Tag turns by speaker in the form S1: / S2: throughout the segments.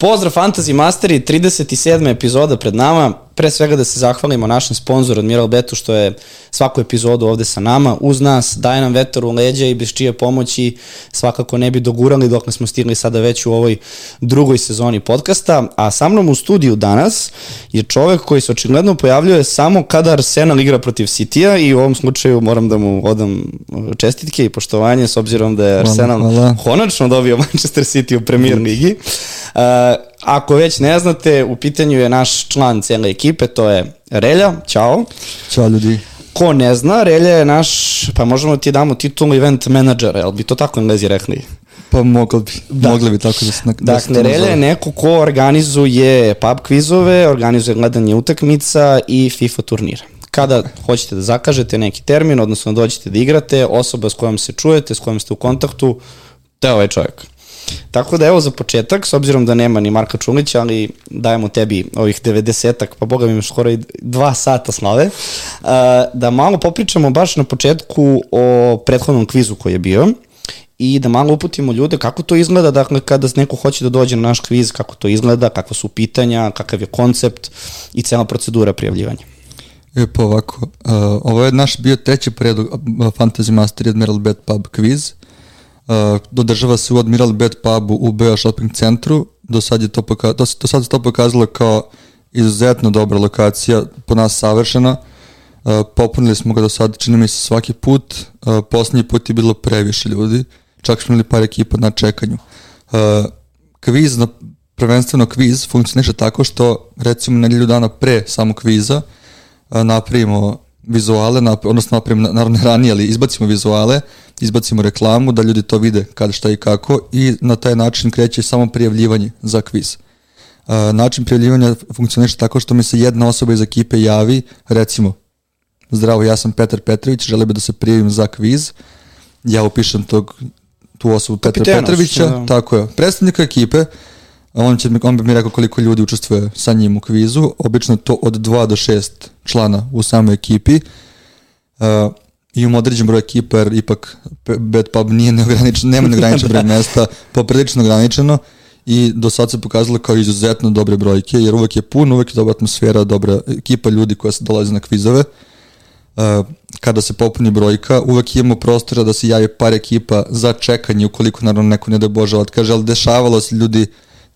S1: Pozdrav Fantasy Masteri, 37. epizoda pred nama. Pre svega da se zahvalimo našem sponzoru Admiral Betu što je svaku epizodu ovde sa nama, uz nas, daje nam vetar u leđa i bez čije pomoći svakako ne bi dogurali dok ne smo stigli sada već u ovoj drugoj sezoni podcasta. A sa mnom u studiju danas je čovek koji se očigledno pojavljuje samo kada Arsenal igra protiv City-a i u ovom slučaju moram da mu odam čestitke i poštovanje s obzirom da je Arsenal hvala, hvala. konačno dobio Manchester City u premier ligi. Uh, ako već ne znate, u pitanju je naš član cele ekipe, to je Relja, čao.
S2: Ćao ljudi.
S1: Ko ne zna, Relja je naš, pa možemo ti damo titulu event menadžera, jel bi to tako englezi rekli?
S2: Pa mogli bi, da. mogli bi tako da se
S1: da Dakle, se Relja je neko ko organizuje pub kvizove, organizuje gledanje utakmica i FIFA turnira kada hoćete da zakažete neki termin, odnosno da dođete da igrate, osoba s kojom se čujete, s kojom ste u kontaktu, to je ovaj čovjek. Tako da evo za početak, s obzirom da nema ni Marka Čulića, ali dajemo tebi ovih 90-ak, pa boga mi skoro i dva sata slave, da malo popričamo baš na početku o prethodnom kvizu koji je bio i da malo uputimo ljude kako to izgleda, dakle kada neko hoće da dođe na naš kviz, kako to izgleda, kakva su pitanja, kakav je koncept i cela procedura prijavljivanja.
S2: E pa ovako, uh, ovo je naš bio treći predlog Fantasy Master Admiral Bet Pub quiz. Uh, dodržava se u Admiral Bet pubu u BA Shopping centru. Do sad, je to, poka do, sad se to pokazalo kao izuzetno dobra lokacija, po nas savršena. Uh, popunili smo ga do sad, čini mi se svaki put. Uh, poslednji put je bilo previše ljudi. Čak smo imali par ekipa na čekanju. Uh, kviz, na, prvenstveno kviz, funkcioniše tako što recimo nedelju dana pre samog kviza uh, napravimo vizuale, nap, odnosno napravimo naravno ranije, ali izbacimo vizuale, izbacimo reklamu da ljudi to vide kada šta i kako i na taj način kreće samo prijavljivanje za kviz. Uh, način prijavljivanja funkcioniše tako što mi se jedna osoba iz ekipe javi, recimo, zdravo, ja sam Petar Petrović, žele bi da se prijavim za kviz, ja upišem tog, tu osobu Petra Petrovića, da. tako je, predstavnika ekipe, on, će, on bi mi rekao koliko ljudi učestvuje sa njim u kvizu, obično to od 2 do 6 člana u samoj ekipi, uh, imamo određen broj ekipa jer ipak Bad Pub nije neograničen, nema neograničen broj da. mesta, poprilično ograničeno i do sad se pokazalo kao izuzetno dobre brojke, jer uvek je pun, uvek je dobra atmosfera, dobra ekipa ljudi koja se dolaze na kvizove. Uh, kada se popuni brojka, uvek imamo prostora da se javi par ekipa za čekanje, ukoliko naravno neko ne da Bože otkaže, ali dešavalo se ljudi,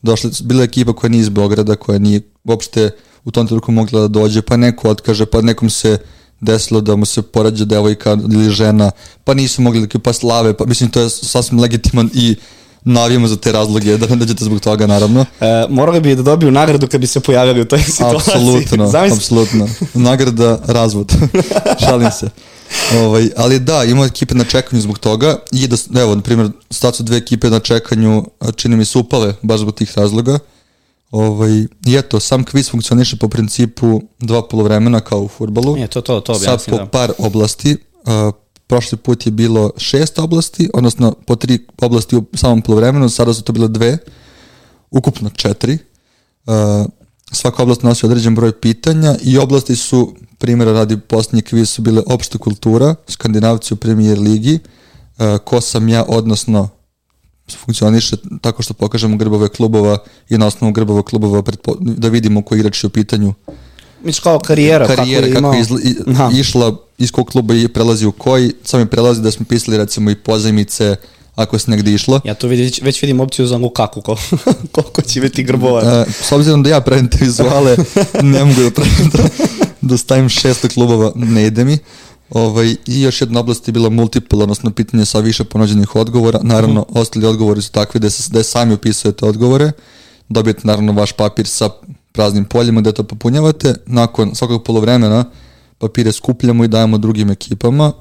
S2: došli, bila ekipa koja nije iz Beograda, koja nije uopšte u tom trenutku mogla da dođe, pa neko otkaže, pa nekom se desilo da mu se porađa devojka ili žena, pa nisu mogli da pa slave, pa mislim to je sasvim legitiman i navijamo za te razloge, da ne dođete zbog toga, naravno.
S1: E, morali bi da dobiju nagradu kad bi se pojavili u toj situaciji.
S2: Apsolutno, apsolutno. Nagrada razvod. Šalim se. Ovaj, ali da, ima ekipe na čekanju zbog toga i da, evo, na primjer, sad su dve ekipe na čekanju, čini mi se upale baš zbog tih razloga. Ovaj, I eto, sam kviz funkcioniše po principu dva polovremena kao u futbalu.
S1: Je, to, to, to
S2: Sad po da. par oblasti. Uh, prošli put je bilo šest oblasti, odnosno po tri oblasti u samom polovremenu, sada su to bile dve, ukupno četiri. Uh, svaka oblast nosi određen broj pitanja i oblasti su, primjera radi posljednji kviz su bile opšta kultura, skandinavci u premijer ligi, uh, ko sam ja, odnosno funkcioniše tako što pokažemo grbove klubova i na osnovu grbova klubova da vidimo koji igrač je u pitanju.
S1: Misliš kao karijera,
S2: karijera kako, kako je izla, i, išla iz kog kluba i prelazi u koji, samo mi prelazi da smo pisali recimo i pozajmice, ako se negde išlo.
S1: Ja to vidi, već vidim opciju za Lukaku, koliko će biti grbova.
S2: E, s obzirom da ja pravim te vizuale, ne mogu da pravim da, da stavim šesto klubova, ne ide mi. Ovaj, I još jedna oblast je bila multiple, odnosno pitanje sa više ponuđenih odgovora. Naravno, mm. ostali odgovori su takvi da, se, da sami upisujete odgovore. Dobijete naravno vaš papir sa praznim poljima gde to popunjavate. Nakon svakog polovremena papire skupljamo i dajemo drugim ekipama.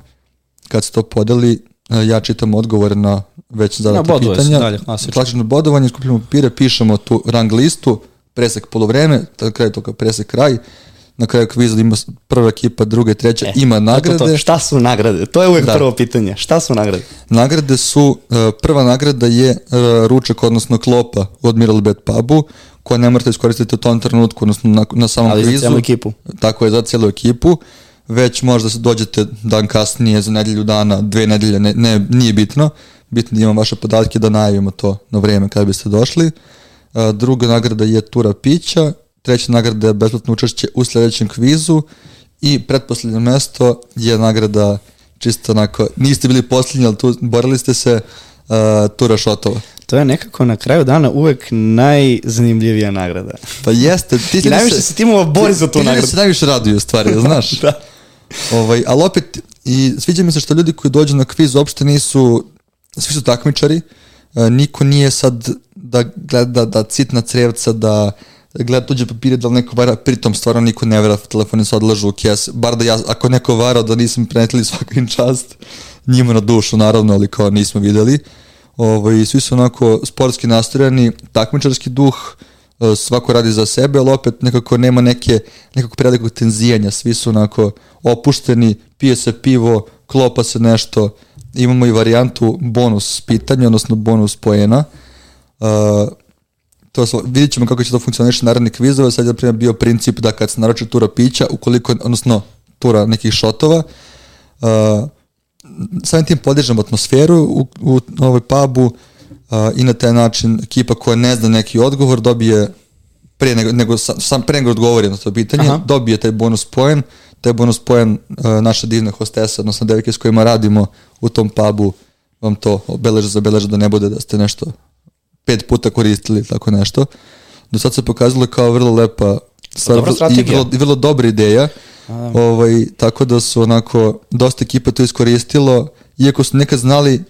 S2: Kad se to podeli, ja čitam odgovore na već zadate ja, pitanja. Dalje, klasično bodovanje, skupljamo papire, pišemo tu rang listu, presek polovreme, kraj toga presek kraj, na kraju kviza ima prva ekipa, druga i treća, e, ima nagrade. To, to,
S1: šta su nagrade? To je uvek da. prvo pitanje. Šta su nagrade?
S2: Nagrade su, uh, prva nagrada je uh, ručak, odnosno klopa u Admiral Bet pubu, koja ne morate iskoristiti u tom trenutku, odnosno na, na samom Ali kvizu. Ali za
S1: celu ekipu.
S2: Tako je, za celu ekipu. Već možda se dođete dan kasnije, za nedelju dana, dve nedelje, ne, ne, nije bitno. Bitno da imamo vaše podatke da najavimo to na vreme kada biste došli. a, druga nagrada je tura pića, treća nagrada je besplatno učešće u sledećem kvizu i pretposlednje mesto je nagrada čisto onako, niste bili poslednji, ali tu borili ste se uh, tura šotova.
S1: To je nekako na kraju dana uvek najzanimljivija nagrada.
S2: Pa jeste.
S1: Ti I najviše se timova bori za tu
S2: ti
S1: nagradu.
S2: Ti se najviše raduju stvari, znaš.
S1: da.
S2: Ovaj, ali opet, i sviđa mi se što ljudi koji dođu na kviz uopšte nisu, svi su takmičari, uh, niko nije sad da gleda da citna crevca, da gleda tuđe papire da li neko vara, pritom stvarno niko ne vera, telefoni se odlažu u kes, bar da ja, ako neko varao da nisam prenetili svakim čast, njima na dušu naravno, ali kao nismo videli. Ovaj, svi su onako sportski nastrojeni, takmičarski duh, e, svako radi za sebe, ali opet nekako nema neke, nekako prevelikog tenzijanja, svi su onako opušteni, pije se pivo, klopa se nešto, imamo i varijantu bonus pitanja, odnosno bonus poena, uh, to smo, vidjet ćemo kako će to funkcioniši naredni kvizove, sad je primjer bio princip da kad se naroče tura pića, ukoliko, odnosno tura nekih šotova, uh, samim tim podižemo atmosferu u, u ovoj pubu i na taj način ekipa koja ne zna neki odgovor dobije pre nego, nego sam pre nego odgovori na to pitanje, Aha. dobije taj bonus poen, taj bonus poen uh, naša divna hostesa, odnosno devike s kojima radimo u tom pubu, vam to obeleže, zabeleže da ne bude da ste nešto pet puta koristili tako nešto. Do sad se pokazalo kao vrlo lepa stvar i vrlo, i vrlo dobra ideja. A, ovaj, tako da su onako dosta ekipa to iskoristilo, iako su nekad znali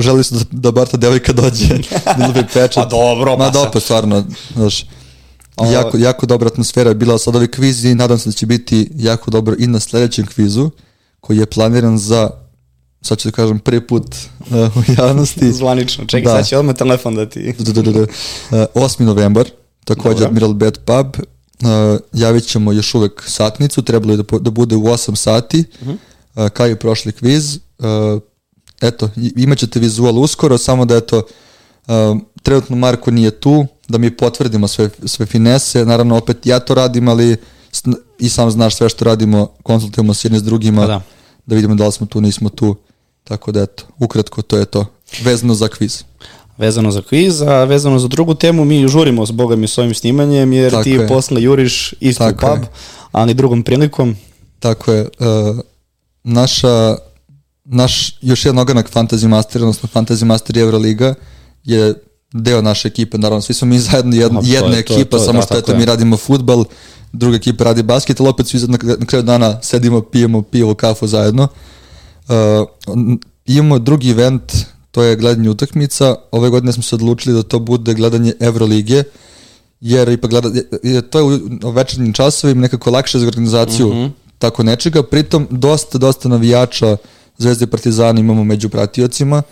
S2: želi su da, da bar ta devojka dođe da bi pečat.
S1: Pa dobro,
S2: Ma dobro, stvarno, znaš, o... jako, jako dobra atmosfera je bila sad ovi kviz i nadam se da će biti jako dobro i na sledećem kvizu koji je planiran za sad ću da kažem prvi put uh, u javnosti.
S1: Zvanično, čekaj, da. sad će odmah telefon da ti...
S2: Da, da, da, da. Uh, 8. novembar, takođe Dobro. Admiral Bad Pub, uh, javit ćemo još uvek satnicu, trebalo je da, da bude u 8 sati, uh -huh. uh, kao i prošli kviz. Uh, eto, imat ćete vizual uskoro, samo da eto, uh, trenutno Marko nije tu, da mi potvrdimo sve, sve finese, naravno opet ja to radim, ali i sam znaš sve što radimo, konsultujemo s jednim s drugima, pa da. da vidimo da li smo tu, nismo tu Tako da eto, ukratko to je to. Vezano za kviz.
S1: Vezano za kviz, a vezano za drugu temu mi žurimo s Boga mi s ovim snimanjem jer Tako ti je. posle juriš isto Tako pub, je. ali drugom prilikom.
S2: Tako je. Uh, naša, naš još jedan oganak Fantasy Master, odnosno Fantasy Master Euroliga je deo naše ekipe, naravno svi smo mi zajedno jedna, Aha, jedna to, ekipa, to, to, samo da, što eto, mi radimo futbal, druga ekipa radi basket, ali opet svi na, na kraju dana sedimo, pijemo pivo, kafu zajedno. Uh, Uh, imamo drugi event, to je gledanje utakmica. Ove godine smo se odlučili da to bude gledanje Evrolige, jer ipak gleda, to je u večernjim časovima nekako lakše za organizaciju mm -hmm. tako nečega. Pritom, dosta, dosta navijača Zvezde i Partizana imamo među pratiocima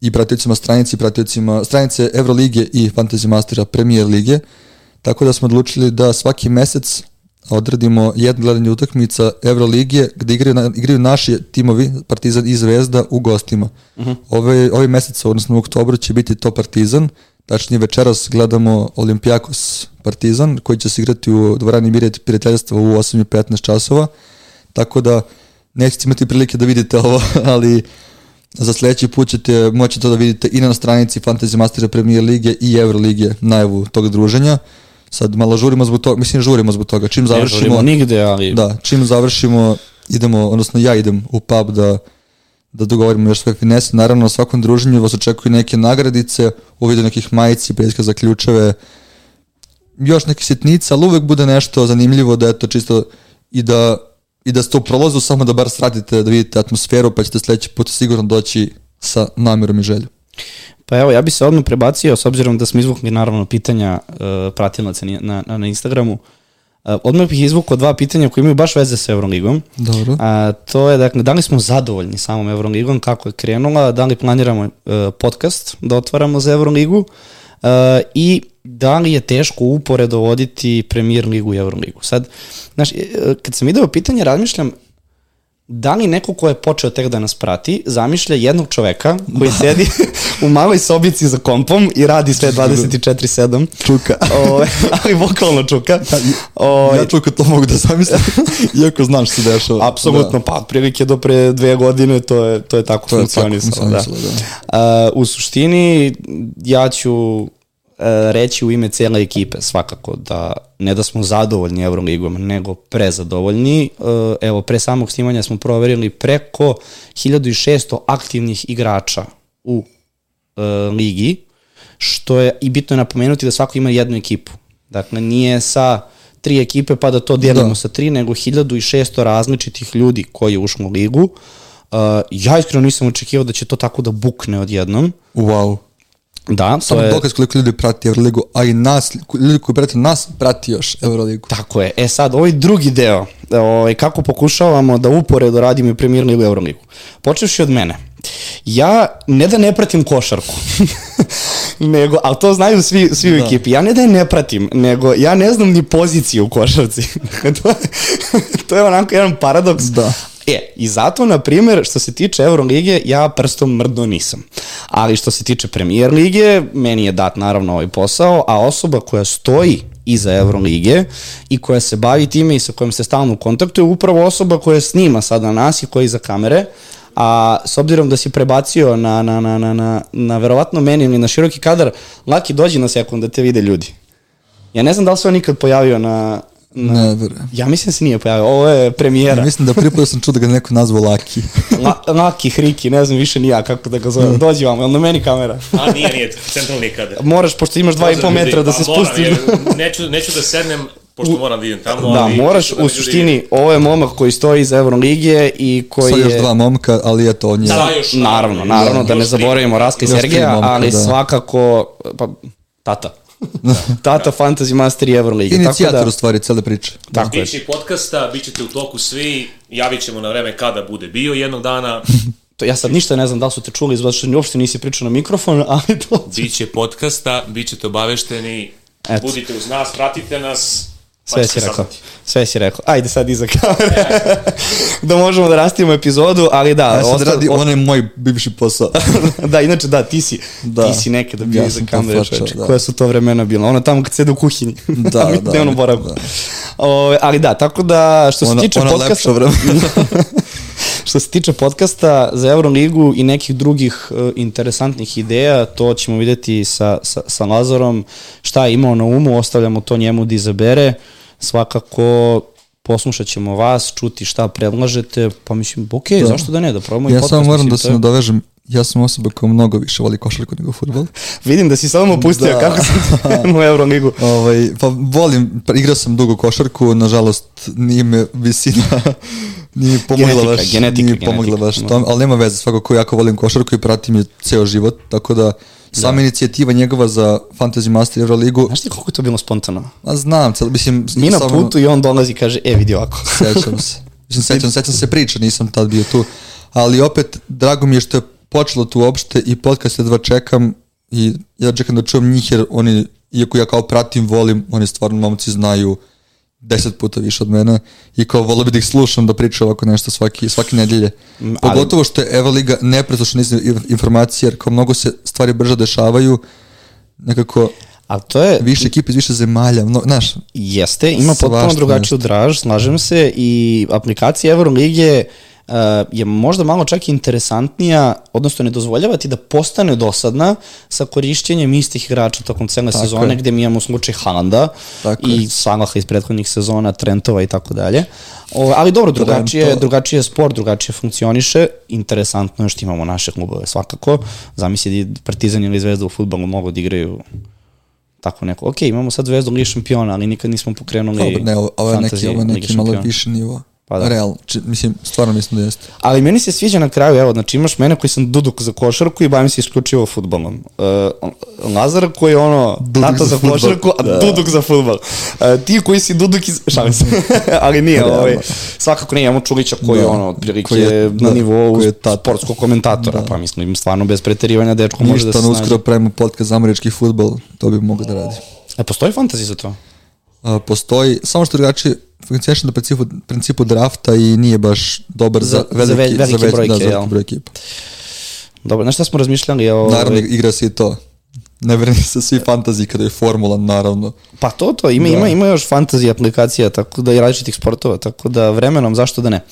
S2: i pratiocima stranici, pratiocima stranice Evrolige i Fantasy Mastera Premier Lige. Tako da smo odlučili da svaki mesec odradimo jedno gledanje utakmica Evroligije gde igraju, na, igraju naši timovi Partizan i Zvezda u gostima. Uh mhm. -huh. Ove, ove meseca, odnosno u oktobru će biti to Partizan, tačnije večeras gledamo Olimpijakos Partizan koji će se igrati u dvorani Mirjet prijateljstva u 8.15 časova, tako da nećete imati prilike da vidite ovo, ali za sledeći put ćete moći to da vidite i na stranici Fantasy Mastera Premier Lige i Evrolige najavu tog druženja. Sad malo žurimo zbog toga, mislim žurimo zbog toga. Čim završimo... Ne žurimo
S1: nigde, ali...
S2: Da, čim završimo, idemo, odnosno ja idem u pub da, da dogovorimo još sve finese. Naravno, na svakom druženju vas očekuju neke nagradice, u vidu nekih majici, peska za ključeve, još neke sitnice, ali uvek bude nešto zanimljivo da eto čisto i da i da ste u prolazu samo da bar sratite da vidite atmosferu pa ćete sledeći put sigurno doći sa namjerom i željom.
S1: Pa evo, ja bi se odmah prebacio, s obzirom da smo izvukli naravno pitanja uh, pratilaca na, na, na Instagramu, uh, odmah bih izvukao dva pitanja koje imaju baš veze sa Euroligom.
S2: Dobro.
S1: A, to je, dakle, da li smo zadovoljni samom Euroligom, kako je krenula, da li planiramo uh, podcast da otvaramo za Euroligu uh, i da li je teško uporedo voditi Premier ligu i Euroligu. Sad, znaš, kad sam video pitanje, razmišljam, da li neko ko je počeo tek da nas prati zamišlja jednog čoveka koji da. sedi u maloj sobici za kompom i radi sve 24-7.
S2: Čuka.
S1: O, ali vokalno čuka. Da,
S2: o, ja čuka to mogu da zamislim, iako znam što se dešava.
S1: Apsolutno, da. pa prilike do pre dve godine to je, to je tako to funkcionisalo. Da. da. Uh, u suštini, ja ću reći u ime cijele ekipe svakako da ne da smo zadovoljni Euroligom, nego prezadovoljni. E, evo, pre samog snimanja smo proverili preko 1600 aktivnih igrača u e, ligi, što je i bitno je napomenuti da svako ima jednu ekipu. Dakle, nije sa tri ekipe pa da to dijelimo da. sa tri, nego 1600 različitih ljudi koji je ušlo u ligu. Uh, ja iskreno nisam očekivao da će to tako da bukne odjednom.
S2: Wow.
S1: Da,
S2: Samo to je... dokaz koliko ljudi prati Euroligu, a i nas, ljudi koji prati nas, prati još Euroligu.
S1: Tako je. E sad, ovaj drugi deo, ovaj, kako pokušavamo da uporedo radimo i Premier Ligu i Euroligu. Počevši od mene. Ja ne da ne pratim košarku, nego, ali to znaju svi, svi u da. ekipi, ja ne da je ne pratim, nego ja ne znam ni poziciju u košarci. to, je, to je onako jedan paradoks,
S2: da.
S1: E, i zato, na primjer, što se tiče Euroligije, ja prstom mrdno nisam. Ali što se tiče Premier Lige, meni je dat naravno ovaj posao, a osoba koja stoji iza Euroligije i koja se bavi time i sa kojom se stalno u kontaktu je upravo osoba koja snima sada nas i koja je iza kamere, a s obzirom da si prebacio na, na, na, na, na, na verovatno meni ili na široki kadar, Laki dođi na sekund da te vide ljudi. Ja ne znam da li se on nikad pojavio na,
S2: Na, ne, bre.
S1: Ja mislim da se nije pojavio, ovo je premijera.
S2: Ja mislim da put sam čuo da ga neko nazvao Laki.
S1: La, Laki, Hriki, ne znam više ni ja kako da ga zovem. Mm. Dođi vam, jel na meni kamera?
S3: A nije, nije, centralni kader.
S1: Moraš, pošto imaš dva i pol metra da se spustiš.
S3: neću, neću da sednem, pošto moram da idem tamo.
S1: Da, ali moraš, da u suštini, ljudi... ovo je momak koji stoji iz Euroligije i koji
S2: je... još dva momka, ali je to on je...
S1: Da, još, naravno, naravno, da, da ne zaboravimo Raska i Sergeja, momka, ali da. svakako, pa, tata. Tata Fantasy Master i Euroliga.
S2: Inicijator da, u stvari cele priče.
S3: Tako Biće i podcasta, bit ćete u toku svi, javit ćemo na vreme kada bude bio jednog dana.
S1: to ja sad ništa ne znam da li su te čuli, zato što uopšte nisi pričao na mikrofon, ali to...
S3: Biće podcasta, bit ćete obavešteni, Eto. budite uz nas, pratite nas,
S1: Sve si rekao. Sve si rekao. Ajde sad iza kamere. da možemo da rastimo epizodu, ali da.
S2: Ja sad radi onaj moj bivši posao.
S1: da, inače da, ti si, da. ti si nekada bio ja iza kamere. Da. Koja su to vremena bila? Ono tamo kad sede u kuhinji.
S2: Da, da.
S1: Dnevno boravku. Da. O, ali da, tako da što se ona, tiče ona podcasta... što se tiče podcasta za Euroligu i nekih drugih uh, interesantnih ideja, to ćemo videti sa, sa, sa Lazarom. Šta je imao na umu, ostavljamo to njemu da izabere. Uh, svakako poslušat ćemo vas, čuti šta predlažete, pa mislim, ok, da. zašto da ne, da probamo
S2: ja i podcast. Ja samo moram da se nadovežem, ja sam osoba koja mnogo više voli košarku nego futbol.
S1: Vidim da si samo pustio da. kako sam u Euroligu.
S2: Ovaj, pa volim, pa igrao sam dugo košarku, nažalost nije me visina nije pomogla genetika, baš, genetika, nije pomogla genetika. baš tom, ali nema veze, svakako jako volim košarku i pratim je ceo život, tako da Sama da. inicijativa njegova za Fantasy Master Euroligu.
S1: Znaš ti koliko je to bilo spontano?
S2: A znam, cel, mislim...
S1: Mi na putu i on dolazi i kaže, e, vidi ovako.
S2: Sećam se. Mislim, sećam, sećam se priča, nisam tad bio tu. Ali opet, drago mi je što je počelo tu uopšte i podcast jedva čekam i ja čekam da čujem njih jer oni, iako ja kao pratim, volim, oni stvarno momci znaju deset puta više od mene i kao volio bi da ih slušam da pričaju ovako nešto svaki, svake nedelje. Mm, Pogotovo što je Eva Liga nepresušna informacija jer kao mnogo se stvari brže dešavaju nekako
S1: A to je...
S2: Više ekipe iz više zemalja, no, znaš.
S1: Jeste, ima potpuno drugačiju draž, slažem se, i aplikacija Euroligije uh, je možda malo čak interesantnija, odnosno ne dozvoljava ti da postane dosadna sa korišćenjem istih igrača tokom cele tako sezone, je. gde mi imamo slučaj Halanda tako i Salaha iz prethodnih sezona, Trentova i tako dalje. O, ali dobro, drugačije, Trento. drugačije je sport, drugačije funkcioniše, interesantno je što imamo naše klubove svakako. Zamisli da Partizan ili Zvezda u futbolu mogu da igraju tako neko. Ok, imamo sad Zvezdu Ligi šampiona, ali nikad nismo pokrenuli Dobar,
S2: ne, ovo je neki, ovo je neki malo više nivo. Pa da. Real, či, mislim, stvarno mislim da jeste.
S1: Ali meni se sviđa na kraju, evo, znači imaš mene koji sam duduk za košarku i bavim se isključivo futbolom. Uh, Lazar koji je ono, duduk tata za, za košarku, a da. duduk za futbol. Uh, ti koji si duduk iz... Šalim se. Ali nije, ovaj, svakako nije, imamo Čulića koji da. je ono, otprilike je, na da, nivou sportskog komentatora, da. pa mislim, stvarno bez preterivanja dečko može da se
S2: snađe. Ništa, uskoro pravimo podcast za američki futbol, to bi mogo da radi.
S1: E, postoji fantazija za to?
S2: Uh, postoji, samo što drugačije, funkcioniše na principu, principu drafta i nije baš dobar za, za veliki, za, ve, veliki, za ve, brojke, da, za veliki broj ekipa.
S1: Dobro, na šta smo razmišljali? O,
S2: Naravno, igra se i to. Ne vrni se svi fantazi kada je formula, naravno.
S1: Pa to, to, ima, da. ima, ima još fantazi aplikacija, tako da i različitih sportova, tako da vremenom, zašto da ne.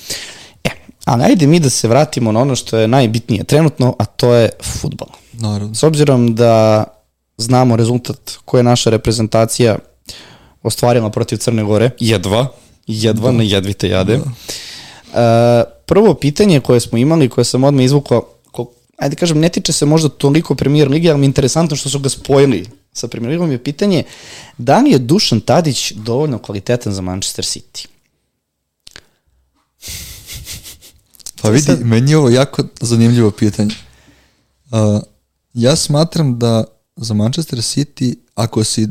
S1: E, ali ajde mi da se vratimo na ono što je najbitnije trenutno, a to je futbol.
S2: Naravno.
S1: S obzirom da znamo rezultat koje je naša reprezentacija ostvarila protiv Crne Gore. Jedva. Jedva, da. ne jedvite jade. Da. Uh, prvo pitanje koje smo imali, koje sam odmah izvukao, ko, ajde kažem, ne tiče se možda toliko premier ligi, ali mi je interesantno što su ga spojili sa premier ligom, je pitanje da li je Dušan Tadić dovoljno kvalitetan za Manchester City?
S2: Pa vidi, sad... meni je ovo jako zanimljivo pitanje. Uh, ja smatram da za Manchester City, ako si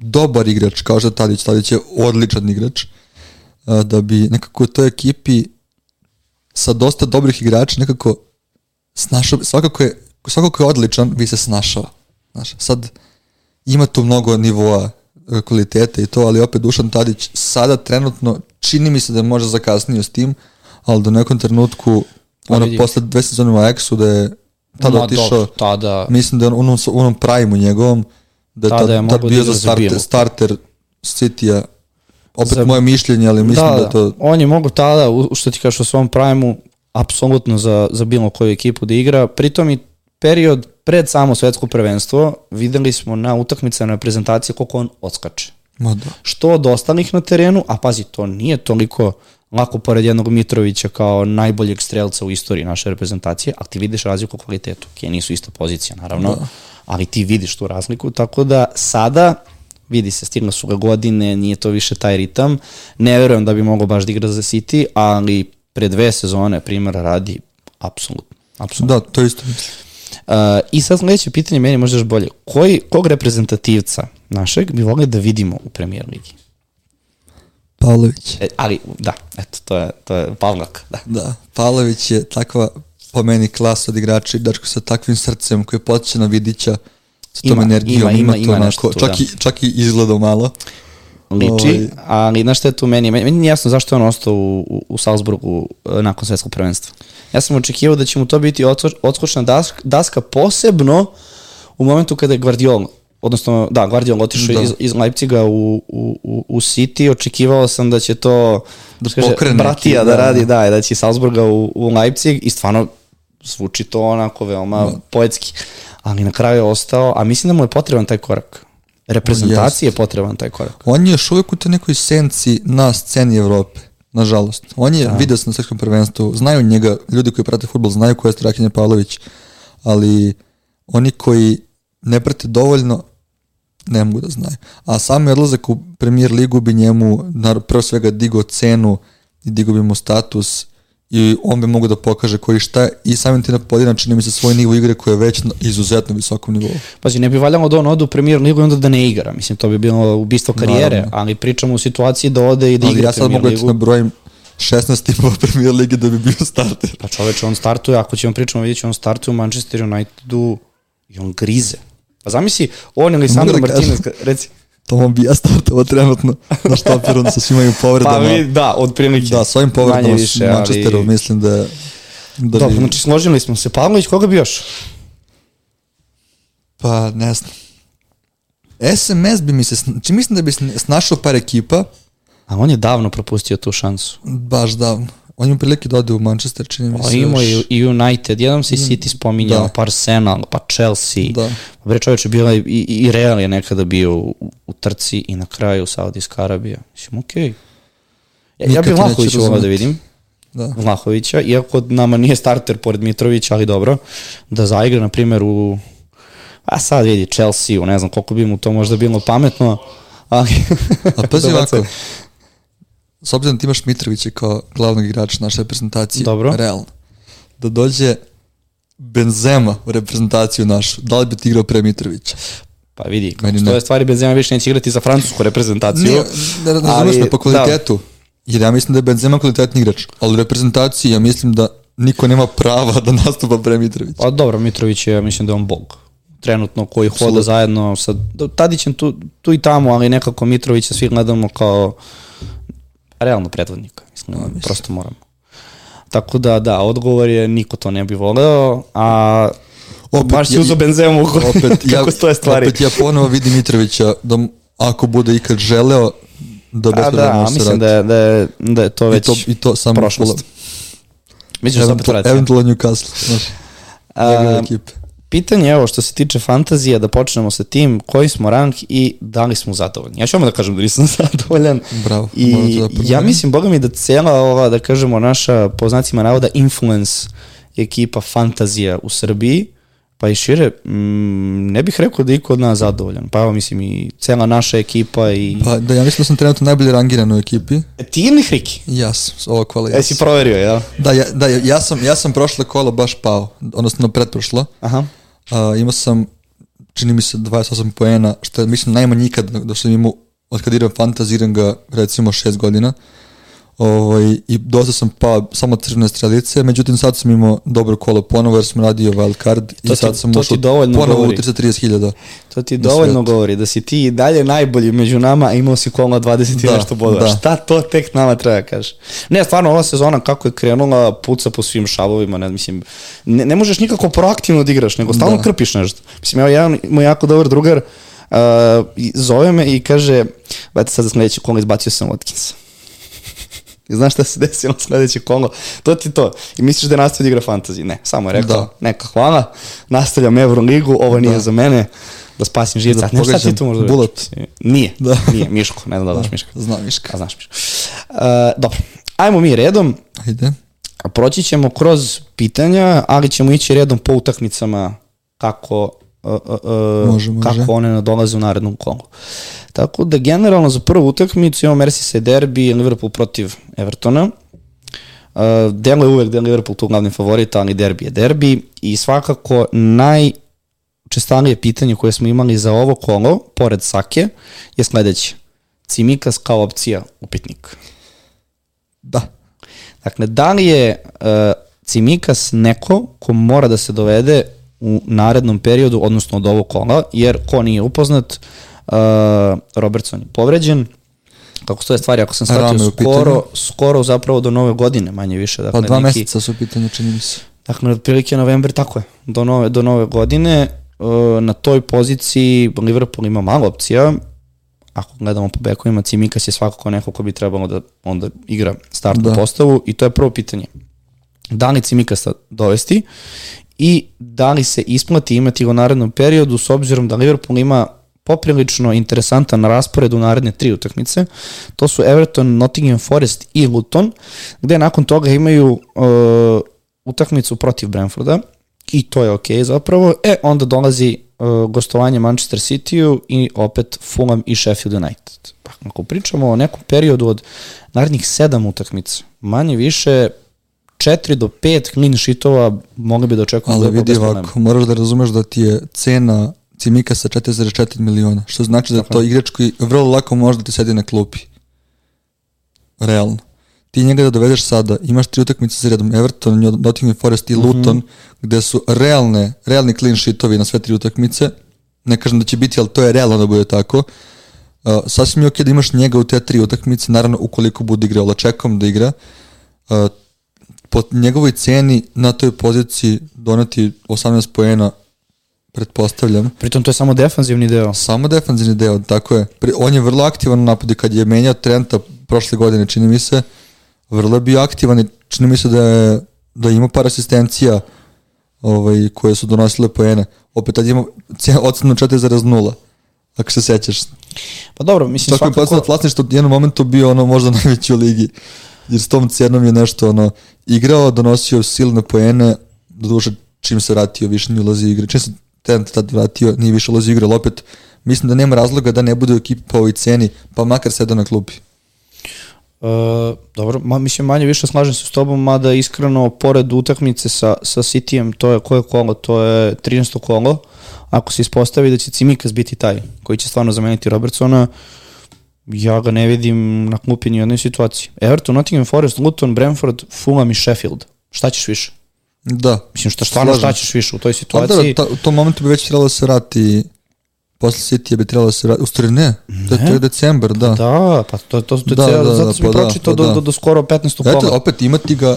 S2: dobar igrač, kao što Tadić, Tadić je odličan igrač, da bi nekako u toj ekipi sa dosta dobrih igrača nekako snašao, svakako je, svakako je odličan, bi se snašao. Znaš, sad ima tu mnogo nivoa e, kvalitete i to, ali opet Dušan Tadić sada trenutno čini mi se da je možda zakasnio s tim, ali do nekom trenutku, pa ono, posle dve sezone u Ajaxu da je tada otišao, tada... mislim da je on, u onom pravimu njegovom, da je tada, tada, tada bio za starter, starter City-a, opet za... moje mišljenje, ali mislim da, da, da to...
S1: On je mogu tada, što ti kažeš, u svom pravimu, apsolutno za, za bilo koju ekipu da igra, pritom i period pred samo svetsko prvenstvo videli smo na utakmicama prezentacije koliko on odskače.
S2: Ma da.
S1: Što od ostalih na terenu, a pazi, to nije toliko lako pored jednog Mitrovića kao najboljeg strelca u istoriji naše reprezentacije, ali ti vidiš razliku kvalitetu. Okay, nisu ista pozicija, naravno, da. Ali ti vidiš tu razliku, tako da sada vidi se, stigle su ga godine, nije to više taj ritam. Ne verujem da bi mogo baš da igra za City, ali pre dve sezone, primjera radi, apsolutno. apsolutno.
S2: Da, to isto mislim.
S1: Uh, I sad sledeće pitanje meni možda još bolje. Koji, kog reprezentativca našeg bi volili da vidimo u premier ligi?
S2: Pavlović.
S1: E, ali, da, eto, to je, to je Pavlak. Da.
S2: da, Pavlović je takva po meni klas od igrača i dačko sa takvim srcem koji potiče na Vidića, s tom ima, energijom, ima, ima, ima, to onako, tu, čak, da. i, čak i izgleda malo.
S1: Liči, Oj. ali znaš što je tu meni? Meni nije jasno zašto je on ostao u, u, u Salzburgu e, nakon svetskog prvenstva. Ja sam očekivao da će mu to biti odskočna daska, daska posebno u momentu kada je Guardiola odnosno, da, Guardiola otišao da. iz, iz Leipziga u, u, u, u City, očekivao sam da će to
S2: da kaže,
S1: bratija da, da radi, da, da, da će Salzburga u, u Leipzig i stvarno zvuči to onako veoma da. poetski. Ali na kraju je ostao, a mislim da mu je potreban taj korak. Reprezentacije je potreban taj korak.
S2: On je još uvijek u te nekoj senci na sceni Evrope, nažalost. On je, da. vidio sam na svetskom prvenstvu, znaju njega, ljudi koji prate futbol znaju ko je Strakinja Pavlović, ali oni koji ne prate dovoljno, ne mogu da znaju. A sam odlazak u premier ligu bi njemu prvo svega digao cenu i digao bi mu status i on bi mogu da pokaže koji šta je i samim ti na podina čini mi se svoj nivo igre koji je već na izuzetno visokom nivou.
S1: Pazi, ne bi valjalo da on ode u premier ligu i onda da ne igra. Mislim, to bi bilo ubistvo karijere, Naravno. ali pričamo u situaciji da ode i da ali igra ja sad mogu da
S2: nabrojim 16 timova premier lige da bi bio starter.
S1: Pa čoveče, on startuje, ako ćemo pričamo, vidjet ću, on startuje u Manchester Unitedu i on grize. Pa zamisli, on ili Sandro da Martinez, reci.
S2: To bi ja startovao trenutno na štoperu sa svima imaju povredama.
S1: Pa vi, da, od prilike.
S2: Da, svojim povredama više, u Manchesteru ali... mislim da...
S1: da Dobro, bi... znači složili smo se. Pavlović, koga bi još?
S2: Pa, ne znam. SMS bi mi se, či mislim da bi snašao par ekipa.
S1: A on je davno propustio tu šansu.
S2: Baš davno. On ima prilike da ode u Manchester, čini mi
S1: se. Ima i, i United, jednom se i City spominjao, da. pa Arsenal, pa Chelsea. Da. Bre čovječe, bila i, i, Real je nekada bio u, u trci i na kraju Saudijska Arabija. Mislim, okej. Okay. Ja, ja bih Vlahovića ovo da vidim. Da. Vlahovića, iako nama nije starter pored Mitrovića, ali dobro, da zaigra, na primjer, u a sad vidi Chelsea, u ne znam koliko bi mu to možda bilo pametno, ali...
S2: A pazi ovako, s obzirom da ti imaš Mitrovića kao glavnog igrača naše reprezentacije,
S1: Dobro.
S2: realno, da dođe Benzema u reprezentaciju našu, da li bi ti igrao pre Mitrovića?
S1: Pa vidi, kako stoje stvari, Benzema više neće igrati za francusku reprezentaciju.
S2: Nije, ne, ne, ne razumeš me po kvalitetu, da. jer ja mislim da je Benzema kvalitetni igrač, ali u reprezentaciji ja mislim da niko nema prava da nastupa pre Mitrovića.
S1: Pa dobro, Mitrović je, ja mislim da je on bog trenutno koji hoda zajedno sa Tadićem tu, tu i tamo, ali nekako Mitrovića svi gledamo kao realno predvodnika. Mislim, no, prosto moramo. Tako da, da, odgovor je niko to ne bi voleo, a opet, baš si uzo Benzemu opet, kako ja, stoje stvari.
S2: Opet ja ponovo vidim Mitrovića da ako bude ikad želeo da bez
S1: da, a, mislim da je, da, je, da je to već
S2: I to, i to samo
S1: prošlost.
S2: Mislim da se opet vratiti. Eventualno Newcastle, znaš.
S1: A, ekipe. Pitanje, evo, što se tiče fantazija, da počnemo sa tim, koji smo rank i da li smo zadovoljni. Ja ću vam da kažem da nisam zadovoljan.
S2: Bravo,
S1: I
S2: da
S1: ja mislim, boga mi, da cijela ova, da kažemo, naša, po znacima navoda, influence ekipa fantazija u Srbiji, pa i šire, mm, ne bih rekao da je iko od nas zadovoljan. Pa evo, mislim, i cela naša ekipa i...
S2: Pa da, ja mislim da sam trenutno najbolje rangiran u ekipi.
S1: E, ti ili Hriki?
S2: Ja sam, ovo kola ja
S1: Jesi
S2: sam.
S1: proverio, jel?
S2: Da, ja, da, ja sam, ja sam prošle kolo baš pao, odnosno pretprošlo.
S1: Aha.
S2: Uh, imao sam, čini mi se, 28 poena, što je, mislim, najmanje ikad da sam imao, od kad igram fantasy, igram ga recimo 6 godina. Ovaj, I dosta sam pao samo crvene strelice, međutim sad sam imao dobro kolo ponovo jer sam radio wild card
S1: To
S2: i sad sam ušao ponovo
S1: govori.
S2: u 330 hiljada.
S1: To ti dovoljno govori da si ti i dalje najbolji među nama, a imao si kola 20 i
S2: Da,
S1: nešto bodova.
S2: da.
S1: Šta to tek nama treba kažeš? Ne, stvarno, ova sezona kako je krenula, puca po svim šavovima, ne, mislim, ne, ne možeš nikako proaktivno da igraš, nego stalno
S2: Da.
S1: krpiš nešto. Mislim, evo, jedan moj jako dobar drugar uh, zove me i kaže, vete sad za sledeće kola izbacio sam Watkinsa. I znaš šta se desilo sledeće kolo? To ti to. I misliš da je nastavio da igra fantasy? Ne, samo je rekao,
S2: Da.
S1: neka hvala, nastavljam Euroligu, ovo nije
S2: Da.
S1: za mene, da spasim živca.
S2: Da
S1: ne, šta ti tu možda
S2: bullet.
S1: Nije,
S2: Da.
S1: nije, Miško, ne znam da daš Miška.
S2: Znam Miška.
S1: A znaš Miška. Uh, dobro, ajmo mi redom,
S2: Ajde.
S1: proći ćemo kroz pitanja, ali ćemo ići redom po utakmicama kako uh, uh,
S2: Može, može.
S1: kako one nadolaze u narednom kolu. Tako da generalno za prvu utakmicu imamo Merseyside derbi Liverpool protiv Evertona. Uh, delo je uvek da je Liverpool tu glavni favorit, ali derbi je derbi i svakako najčestalije pitanje koje smo imali za ovo kolo, pored Sake, je sledeće. Cimikas kao opcija upitnik.
S2: Da.
S1: Dakle, da li je uh, Cimikas neko ko mora da se dovede u narednom periodu, odnosno od ovog kola, jer ko nije upoznat, uh, Robertson je povređen, kako stoje stvari, ako sam shvatio, skoro, skoro zapravo do nove godine, manje više. Dakle,
S2: Pa dva
S1: neki,
S2: meseca su u pitanju, čini mi se.
S1: Dakle, otprilike novembar, tako je, do nove, do nove godine. Uh, na toj poziciji Liverpool ima malo opcija, ako gledamo po bekovima, Cimikas je svakako neko ko bi trebalo da onda igra startnu
S2: Da.
S1: postavu i to je prvo pitanje. Da li Cimikasa dovesti i da li se isplati imati ga u narednom periodu s obzirom da Liverpool ima poprilično interesantan raspored u naredne tri utakmice. To su Everton, Nottingham Forest i Luton, gde nakon toga imaju uh, utakmicu protiv Brentforda i to je okej zapravo. E, onda dolazi uh, gostovanje Manchester City-u i opet Fulham i Sheffield United. Pa, ako pričamo o nekom periodu od narednih sedam utakmica, manje više 4 do 5 clean sheetova mogli bi da očekujemo
S2: Ali
S1: Liverpool
S2: vidi ovako, moraš da razumeš da ti je cena Cimika sa 4,4 miliona, što znači da to igrač koji vrlo lako može da ti sedi na klupi. Realno. Ti njega da dovedeš sada, imaš tri utakmice za redom, Everton, Nottingham Forest i Luton, gde su realne, realni clean sheetovi na sve tri utakmice, ne kažem da će biti, ali to je realno da bude tako, Uh, sasvim je ok da imaš njega u te tri utakmice, naravno ukoliko bude igrao lačekom da igra, uh, po njegovoj ceni na toj poziciji doneti 18 poena pretpostavljam.
S1: Pritom to je samo defanzivni deo.
S2: Samo defanzivni deo, tako je. On je vrlo aktivan u napadu kad je menjao Trenta prošle godine, čini mi se. Vrlo je bio aktivan i čini mi se da je, da je imao par asistencija ovaj, koje su donosile poene. Opet tad cijel- ocenu 4,0 ako se sećaš.
S1: Pa dobro, mislim
S2: Tako je
S1: svakako...
S2: procenat vlasništva u jednom momentu bio ono možda najveći u ligi. Jer s tom cenom je nešto ono igrao, donosio silne poene, doduše čim se vratio više nije ulazi u igre. Čim se Trent tad vratio, nije više ulazi u igre, ali opet mislim da nema razloga da ne bude u ekipi po ovoj ceni, pa makar sedao na klupi.
S1: Uh, dobro, ma, mislim manje više slažem se s tobom, mada iskreno pored utakmice sa, sa Cityjem, to je koje kolo, to je 13. kolo, ako se ispostavi da će Cimikas biti taj koji će stvarno zameniti Robertsona, ja ga ne vidim na klupi ni u jednoj situaciji. Everton, Nottingham Forest, Luton, Brentford, Fulham i Sheffield. Šta ćeš više?
S2: Da.
S1: Mislim, šta stvarno šta ćeš više u toj
S2: Ali
S1: situaciji?
S2: da, ta, u tom momentu bi već trebalo da se vrati posle City bi trebalo da se vrati, u stvari ne, To, je- to je decembar, da.
S1: Da, pa to, to, to,
S2: Da,
S1: da,
S2: da,
S1: da,
S2: da,
S1: zato sam
S2: pa
S1: i
S2: da,
S1: pročitao
S2: pa
S1: do,
S2: da.
S1: do, do skoro 15. kola.
S2: Eto, opet imati ga,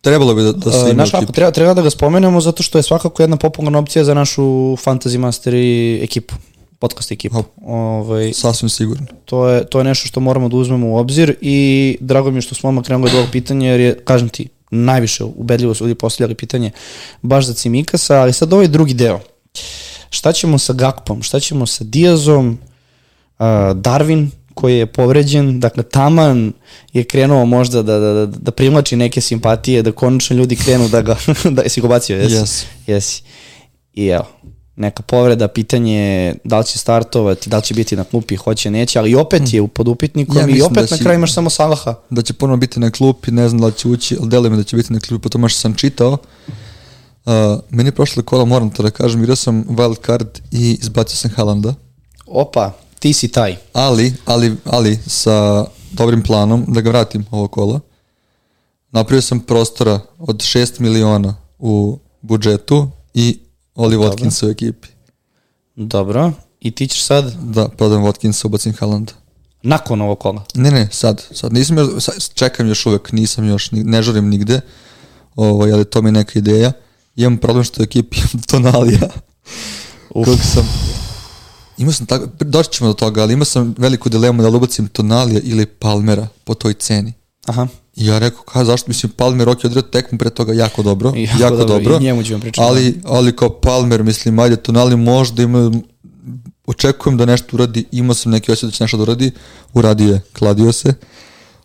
S2: trebalo bi da, da se
S1: Uh,
S2: ima
S1: Znaš treba, treba da ga spomenemo zato što je svakako jedna popularna opcija za našu Fantasy Master i ekipu, podcast ekipu. Ovaj,
S2: Sasvim sigurno.
S1: to, je, to je nešto što moramo da uzmemo u obzir i drago mi je što smo odmah krenuli od ovog pitanja jer je, kažem ti, najviše ubedljivo su ljudi postavljali pitanje baš za Cimikasa, ali sad ovaj drugi deo. Šta ćemo sa Gakpom, šta ćemo sa Diazom, uh, Darwin koji je povređen, dakle taman je krenuo možda da, da, da, da privlači neke simpatije, da konačno ljudi krenu da ga, da jesi go bacio, jesi?
S2: Yes.
S1: Jesi. I evo, neka povreda, pitanje da li će startovati, da li će biti na klupi, hoće, neće, ali opet je pod upitnikom
S2: Ja
S1: i opet
S2: da
S1: na
S2: će-
S1: kraju imaš samo Salaha.
S2: Da će ponovno biti na klupi, ne znam da li će ući, ali deluje mi da će biti na klupi, po tome što sam čitao. Uh, meni je prošle kola, moram to da kažem, igrao sam wild card i izbacio sam Haalanda,
S1: Opa, ti si taj.
S2: ali, ali, ali sa dobrim planom da ga vratim ovo kola. Napravio sam prostora od 6 miliona u budžetu i Oli Watkins u ekipi.
S1: Dobro. I ti ćeš sad,
S2: Da, prodam Watkinsa, ubacim Haalanda.
S1: nakon ovog kola.
S2: Ne, ne, sad, sad nisam još, sad, čekam još uvek, nisam još, ne žurim nigde, ovaj, ali to mi je neka ideja. Imam problem što u ekipi imam Tonalija,
S1: Uf.
S2: kog sam, imao sam tako, doći ćemo do toga, ali imao sam veliku dilemu da li ubacim Tonalija ili Palmera po toj ceni.
S1: Aha.
S2: I ja rekao, ka, zašto mislim Palmer, ok, odred tekmu pre toga jako dobro,
S1: Jako
S2: jako,
S1: dobro,
S2: dobro,
S1: i njemu ćemo pričati.
S2: ali, ali kao Palmer, mislim, ajde, Tonali možda ima, očekujem da nešto uradi, imao sam neki osjećaj da će nešto da uradi, uradio je, kladio se,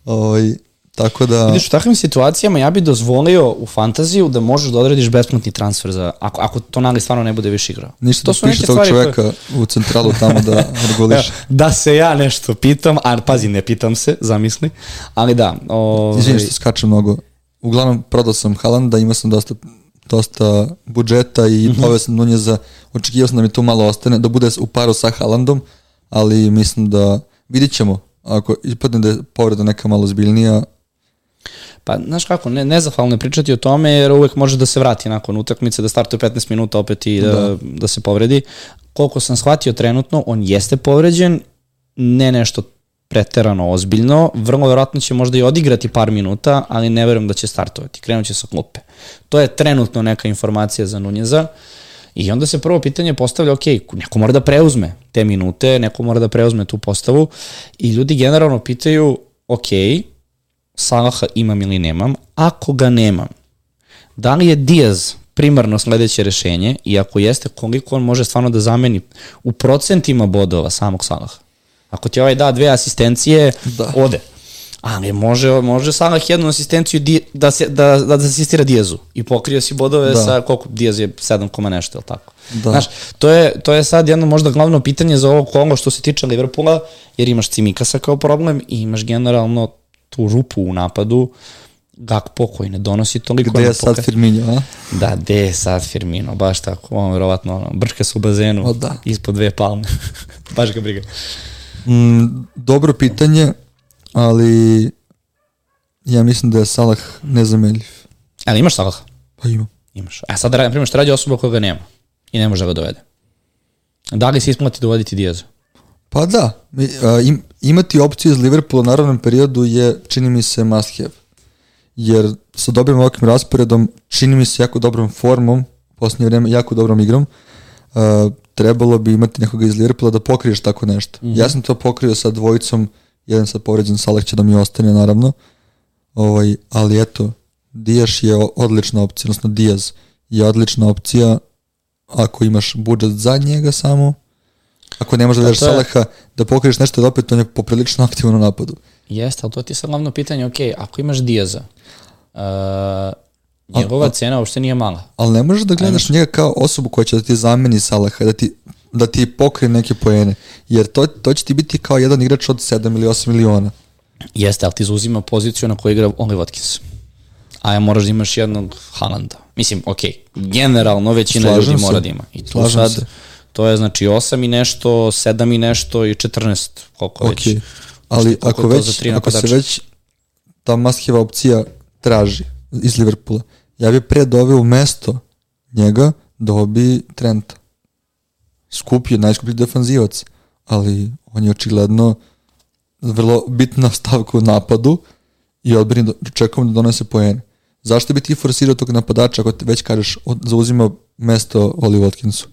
S2: ovaj, tako da,
S1: Vidiš, u takvim situacijama ja bi dozvolio u fantaziju da možeš da odrediš besplatni transfer za, ako, ako to nali stvarno ne bude više igrao.
S2: ništa
S1: to
S2: da
S1: su
S2: piše tog
S1: stvari koje-
S2: čoveka u centralu tamo da reguliše.
S1: Da se ja nešto pitam, a pazi, ne pitam se, zamisli, ali da. Ovaj,
S2: Izvini što skačem mnogo. Uglavnom, prodao sam Haalanda, imao sam dosta, dosta budžeta i
S1: Mhm.
S2: doveo sam Nunjeza, očekivao sam da mi to malo ostane, da bude u paru sa Haalandom, ali mislim da vidit ćemo. Ako ispadne da je povreda neka malo zbiljnija,
S1: Pa, znaš kako, ne, nezahvalno je pričati o tome, jer uvek može da se vrati nakon utakmice, da startuje 15 minuta opet i da, da. da se povredi. Koliko sam shvatio trenutno, on jeste povređen, ne nešto preterano ozbiljno, vrlo verovatno će možda i odigrati par minuta, ali ne verujem da će startovati, krenut će sa klupe. To je trenutno neka informacija za Nunjeza i onda se prvo pitanje postavlja, ok, neko mora da preuzme te minute, neko mora da preuzme tu postavu i ljudi generalno pitaju, ok, Salaha imam ili nemam, ako ga nemam, da li je Diaz primarno sledeće rešenje i ako jeste, koliko on može stvarno da zameni u procentima bodova samog Salaha? Ako ti ovaj da dve asistencije,
S2: Da.
S1: ode. Ali može, može Salah jednu asistenciju di, da, se, da, da, da asistira Diazu i pokrio si bodove
S2: Da.
S1: sa koliko Diaz je 7, koma nešto, je li tako?
S2: Da.
S1: Znaš, to je, to je sad jedno možda glavno pitanje za ovo kola što se tiče Liverpoola, jer imaš Cimikasa kao problem i imaš generalno tu rupu u napadu, Gakpo koji ne donosi toliko.
S2: gde je sad
S1: poka-
S2: Firmino, a?
S1: Da, gde je sad Firmino, baš tako, on verovatno ono, brčka se u bazenu,
S2: O, da.
S1: ispod dve palme, baš ga briga.
S2: Mm, dobro pitanje, ali ja mislim da je Salah nezamenljiv.
S1: Ali imaš Salaha?
S2: Pa ima.
S1: Imaš. A sad, na primjer, šta radi osoba koja ga nema i ne može da ga dovede? Da li se isplati dovoditi Diaza?
S2: Pa da, im, imati opciju iz Liverpoola u naravnom periodu je, čini mi se, must have. Jer sa dobrim ovakvim rasporedom, čini mi se jako dobrom formom, posljednje vreme jako dobrom igrom, a, trebalo bi imati nekoga iz Liverpoola da pokriješ tako nešto. Mm -hmm. Ja sam to pokrio sa dvojicom, jedan sad povređen, Salah će da mi ostane naravno, ovaj, ali eto, Dijaš je odlična opcija, odnosno Dijaz je odlična opcija ako imaš budžet za njega samo, ako ne možeš da daš Salaha da pokriješ nešto da opet on je poprilično aktivan u napadu.
S1: Jeste, ali to ti je sad glavno pitanje, ok, ako imaš Diaza, uh, njegova cena uopšte nije mala.
S2: Ali ne možeš da gledaš njega kao osobu koja će da ti zameni Salaha, da ti, da ti pokrije neke poene. Jer to, to će ti biti kao jedan igrač od 7 ili 8 miliona.
S1: Jeste, ali ti zauzima poziciju na kojoj igra Oli Watkins. A ja moraš da imaš jednog Haalanda. Mislim, ok, generalno većina
S2: Slažem
S1: ljudi
S2: se.
S1: mora da ima. I tu
S2: Slažem
S1: sad,
S2: se.
S1: To je znači 8 i nešto, 7 i nešto i 14, koliko
S2: Ok,
S1: već.
S2: ali
S1: Koliko
S2: ako, već, ako se već ta have opcija traži iz Liverpoola, ja bi pre doveo mesto njega dobi Trenta. Skup je, najskuplji defanzivac, ali on je očigledno vrlo bitna stavka u napadu i odbrani da čekamo da donese poene. Zašto bi ti forsirao tog napadača ako te već kažeš od, zauzima mesto Oli Watkinsu?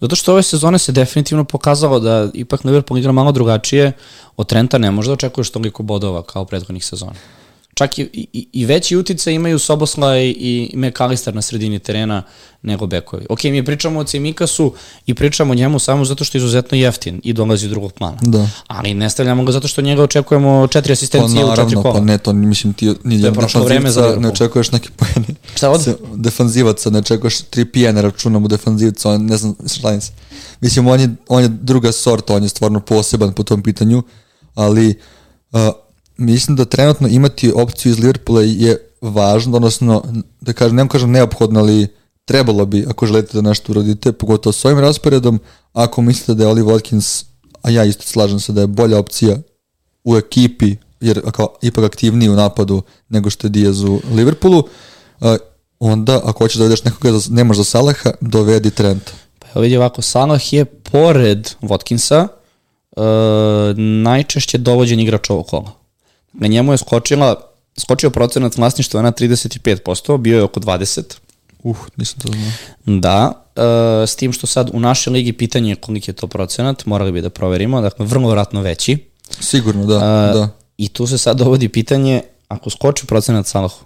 S1: Zato što ove sezone se definitivno pokazalo da ipak Liverpool igra malo drugačije, od Trenta ne može da očekuješ toliko bodova kao prethodnih sezona. Čak i, i, i veći uticaj imaju Soboslaj i McAllister na sredini terena nego bekovi. Ok, mi pričamo o Cimikasu i pričamo o njemu samo zato što je izuzetno jeftin i dolazi u drugog plana.
S2: Da.
S1: Ali ne stavljamo ga zato što njega očekujemo četiri
S2: Pa
S1: asistencije u četiri kola.
S2: pa ne, to mislim ti ni
S1: To je prošlo vreme za Liverpool.
S2: ne očekuješ neke pojene.
S1: Šta od?
S2: Defanzivaca, ne očekuješ tri pijene računam u defanzivca, on ne znam šta se. Mislim, on je, on je druga sorta, on je stvarno poseban po tom pitanju, ali uh, mislim da trenutno imati opciju iz Liverpoola je važno, odnosno, da kažem, ne kažem neophodno, ali trebalo bi, ako želite da nešto uradite, pogotovo s ovim rasporedom, ako mislite da je Oli Watkins, a ja isto slažem se da je bolja opcija u ekipi, jer kao ipak aktivniji u napadu nego što je Diaz u Liverpoolu, onda ako hoćeš da dovedeš nekoga, nemaš za Salaha, dovedi Trenta.
S1: Pa evo vidi ovako, Salah je pored Watkinsa uh, najčešće dovođen igrač ovog kola. Na njemu je skočila, skočio procenat vlasništva na 35%, bio je oko 20%.
S2: Uh, nisam to znao.
S1: Da, e, s tim što sad u našoj ligi pitanje je koliki je to procenat, morali bi da proverimo, dakle vrlo vratno veći.
S2: Sigurno, da,
S1: A,
S2: da.
S1: I tu se sad dovodi pitanje, ako skoči procenat Salahu,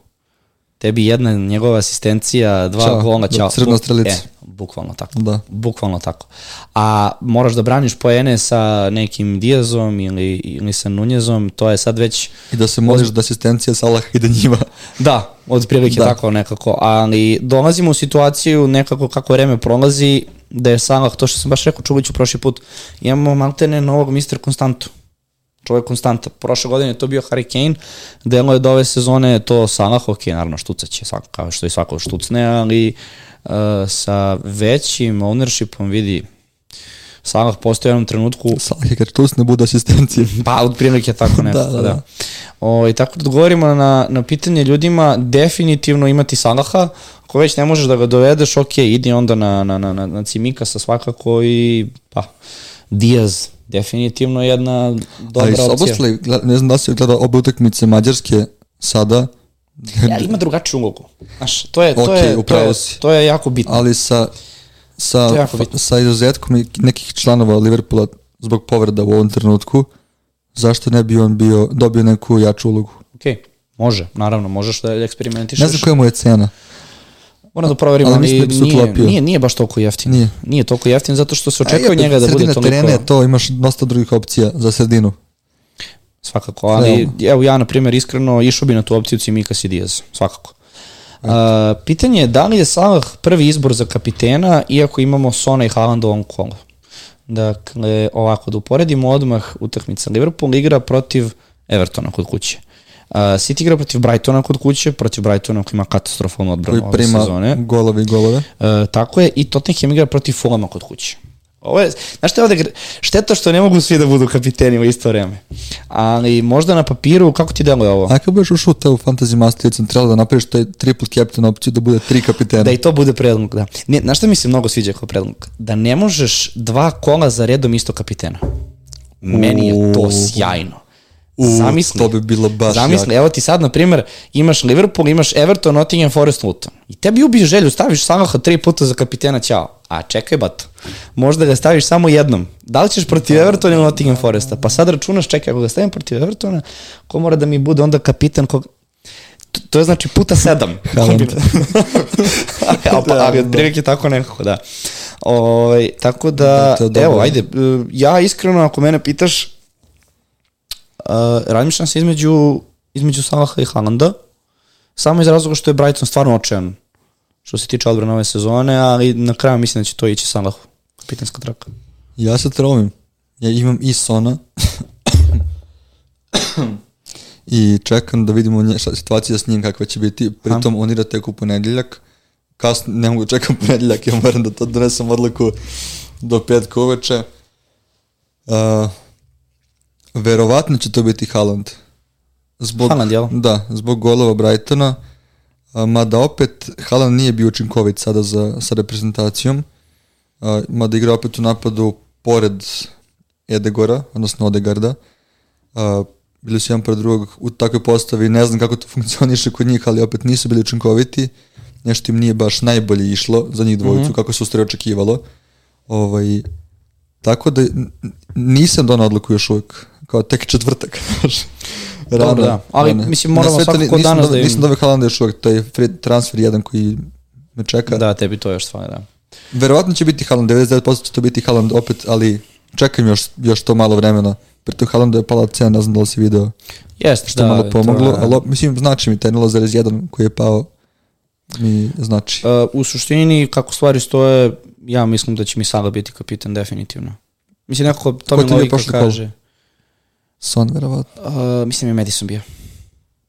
S1: tebi jedna njegova asistencija, dva
S2: Ćao,
S1: gola,
S2: da,
S1: ćao.
S2: crna strelica.
S1: E, bukvalno tako.
S2: Da.
S1: Bukvalno tako. A moraš da braniš poene sa nekim Diazom ili, ili sa Nunjezom, to je sad već
S2: I da se moliš da asistencija Salaha ide njima.
S1: Da, od prilike
S2: Da.
S1: tako nekako, ali dolazimo u situaciju nekako kako vreme prolazi, da je Salah, to što sam baš rekao Čuliću prošli put, imamo maltene novog Mr. Konstantu. Čovjek konstanta. Prošle godine je to bio Harry Kane, delo je do ove sezone to Salah, ok, naravno štucaće, svako, kao što i svako štucne, ali uh, sa većim ownershipom vidi Salah postoji u jednom trenutku
S2: Salah je kad štus ne bude asistencije.
S1: Pa, od prilike tako nekako, da.
S2: Da,
S1: da,
S2: da.
S1: O, I tako da odgovorimo na, na pitanje ljudima, definitivno imati Salaha, ako već ne možeš da ga dovedeš, ok, idi onda na, na, na, na, na Cimikasa svakako i pa, Diaz, definitivno jedna dobra
S2: Ali
S1: opcija.
S2: Gleda- ne znam da li si gledao obe utakmice Mađarske sada,
S1: Ja, ima drugačiju ulogu. Znaš, to je, to,
S2: Ok,
S1: je, to, je,
S2: si.
S1: to je jako bitno.
S2: ali sa, sa,
S1: To bitno.
S2: sa izuzetkom nekih članova Liverpoola zbog povreda u ovom trenutku, zašto ne bi on bio, dobio neku jaču ulogu?
S1: Ok, može, naravno, možeš da eksperimentišeš.
S2: Ne znam koja mu je cena.
S1: Moram da proverimo,
S2: Ali
S1: ali,
S2: da
S1: nije,
S2: uklopio.
S1: nije, nije baš toliko jeftin.
S2: Nije.
S1: Nije toliko jeftin zato što se očekuje njega da bude
S2: sredina
S1: toliko...
S2: terena je to, imaš dosta drugih opcija za sredinu.
S1: Svakako, ali
S2: Realno.
S1: evo ja na primjer iskreno išao bi na tu opciju Cimikas i Diaz, svakako. Uh, pitanje je da li je Salah prvi izbor za kapitena iako imamo Sona i Haaland u ovom kolu. Dakle, ovako, da uporedimo odmah utakmica. Liverpool igra protiv Evertona kod kuće. Uh, City igra protiv Brightona kod kuće, protiv Brightona koji ima katastrofalnu odbranu
S2: Koji
S1: ove
S2: prima
S1: sezone.
S2: golove i golove.
S1: E, tako je, i Tottenham igra protiv Fulama kod kuće. Ovo je, znaš šta je ovde, šteta što ne mogu svi da budu kapiteni u isto vreme. Ali možda na papiru, kako ti deluje ovo?
S2: A kako budeš ušao u te u Fantasy Master centralu da napraviš taj triple captain opciju da bude tri kapitena?
S1: Da i to bude predlog, da. Ne, znaš šta mi se mnogo sviđa kao predlog? Da ne možeš dva kola za redom isto kapitena. Meni je to sjajno.
S2: U,
S1: Zamisli.
S2: to bi bilo baš
S1: Zamisli, evo ti sad, na primjer, imaš Liverpool, imaš Everton, Nottingham Forest, Luton. I tebi ubiješ želju, staviš Salaha tri puta za kapitena, ćao. A čekaj, bato, možda ga staviš samo jednom. Da li ćeš protiv Evertona ili Nottingham Foresta? Pa sad računaš, čekaj, ako ga stavim protiv Evertona, ko mora da mi bude onda kapitan kog... To, to je znači puta sedam.
S2: Haaland.
S1: ali, pa, ali otprilike tako nekako, da. Ovaj, tako da,
S2: Da, je
S1: evo, ajde, ja iskreno, ako mene pitaš, razmišljam se između, između Salaha i Haalanda, samo iz razloga što je Brighton stvarno očajan što se tiče odbrane ove sezone, ali na kraju mislim da će to ići Salahu, kapitanska traka.
S2: Ja se trovim. Ja imam i Sona. I čekam da vidimo nje, šta, situacija s njim kakva će biti. Pritom on igra tek u ponedeljak. Kasno, ne mogu da čekam ponedeljak, ja moram da to donesem odluku do petka uveče. Uh, verovatno će to biti Haaland. Zbog,
S1: Haaland, jel?
S2: Da, zbog golova Brightona. Mada opet Haaland nije bio učinkovit sada za, sa reprezentacijom. Mada igra opet u napadu pored Edegora, odnosno Odegarda. Bili su jedan pored drugog u takvoj postavi, ne znam kako to funkcioniše kod njih, ali opet nisu bili učinkoviti. Nešto im nije baš najbolje išlo za njih dvojicu, mm -hmm. kako se ustvari očekivalo. Ovaj, tako da nisam donao odluku još uvijek, kao tek četvrtak. znaš.
S1: Dobro, da. Ali, mislim, moramo
S2: Na sve to
S1: svakako
S2: nisam
S1: danas da im-
S2: Nisam dobio Haalanda još uvek, to je free transfer jedan koji me čeka.
S1: Da, tebi to još stvari, da.
S2: Verovatno će biti Haaland, 99% će to biti Haaland opet, ali čekam još, još to malo vremena. Pritom Haalandu je pala cena, ne znam da li si video
S1: Jeste,
S2: što
S1: da,
S2: malo
S1: to
S2: pomoglo,
S1: je-
S2: ali mislim znači mi taj 0,1 koji je pao mi znači.
S1: Uh, u suštini, kako stvari stoje, ja mislim da će mi Salah biti kapitan definitivno. Mislim, nekako to mi logika
S2: prošli kolo? Son verovatno.
S1: Uh, mislim je Madison bio.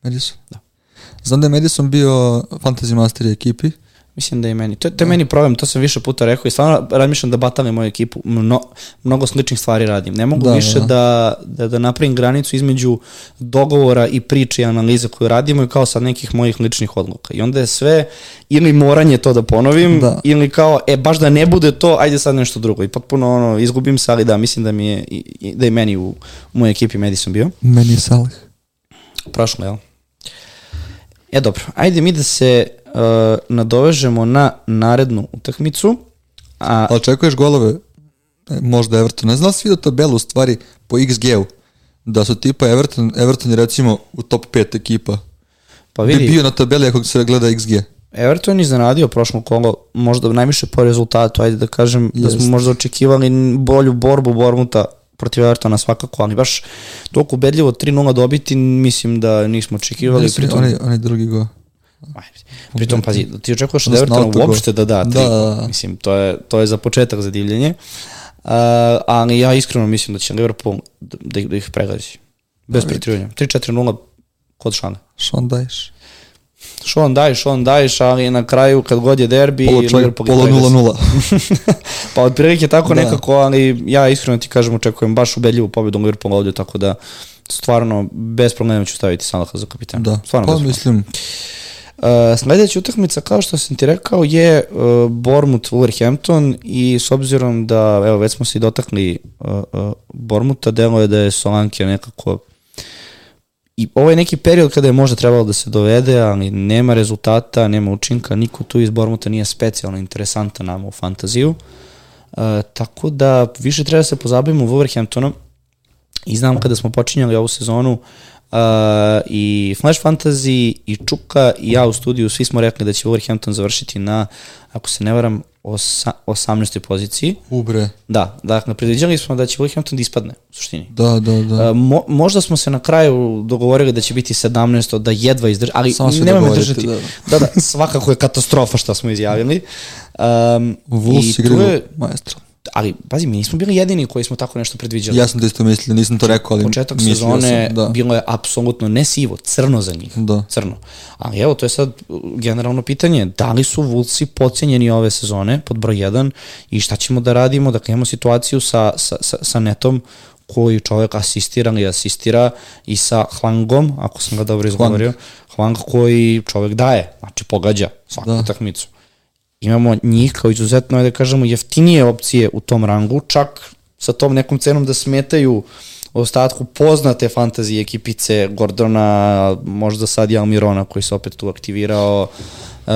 S2: Madison?
S1: Da.
S2: Znam da je Madison bio fantasy master ekipi.
S1: Mislim da je meni. To, to je meni problem, to sam više puta rekao i stvarno razmišljam da batalim moju ekipu. Mno, mnogo sličnih stvari radim. Ne mogu
S2: Da,
S1: više
S2: da.
S1: da, da, da napravim granicu između dogovora i priče i analize koju radimo i kao sad nekih mojih ličnih odluka. I onda je sve ili moranje to da ponovim
S2: Da.
S1: ili kao, e, baš da ne bude to, ajde sad nešto drugo. I potpuno ono, izgubim se, ali da, mislim da mi je, i- i- da je meni u, u mojoj ekipi Madison bio.
S2: Meni je Salah.
S1: Prošlo, jel? E dobro, ajde mi da se uh, nadovežemo na narednu utakmicu. A,
S2: Ali očekuješ golove? E, Možda Everton. Ne znam da si vidio tabelu u stvari po XG-u. Da su tipa Everton, Everton je recimo u top 5 ekipa.
S1: pa
S2: Bi
S1: vidi,
S2: bio na tabeli ako se gleda XG.
S1: Everton je iznenadio prošlo kolo, možda najviše po rezultatu, ajde da kažem, da smo
S2: Jest.
S1: možda očekivali bolju borbu Bormuta protiv Evertona svakako, ali baš toliko ubedljivo 3-0 dobiti, mislim da nismo očekivali. Pritom,
S2: onaj, onaj drugi go.
S1: Pritom, pazi, ti očekuješ od Evertona uopšte da da tri.
S2: Da, da, da.
S1: Mislim, to je, to je za početak za divljenje. Uh, ali ja iskreno mislim da će Liverpool da, da, ih- da pregazi. Bez pretirivanja. 3-4-0 kod Šana.
S2: Sean Dyche.
S1: Šon daješ, šon daješ, ali na kraju kad god je derbi,
S2: Polo,
S1: ih
S2: polo
S1: pregazi.
S2: 0-0.
S1: pa otprilike tako
S2: Da.
S1: nekako, ali ja iskreno ti kažem očekujem baš ubedljivu pobedu Liverpoola ovdje, tako da stvarno bez problema ću staviti Salaha za kapitana.
S2: Da,
S1: Stvarno
S2: pa
S1: bez problema. Uh, sledeća utakmica, kao što sam ti rekao, je uh, Bournemouth Wolverhampton i s obzirom da, evo, već smo se i dotakli uh, uh, Bournemoutha, delo je da je Solanke nekako i ovo je neki period kada je možda trebalo da se dovede, ali nema rezultata, nema učinka, niko tu iz Bournemoutha nije specijalno interesantan nama u fantaziju. Uh, tako da više treba da se pozabavimo Wolverhamptonom i znam kada smo počinjali ovu sezonu uh, i Flash Fantasy i Čuka i ja u studiju svi smo rekli da će Wolverhampton završiti na, ako se ne varam, osa, 18. poziciji.
S2: ubre.
S1: Da, dakle, predviđali smo da će Wolverhampton da ispadne, u suštini.
S2: Da, da, da.
S1: Uh, mo, možda smo se na kraju dogovorili da će biti 17. da jedva izdrži, ali nemojme
S2: dogovorite,
S1: držati.
S2: da.
S1: Da. da, svakako je katastrofa što smo izjavili. Um,
S2: Wolves igraju
S1: je,
S2: maestro.
S1: Ali, pazi, mi nismo bili jedini koji smo tako nešto predviđali.
S2: Ja sam to isto mislio, nisam to rekao, ali
S1: početak sezone
S2: sam, da.
S1: bilo je apsolutno ne sivo, crno za njih.
S2: Da.
S1: Crno. Ali evo, to je sad generalno pitanje, da li su Vulci pocenjeni ove sezone pod broj 1 i šta ćemo da radimo? Dakle, imamo situaciju sa, sa, sa, sa netom koji čovjek asistira ili asistira i sa Hwangom, ako sam ga dobro izgovorio, Hwang koji čovjek daje, znači pogađa svaku
S2: Da.
S1: utakmicu. Imamo njih kao izuzetno, da kažemo, jeftinije opcije u tom rangu, čak sa tom nekom cenom da smetaju ostatku poznate fantazije ekipice Gordona, možda sad i Almirona koji se opet tu aktivirao, uh,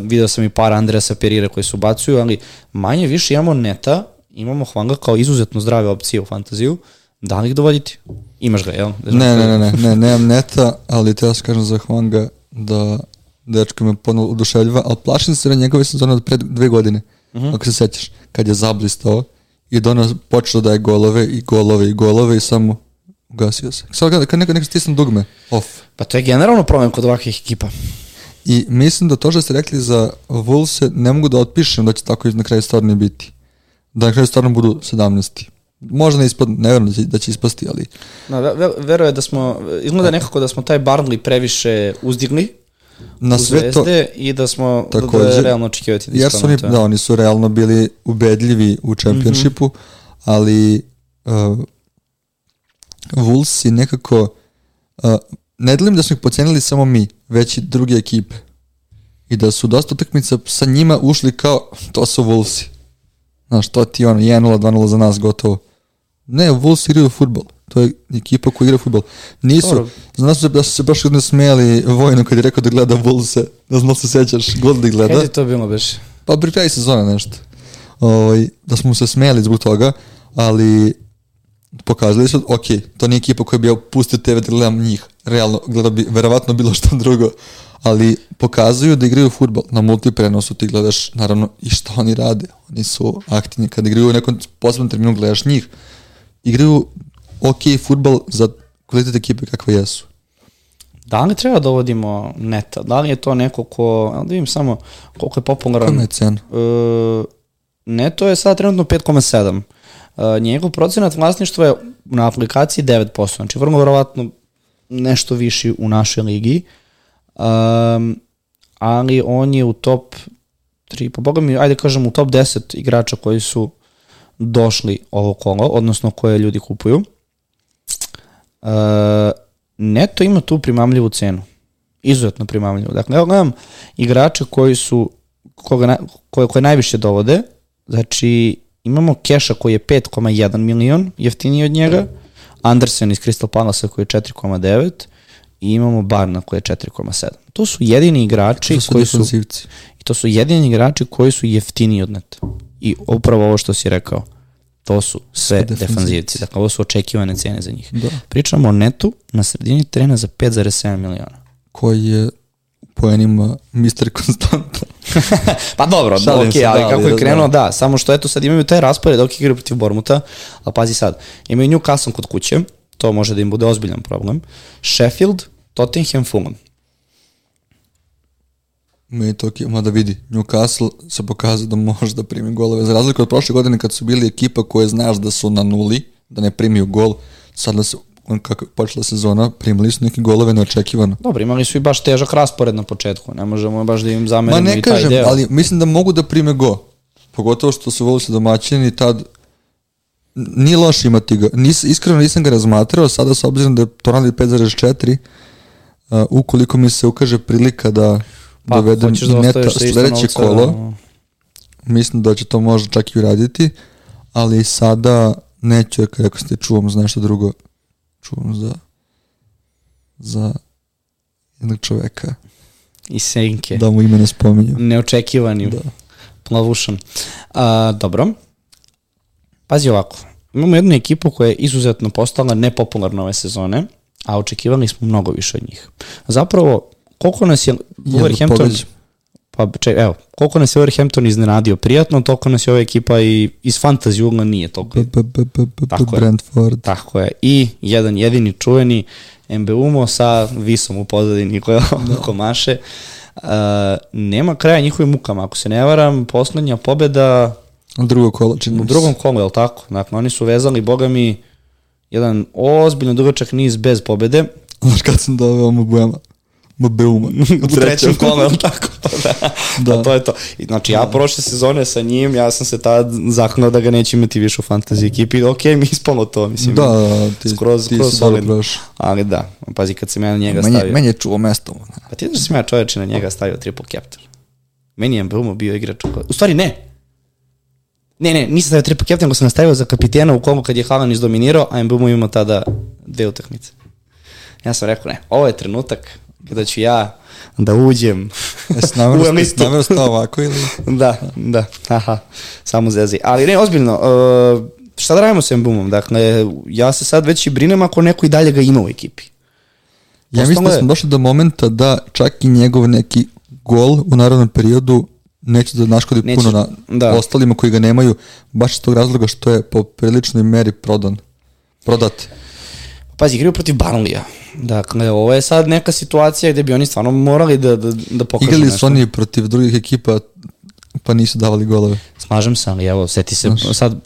S1: video sam i par Andreasa Perire koji se ubacuju, ali manje više imamo neta, imamo Hwanga kao izuzetno zdrave opcije u fantaziju, da li ih dovoditi? Imaš ga, jel?
S2: Ne, ne, ne, ne, ne, nemam neta, ali te ja se kažem za Hwanga da dečko me ponovno oduševljiva, ali plašim se na njegove sezone od pred dve godine, ako se sećaš, kad je zablistao i da ono počeo da daje golove i golove i golove i samo ugasio se. Sad kad, kad neko, neko stisne dugme, off.
S1: Pa to je generalno problem kod ovakvih ekipa.
S2: I mislim da to što ste rekli za Wolves ne mogu da otpišem da će tako na kraju stvarno biti. Da na kraju stvarno budu 17. Možda ne ispod, ne verujem da će, da će ispasti, ali
S1: No, ve, ve, veruje da smo, izgleda nekako da smo taj Barnley previše uzdigli
S2: na sve to,
S1: i da smo, da, da je
S2: Takođe,
S1: realno očekivati da
S2: jer su oni, da, oni su realno bili ubedljivi u čempionšipu, ali uh, Wolves i nekako uh, ne delim da smo ih pocenili samo mi, već i druge ekipe. I da su dosta utakmica sa njima ušli kao, to su Wolvesi. Znaš, to ti ono, 1-0, 2-0 za nas, gotovo. Ne, Wolves igraju futbol. To je ekipa koja igra futbol. Nisu,
S1: Dobro.
S2: znam da su se, da su se baš jedno smijali Vojnu kad je rekao da gleda. Ne znam da se sećaš, god da gleda.
S1: Kada je to bilo beš?
S2: Pa pri kraju sezone nešto. Ovaj, da smo se smijali zbog toga, ali pokazali su, ok, to nije ekipa koja bi ja pustio TV da gledam njih, realno, gledao bi verovatno bilo što drugo, ali pokazuju da igraju futbol. Na multiprenosu ti gledaš, naravno, i što oni rade. Oni su aktivni. Kad igraju u nekom posebnom terminu, gledaš njih. Igraju ok futbol za kvalitet ekipe kakve jesu.
S1: Da li treba da uvodimo neta? Da li je to neko ko, da vidim samo koliko je popularan.
S2: Kako je cena?
S1: E, neto je sada trenutno 5,7. E, njegov procenat vlasništva je na aplikaciji 9%, znači vrlo verovatno nešto viši u našoj ligi, um, ali on je u top 3, pa boga mi, ajde kažem u top 10 igrača koji su došli ovo kolo, odnosno koje ljudi kupuju. Uh, Neto ima tu primamljivu cenu. Izuzetno primamljivu. Dakle, evo gledam igrače koji su, koga, koje, koje najviše dovode, znači imamo Keša koji je 5,1 milion, jeftiniji od njega, Andersen iz Crystal Palace koji je 4,9 i imamo Barna koji je 4,7. To su jedini igrači
S2: To su
S1: koji su i to su jedini igrači koji su jeftiniji od neta. I upravo ovo što si rekao, to su sve
S2: defenzivci.
S1: defanzivci. Dakle, ovo su očekivane cene za njih.
S2: Da.
S1: Pričamo o netu na sredini trena za 5,7 miliona.
S2: Koji je u poenima Mr. Konstanta.
S1: pa dobro,
S2: Šalim
S1: ok,
S2: se,
S1: ali
S2: da,
S1: kako je krenuo,
S2: da.
S1: da. samo što eto sad imaju taj raspored dok igraju protiv Bormuta, ali pazi sad, imaju Newcastle kod kuće, to može da im bude ozbiljan problem, Sheffield, Tottenham, Fulham.
S2: Meni to ok, mada vidi, Newcastle se pokazao da može da primi golove. Za razliku od prošle godine kad su bili ekipa koje znaš da su na nuli, da ne primiju gol, sada se, on kako je počela sezona, primili su neke golove neočekivano.
S1: Dobro, imali su i baš težak raspored na početku, ne možemo baš da im
S2: Ma
S1: zamerimo
S2: ne
S1: i taj
S2: kažem,
S1: deo.
S2: ali mislim da mogu da prime go. Pogotovo što su voli se domaćini tad nije loše imati ga. Nis, iskreno nisam ga razmatrao, sada s obzirom da je to radi 5.4, uh, ukoliko mi se ukaže prilika da
S1: Pa,
S2: dovedem
S1: hoćeš da
S2: neta
S1: isto
S2: sledeće kolo,
S1: da-
S2: mislim da će to možda čak i uraditi, ali sada neću, jer kako ste čuvam za nešto drugo, čuvam za za jednog čoveka,
S1: I senke.
S2: da mu ime ne spominju.
S1: Neočekivani.
S2: Da.
S1: Plavušan. A, dobro. Pazi ovako. Imamo jednu ekipu koja je izuzetno postala nepopularna ove sezone, a očekivali smo mnogo više od njih. Zapravo, koliko nas je Wolverhampton... Pa, če, evo, koliko nas je Wolverhampton iznenadio prijatno, toliko nas je ova ekipa i iz fantasy ugla nije toliko.
S2: B- b- b- b-
S1: Tako je.
S2: Brentford.
S1: Tako je. I jedan jedini čuveni Mbeumo sa visom u pozadini koja oko maše. Uh, nema kraja njihovim mukama. Ako se ne varam, poslednja pobeda
S2: Drugo kolo, čini
S1: u drugom kolu, je li tako? Dakle, oni su vezali, boga mi, jedan ozbiljno dugačak niz bez pobede.
S2: Znaš kad sam doveo Mbeuma.
S1: U trećem kolu, tako? da.
S2: Da.
S1: da. to je to. Znači, ja prošle sezone sa njim, ja sam se tad zaknao da ga neće imati više u fantasy ekipi. Ok, mi ispalo to, mislim.
S2: Da, ti,
S1: skroz,
S2: ti
S1: skroz solidno. Ali da, pazi kad sam ja na njega
S2: Meni,
S1: stavio.
S2: meni je čuo mesto.
S1: Pa ti znaš da sam ja čoveče na njega stavio triple captain. Meni je Mbeumo bio igrač. u stvari ne. Ne, ne, nisam stavio triple captain, nego sam nastavio za kapitena u kolu kad je Haaland izdominirao, a Mbeumo imao tada dve utakmice. Ja sam rekao, ne, ovo je trenutak kada ću ja da uđem
S2: Jesi
S1: u
S2: namjerno
S1: listu.
S2: namjerno stao ovako ili?
S1: da, da, haha, samo zezi. Ali ne, ozbiljno, uh, šta da radimo sa Mbeumom? Dakle, ja se sad već i brinem ako neko i dalje ga ima u ekipi.
S2: Ja mislim da smo došli do momenta da čak i njegov neki gol u narodnom periodu neće da naškodi
S1: Neće,
S2: puno na
S1: da.
S2: ostalima koji ga nemaju, baš iz tog razloga što je po priličnoj meri prodan. Prodat.
S1: Pazi, igraju protiv Barnlija. Dakle, ovo je sad neka situacija gde bi oni stvarno morali da, da, da pokažu
S2: Igrali
S1: nešto.
S2: su oni protiv drugih ekipa, pa nisu davali golove.
S1: Slažem se, ali evo, seti se
S2: Znaš.
S1: sad uh,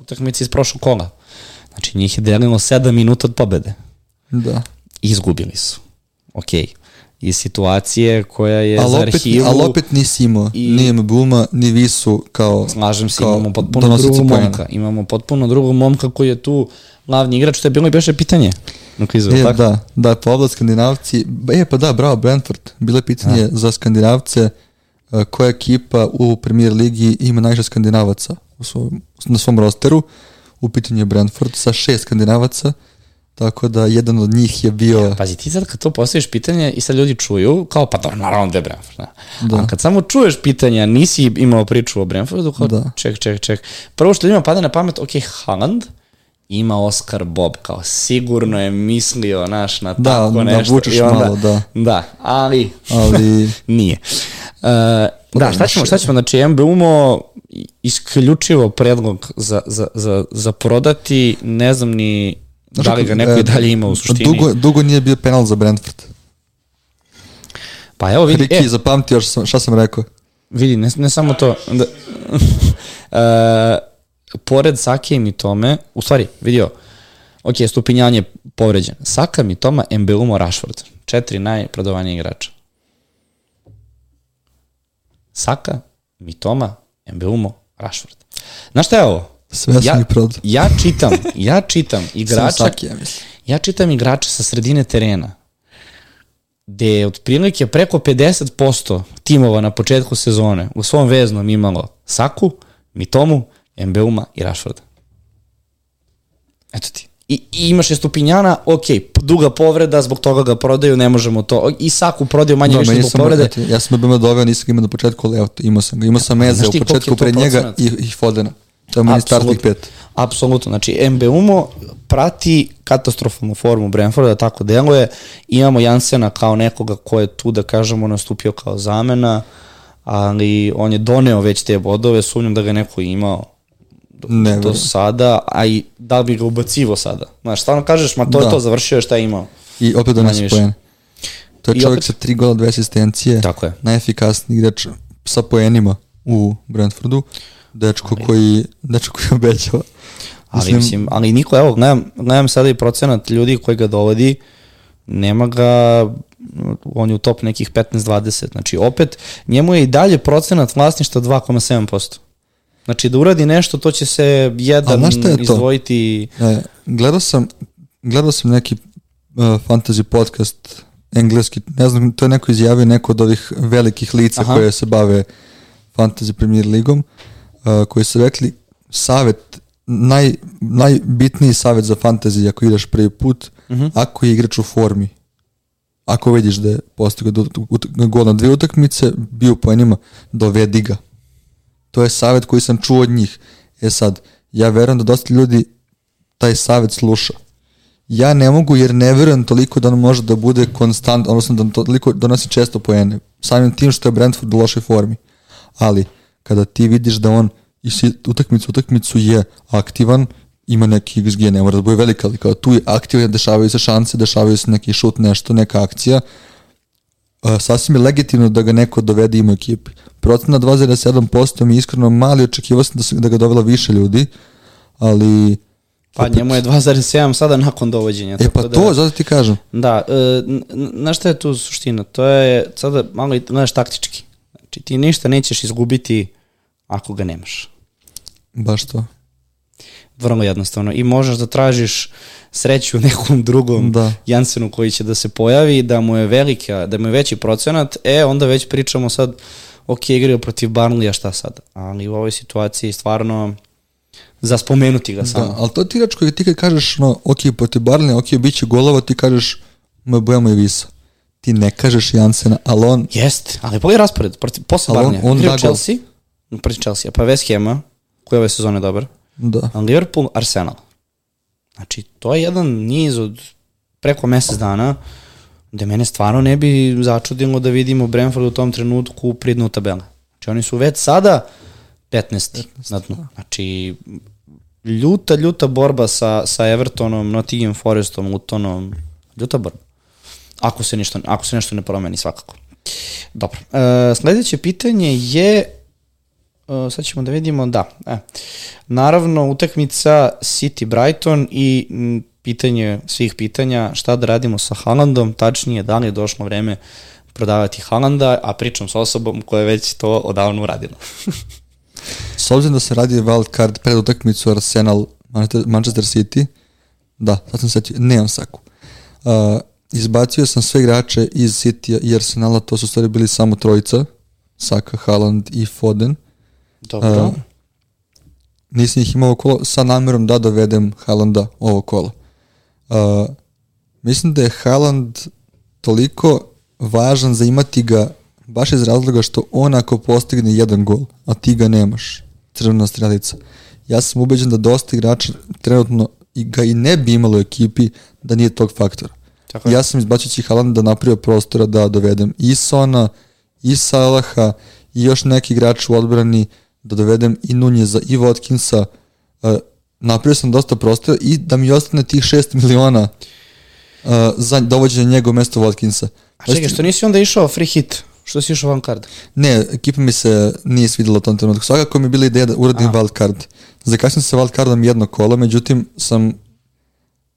S1: utakmice iz prošlog kola. Znači, njih je delilo 7 minuta od pobede.
S2: Da.
S1: I izgubili su. Okej. I situacije koja je
S2: Ali
S1: za
S2: opet,
S1: arhivu...
S2: ali opet nisi imao
S1: i-
S2: ni Mbuma, ni Visu kao
S1: Slažem se,
S2: kao
S1: imamo potpuno drugog momka. Imamo potpuno drugog momka koji je tu glavni igrač. To je bilo i beše pitanje na kvizu,
S2: E,
S1: tako?
S2: da, da, pa oblast skandinavci, e pa da, bravo, Brentford, bilo je pitanje za skandinavce, e, koja ekipa u premier ligi ima najviše skandinavaca u svom, na svom rosteru, u pitanju je Brentford sa šest skandinavaca, tako da jedan od njih je bio,
S1: Pazi, ti sad kad to postaviš pitanje i sad ljudi čuju, kao pa dobro, naravno da je Brentford. Da.
S2: Da.
S1: A kad samo čuješ pitanja, nisi imao priču o Brentfordu, kao
S2: Da.
S1: ček, ček, ček. Prvo što ljudima pada na pamet, ok, Haaland ima Oscar Bob, kao sigurno je mislio, naš, na
S2: Da,
S1: tako
S2: da
S1: nešto.
S2: vučeš
S1: i onda,
S2: malo, da.
S1: Da, ali
S2: Ali,
S1: nije. Uh, da, šta ćemo, šta ćemo, znači MBUMO isključivo predlog za, za, za, za prodati, ne znam ni da li ga neko i
S2: e,
S1: dalje ima u suštini.
S2: Dugo, dugo nije bio penal za Brentford.
S1: pa evo vidi,
S2: Riki,
S1: e,
S2: zapamtio šta sam, šta sam rekao.
S1: vidi, ne, ne samo to. Da, uh, pored Sake i Mitome, u stvari, vidio, ok, Stupinjan je povređen. Saka, Mitoma, Mbeumo, Rashford. Četiri najprodovanije igrača. Saka, Mitoma, Mbeumo, Rashford. Znaš šta je ovo?
S2: Sve sam
S1: ja,
S2: ih prodao.
S1: ja čitam, ja čitam igrača,
S2: Saki, ja mislim.
S1: ja čitam igrača sa sredine terena, gde je otprilike preko 50% timova na početku sezone u svom veznom imalo Saku, Mitomu, Embeuma i Rashforda. Eto ti. I, I imaš je Stupinjana, ok, duga povreda, zbog toga ga prodaju, ne možemo to. I Saku prodaju manje
S2: Da,
S1: više zbog
S2: sam,
S1: povrede.
S2: eto, ja sam ga doveo, nisam ga imao na početku, ali evo, imao sam ga. Imao sam
S1: znaš
S2: u početku pred njega i, i Fodena. To je meni startnih pet.
S1: Apsolutno, znači Mbeumo prati katastrofalnu formu Brentforda, tako deluje. Imamo Jansena kao nekoga ko je tu, da kažemo, nastupio kao zamena, ali on je doneo već te bodove, sumnjam da ga neko imao do,
S2: Ne,
S1: do sada, a i da li bi ga ubacivo sada. Znaš, stvarno kažeš, ma to je
S2: Da.
S1: to, završio je šta je imao.
S2: I opet donese
S1: više.
S2: poene. To je
S1: I
S2: čovjek
S1: opet-
S2: sa tri gola, dve asistencije.
S1: Tako je.
S2: Najefikasniji igrač sa poenima u Brentfordu. Dečko koji, dečko koji obećava.
S1: Ali, mislim, ali niko, evo, gledam, gledam sada i procenat ljudi koji ga dovodi, nema ga, on je u top nekih 15-20, znači opet, njemu je i dalje procenat vlasništva 2,7%. Znači da uradi nešto, to će se jedan
S2: je to?
S1: izdvojiti,
S2: E, gledao sam, gledao sam neki uh, fantasy podcast engleski, ne znam, to je neko izjavio, neko od ovih velikih lica
S1: Aha.
S2: koje se bave fantasy premier ligom, uh, koji su rekli savet, naj, najbitniji savet za fantasy ako ideš prvi put, ako je igrač u formi, ako vidiš da je postigao gol na dvije utakmice, bio po njima, dovedi ga. To je savet koji sam čuo od njih. E sad, ja verujem da dosta ljudi taj savet sluša. Ja ne mogu jer ne verujem toliko da on može da bude konstant, odnosno da toliko donosi često poene. Samim tim što je Brentford u lošoj formi. Ali, kada ti vidiš da on i utakmicu utakmicu je aktivan, ima neki XG, ne mora da bude velika, ali kao tu je aktivan, dešavaju se šanse, dešavaju se neki šut, nešto, neka akcija, sasvim je legitimno da ga neko dovede ima ekipi. Procena 2,7% mi je iskreno mali, očekivao sam da, se, da ga dovela više ljudi, ali...
S1: pa
S2: opet-
S1: njemu je 2,7 sada nakon dovođenja.
S2: E pa
S1: tako
S2: to, zato ti kažem.
S1: Da, e, znaš šta je tu suština? To je sada malo i gledaš taktički. Znači ti ništa nećeš izgubiti ako ga nemaš.
S2: Baš to.
S1: Vrlo jednostavno i možeš da tražiš sreću u nekom drugom
S2: Da.
S1: Jansenu koji će da se pojavi, da mu je velika, da mu je veći procenat, e onda već pričamo sad ok, igraju protiv Barnleya, šta sad? Ali u ovoj situaciji stvarno za spomenuti ga samo.
S2: Da, ali to ti igrač koji ti kad kažeš, no, ok, protiv Barlina, ok, bit će golova, ti kažeš, moj bojamo je visa. Ti ne kažeš Jansena, ali on,
S1: Jest, ali pogledaj raspored, protiv, posle
S2: Ali on-
S1: Barnleya,
S2: on da gol.
S1: Chelsea, protiv Chelsea, pa West Hama, koji je ove sezone dobar,
S2: da.
S1: Liverpool, Arsenal. Znači, to je jedan niz od preko mesec dana gde mene stvarno ne bi začudilo da vidimo Brentford u tom trenutku pridnu tabela. Znači, oni su već sada 15. na dnu. Znači, ljuta, ljuta borba sa, sa Evertonom, Nottingham Forestom, Lutonom. Ljuta borba. Ako se, ništa, ako se nešto ne promeni, svakako. Dobro. E, sledeće pitanje je Uh, sad ćemo da vidimo, da. E. Naravno, utakmica City Brighton i m, pitanje svih pitanja šta da radimo sa Haalandom, tačnije da li je došlo vreme prodavati Haalanda, a pričam sa osobom koja je već to odavno uradila.
S2: S obzirom da se radi wild card pred utakmicu Arsenal Manchester- City, da, sad sam setio, nemam saku. Uh, izbacio sam sve igrače iz City i Arsenala, to su stvari bili samo trojica, Saka, Haaland i Foden.
S1: Dobro.
S2: A, nisam ih imao kolo sa namerom da dovedem Haalanda ovo kolo. Uh, mislim da je Haaland toliko važan za imati ga baš iz razloga što on ako postigne jedan gol, a ti ga nemaš, crvena strelica. Ja sam ubeđen da dosta igrača trenutno i ga i ne bi imalo u ekipi da nije tog faktora.
S1: Tako
S2: ja sam izbačući Haalanda napravio prostora da dovedem i Sona, i Salaha, i još neki igrač u odbrani, da dovedem i Nunjeza, i Watkinsa, uh, napravio sam dosta prostora i da mi ostane tih 6 miliona uh, za dovođenje njegov mesto Watkinsa.
S1: A čekaj, što nisi onda išao free hit? Što si išao van card?
S2: Ne, ekipa mi se nije svidela u tom trenutku. Svakako mi je bila ideja da uradim wild card. Zakasnio sam sa wild cardom jedno kolo, međutim sam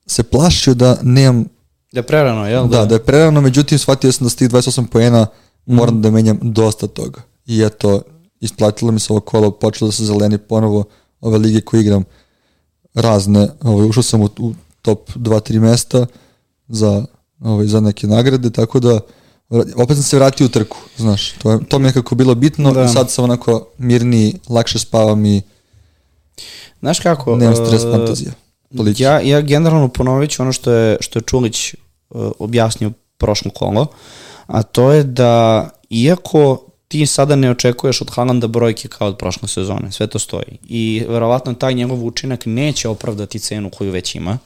S2: se plašio da nemam
S1: Da je prerano, jel?
S2: Da, da je prerano, međutim shvatio sam da s tih 28 poena moram da menjam dosta toga. I eto, isplatilo mi se ovo kolo, počelo da se zeleni ponovo ove lige koje igram razne. Ovaj, ušao sam u, u top 2-3 mesta za, ovaj, za neke nagrade, tako da opet sam se vratio u trku, znaš, to, je, to mi je nekako bilo bitno
S1: Da.
S2: i sad sam onako mirniji, lakše spavam i
S1: Znaš kako?
S2: nemam stres
S1: e,
S2: fantazija.
S1: Ja, ja generalno ponovit ću ono što je, što je Čulić uh, objasnio prošlo kolo, a to je da iako ti sada ne očekuješ od Haalanda brojke kao od prošle sezone, sve to stoji. I verovatno taj njegov učinak neće opravdati cenu koju već ima.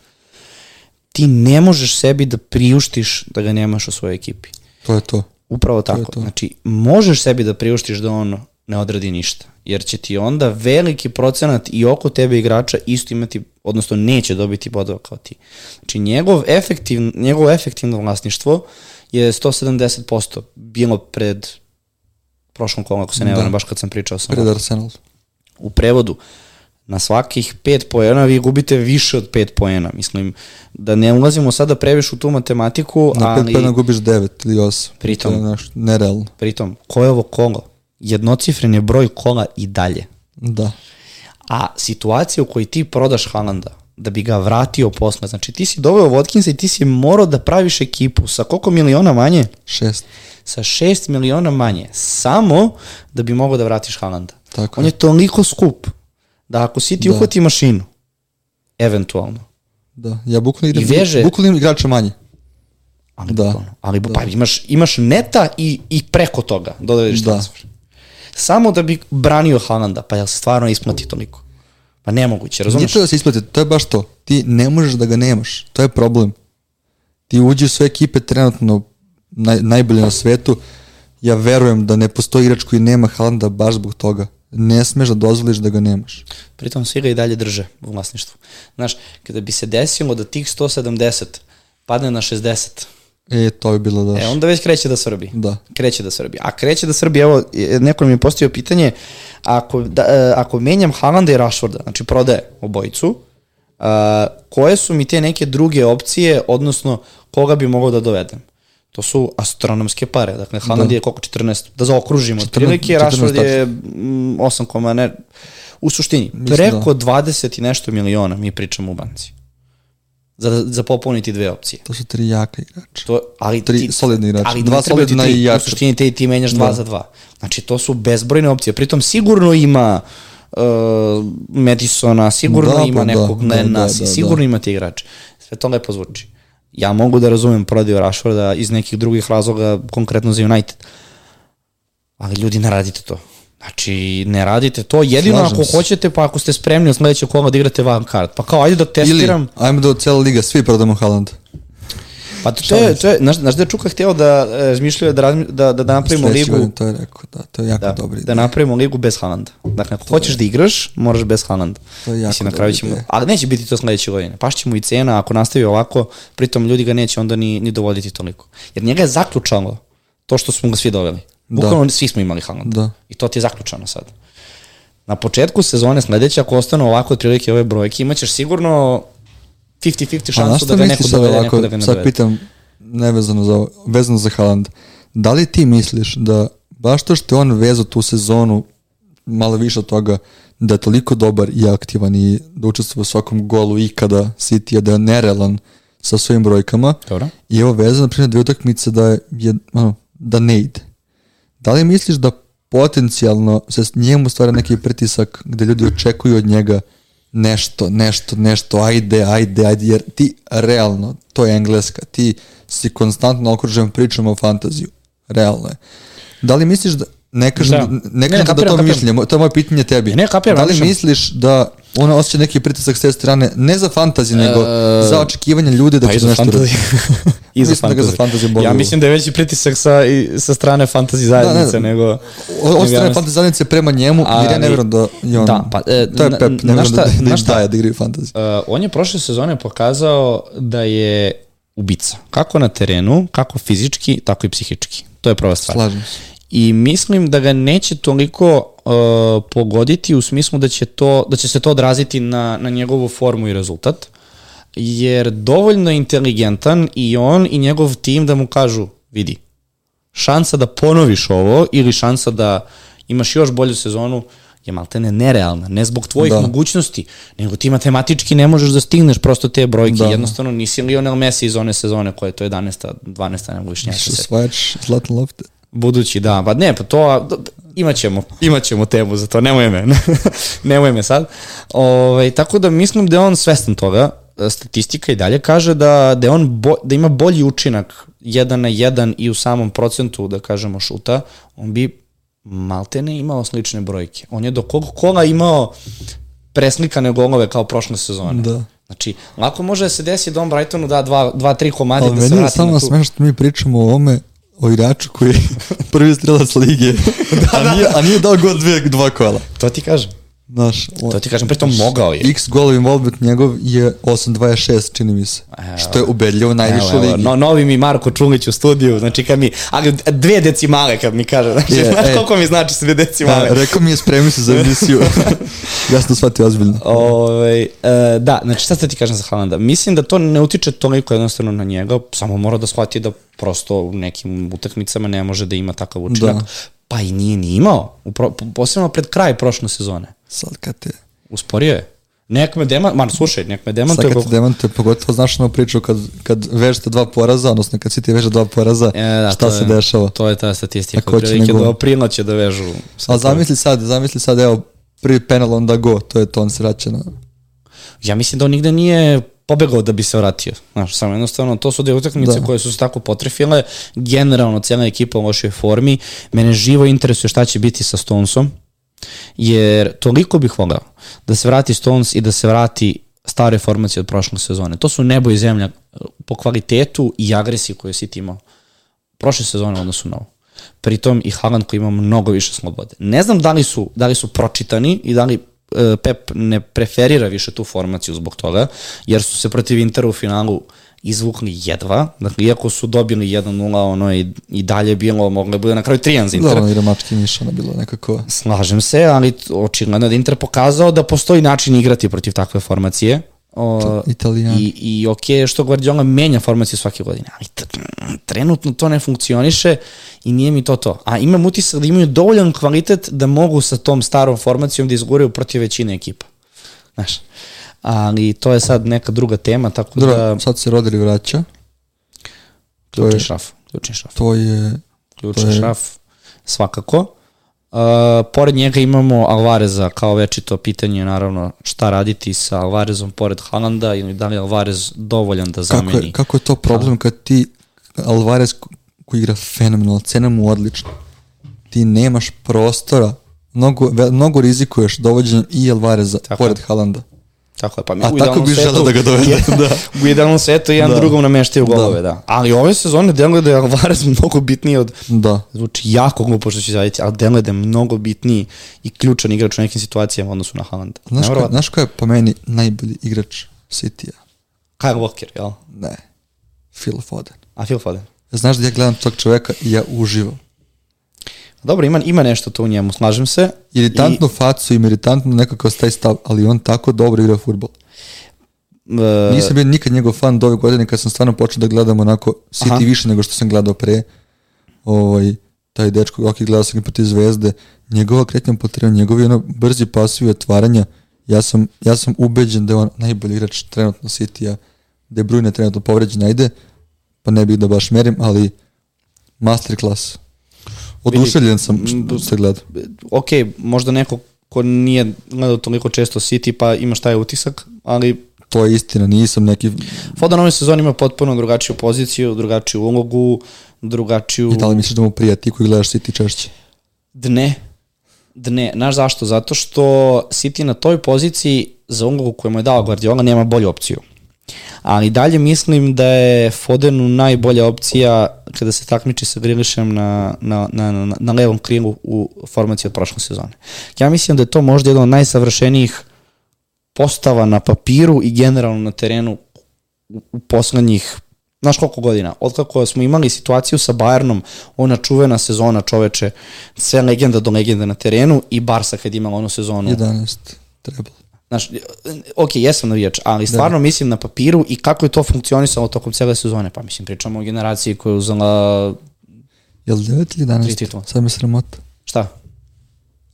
S1: Ti ne možeš sebi da priuštiš da ga nemaš u svojoj ekipi.
S2: To je to.
S1: Upravo tako.
S2: to.
S1: Znači, možeš sebi da priuštiš da on ne odradi ništa, jer će ti onda veliki procenat i oko tebe igrača isto imati, odnosno neće dobiti bodova kao ti. Znači, njegov, efektiv, njegovo efektivno vlasništvo je 170% bilo pred prošlom kolom, ako se ne
S2: Da.
S1: varam, baš kad sam pričao sa
S2: Pred Arsenal.
S1: u prevodu, na svakih 5 poena vi gubite više od 5 poena. Mislim, da ne ulazimo sada previše u tu matematiku,
S2: Na
S1: ali...
S2: pet pena gubiš 9 ili 8.
S1: Pritom-
S2: To je naš, nerealno.
S1: Pritom, ko je ovo kolo? Jednocifren je broj kola i dalje.
S2: Da.
S1: A situacija u kojoj ti prodaš Haalanda, da bi ga vratio posle, znači ti si doveo Watkinsa i ti si morao da praviš ekipu sa koliko miliona manje?
S2: Šest.
S1: Sa 6 miliona manje, samo da bi mogao da vratiš Haalanda.
S2: Tako
S1: On
S2: je.
S1: je toliko skup da ako si ti
S2: Da.
S1: uhvati mašinu, eventualno,
S2: Da, ja bukvalno igram,
S1: I veže-
S2: bukvalno imam igrača manje.
S1: ali,
S2: Da.
S1: bukvalno, ali pa imaš, imaš neta i, i preko toga dodaješ
S2: Da.
S1: transfer. Samo da bi branio Haalanda, pa jel se stvarno isplati toliko? Pa nemoguće,
S2: Nije
S1: razumeš?
S2: to da se isplati, to je baš to. Ti ne možeš da ga nemaš, to je problem. Ti uđi u sve ekipe trenutno naj, najbolje na svetu, ja verujem da ne postoji igrač koji nema Haalanda baš zbog toga. Ne smeš da dozvoliš da ga nemaš.
S1: Pritom svi ga i dalje drže u vlasništvu. Znaš, kada bi se desilo da tih 170 padne na 60,
S2: E, to bi bilo da...
S1: e, onda već kreće da srbi.
S2: Da.
S1: Kreće da srbi. A kreće da srbi, evo, e, neko mi je postavio pitanje, ako, da, e, ako menjam Haalanda i Rashforda, znači prodaje obojicu, a, koje su mi te neke druge opcije, odnosno koga bi mogao da dovedem? To su astronomske pare. Dakle, Haaland je koliko? 14, da zaokružimo.
S2: 14
S1: Otprilike,
S2: 14
S1: Rashford je mm, 8, koma ne, u suštini,
S2: Mislim
S1: preko 20 i nešto miliona mi pričamo u banci. Za, za popuniti dve opcije.
S2: To su tri jaka igrača.
S1: To, ali
S2: Tri
S1: ti,
S2: solidna igrača.
S1: Ali
S2: Dva solidna i jača.
S1: U suštini ti, ti menjaš dva
S2: Da.
S1: za dva. Znači, to su bezbrojne opcije. Pritom sigurno ima uh, Madisona, sigurno
S2: Da,
S1: ima
S2: pa da,
S1: nekog
S2: da,
S1: Glena,
S2: da,
S1: si,
S2: da,
S1: sigurno
S2: da.
S1: ima ti igrače. Sve to lepo zvuči. Ja mogu da razumem prodaju Rashforda iz nekih drugih razloga, konkretno za United. Ali ljudi, ne radite to. Znači, ne radite to. Jedino
S2: Slažem
S1: ako
S2: se.
S1: hoćete, pa ako ste spremni od sledećeg kola da igrate van kart. Pa kao, ajde da
S2: Ili,
S1: testiram.
S2: ajmo da od cijela liga svi prodamo Haaland.
S1: Pa to, to je, to je, znaš, znaš da je Čuka hteo da e, razmišljaju da, razmi- da, da, da napravimo
S2: Sledeći
S1: ligu,
S2: to je rekao, da, to je jako
S1: da,
S2: dobro.
S1: da napravimo ligu bez Haalanda. Dakle, ako hoćeš da igraš, moraš bez Haalanda.
S2: To je jako
S1: Mislim, na kraju
S2: dobra
S1: ćemo,
S2: ideja.
S1: ali neće biti to sledeće godine. Pašće mu i cena, ako nastavi ovako, pritom ljudi ga neće onda ni, ni dovoditi toliko. Jer njega je zaključalo to što smo ga svi doveli. Bukvalno svi smo imali Haalanda.
S2: Da.
S1: I to ti je zaključano sad. Na početku sezone sledeće, ako ostanu ovako otprilike ove brojke, imaćeš sigurno 50-50
S2: A znaš
S1: šansu
S2: šta
S1: da ga neko
S2: sad
S1: dovede, neko da ga ne
S2: sad
S1: dovede.
S2: pitam, nevezano za, vezano za Haaland, da li ti misliš da baš to što je on vezao tu sezonu, malo više od toga, da je toliko dobar i aktivan i da učestvuje u svakom golu ikada City, da je nerealan sa svojim brojkama,
S1: Dobro.
S2: i evo vezano, na primjer, dve utakmice da je, ono, da ne ide. Da li misliš da potencijalno se njemu stvara neki pritisak gde ljudi očekuju od njega nešto, nešto, nešto, ajde, ajde, ajde, jer ti realno, to je engleska, ti si konstantno okružen pričama o fantaziju. Realno je. Da li misliš da, ne kažem,
S1: Da.
S2: da. ne
S1: Ne,
S2: kažem da
S1: kapiram,
S2: to
S1: kapiram.
S2: mišljenje, to je moje pitanje tebi.
S1: Ne, kapiram,
S2: Da li misliš da ona osjeća neki pritisak s te strane, ne za fantazi, nego za očekivanje ljudi da
S1: Pa
S2: će nešto raditi?
S1: I za
S2: Mislim da ga za boli
S1: Ja mislim da je veći pritisak sa, i, sa strane fantasy zajednice
S2: Da, ne,
S1: nego...
S2: Od
S1: nego
S2: strane
S1: ja
S2: fantasy zajednice prema njemu, jer ja ne vjerujem da je on...
S1: Da, pa, e,
S2: to je Pep, ne vjerujem
S1: šta-
S2: da, da im
S1: šta?
S2: daje da igraju fantasy.
S1: Uh, on je prošle sezone pokazao da je ubica. Kako na terenu, kako fizički, tako i psihički. To je prva stvar.
S2: Slažem se.
S1: I mislim da ga neće toliko uh, pogoditi u smislu da će, to, da će se to odraziti na, na njegovu formu i rezultat, jer dovoljno je inteligentan i on i njegov tim da mu kažu, vidi, šansa da ponoviš ovo ili šansa da imaš još bolju sezonu je maltene nerealna, ne zbog tvojih da. Mogućnosti, nego ti matematički ne možeš da stigneš prosto te brojke, da. Jednostavno nisi Lionel Messi iz one sezone koja je to 11. 12. nego višnjaka se
S2: Osvajač Zlatan Lopte.
S1: Budući, da. Pa ne, pa to, imaćemo, imaćemo temu za to, nemoj me, nemoj me sad. Ove, tako da mislim da je on svestan toga, statistika i dalje kaže da, da, je on bo, da ima bolji učinak jedan na jedan i u samom procentu, da kažemo, šuta, on bi maltene imao slične brojke. On je do kog kola imao preslikane golove kao prošle sezone.
S2: Da.
S1: Znači, lako može da se desi da on Brightonu da dva, dva tri komadi
S2: Ali
S1: da se
S2: meni je
S1: vrati
S2: samo
S1: na tu...
S2: smešno što mi pričamo o ovome, o igraču koji je prvi strelac lige, a, nije, a nije dao god dve, dva kola.
S1: To ti kažem.
S2: Znaš, on-
S1: To ti kažem, pritom mogao je.
S2: X golov involvement njegov je 8.26, čini mi se. Što je ubedljivo najviše
S1: Evo, evo,
S2: ligi.
S1: no, novi mi Marko Čulić u studiju, znači kad mi, ali dve decimale kad mi kaže, znači,
S2: Je,
S1: znaš
S2: e.
S1: koliko mi znači sve decimale.
S2: Da, rekao mi je spremi se za emisiju. ja sam to shvatio ozbiljno.
S1: Ove, e, da, znači šta ti kažem za Haalanda? Mislim da to ne utiče toliko jednostavno na njega, samo mora da shvati da prosto u nekim utakmicama ne može da ima takav učinak.
S2: Da.
S1: Pa i nije ni imao, posebno pred kraj prošle sezone.
S2: Sad kad te,
S1: Usporio je. Nek me demantuje, man, slušaj, nek me
S2: sad
S1: demantuje.
S2: kad te demante, pogotovo znaš ono priču kad, kad vežete dva poraza, odnosno kad si ti veže dva poraza,
S1: E, da,
S2: šta se
S1: je,
S2: dešava.
S1: To je ta statistika. Otprilike
S2: nego-
S1: do aprila će da vežu.
S2: A zamisli sad, zamisli sad, evo, prvi penal onda go, to je to, on se vraća na...
S1: Ja mislim da on nigde nije pobegao da bi se vratio. Znaš, samo jednostavno, to su dve utakmice
S2: Da.
S1: koje su se tako potrefile. Generalno, cijela ekipa u lošoj formi. Mene živo interesuje šta će biti sa Stonesom, jer toliko bih voleo da se vrati Stones i da se vrati stare formacije od prošle sezone. To su nebo i zemlja po kvalitetu i agresiji koju si ti imao prošle sezone odnosu na ovo. Pritom i Haaland koji ima mnogo više slobode. Ne znam da li su, da li su pročitani i da li e, Pep ne preferira više tu formaciju zbog toga, jer su se protiv Intera u finalu izvukli jedva, dakle, iako su dobili 1-0, ono je i dalje bilo, moglo je bude na kraju 3-1 za
S2: Da,
S1: Inter.
S2: ono igra mački mišana bilo nekako...
S1: Slažem se, ali očigledno je da je Inter pokazao da postoji način igrati protiv takve formacije. O,
S2: Italijani.
S1: I, i ok je što Guardiola menja formaciju svake godine, ali trenutno to ne funkcioniše i nije mi to to. A imam utisak da imaju dovoljan kvalitet da mogu sa tom starom formacijom da izguraju protiv većine ekipa. Znaš, ali to je sad neka druga tema, tako
S2: Dobro,
S1: da
S2: sad se Rodri vraća,
S1: ključni
S2: je-
S1: šraf, ključni šraf.
S2: to je...
S1: ključni
S2: To je-
S1: šraf, svakako. Uh, pored njega imamo Alvareza kao večito pitanje naravno šta raditi sa Alvarezom pored Haalanda ili da li je Alvarez dovoljan da
S2: Kako
S1: zameni.
S2: je, kako je to problem kad ti Alvarez ko- koji igra fenomenalno, cena mu odlična. Ti nemaš prostora, mnogo, mnogo rizikuješ dovođenjem i Alvareza
S1: Tako
S2: pored
S1: je. Tako je, pa mi
S2: A
S1: u
S2: tako bi želeo da ga dovede, da.
S1: U idealnom svetu jedan
S2: Da.
S1: drugom nameštaju golove, da. Ali ove sezone deluje da je Alvarez mnogo bitniji od
S2: Da.
S1: zvuči jako glupo što će zaviti, ali deluje da je mnogo bitniji i ključan igrač u nekim situacijama u odnosu na Haalanda.
S2: Znaš ko, znaš ko je po meni najbolji igrač City-a?
S1: Kyle Walker, jel?
S2: Ne. Phil Foden.
S1: A Phil Foden?
S2: Znaš da ja gledam tog čoveka i ja uživam.
S1: Dobro, ima, ima nešto tu u njemu, slažem se.
S2: Iritantnu facu im iritantno nekako taj stav, ali on tako dobro igra futbol.
S1: I, e,
S2: Nisam bio nikad njegov fan do ove godine kad sam stvarno počeo da gledam onako City
S1: Aha.
S2: više nego što sam gledao pre. Ovaj, taj dečko, ok, gledao sam ga protiv zvezde, njegova kretnja po terenu, njegovi ono brzi pasivi otvaranja, ja sam, ja sam ubeđen da je on najbolji igrač trenutno City-a, da je Bruyne trenutno povređen, ajde, pa ne bih da baš merim, ali masterclass. Oduševljen sam što se gleda.
S1: ok, možda neko ko nije gledao toliko često City pa ima šta je utisak, ali
S2: To je istina, nisam neki...
S1: Foden ove sezoni ima potpuno drugačiju poziciju, drugačiju ulogu, drugačiju...
S2: I da li misliš da mu prija ti koji gledaš City češće?
S1: Dne. Dne. Znaš zašto? Zato što City na toj poziciji za ulogu koju mu je dao Guardiola nema bolju opciju. Ali dalje mislim da je Fodenu najbolja opcija kada se takmiči sa Grilišem na, na, na, na, na levom krilu u formaciji od prošle sezone. Ja mislim da je to možda jedan od najsavršenijih postava na papiru i generalno na terenu u, poslednjih znaš koliko godina, otkako smo imali situaciju sa Bayernom, ona čuvena sezona čoveče, sve legenda do legenda na terenu i Barsa kad imala onu sezonu.
S2: 11 trebalo.
S1: Znaš, ok, jesam navijač, ali stvarno da. mislim na papiru i kako je to funkcionisalo tokom cele sezone. Pa mislim, pričamo o generaciji koja je uzela...
S2: Je li 9 ili 11?
S1: titula.
S2: Sad me sramota.
S1: Šta?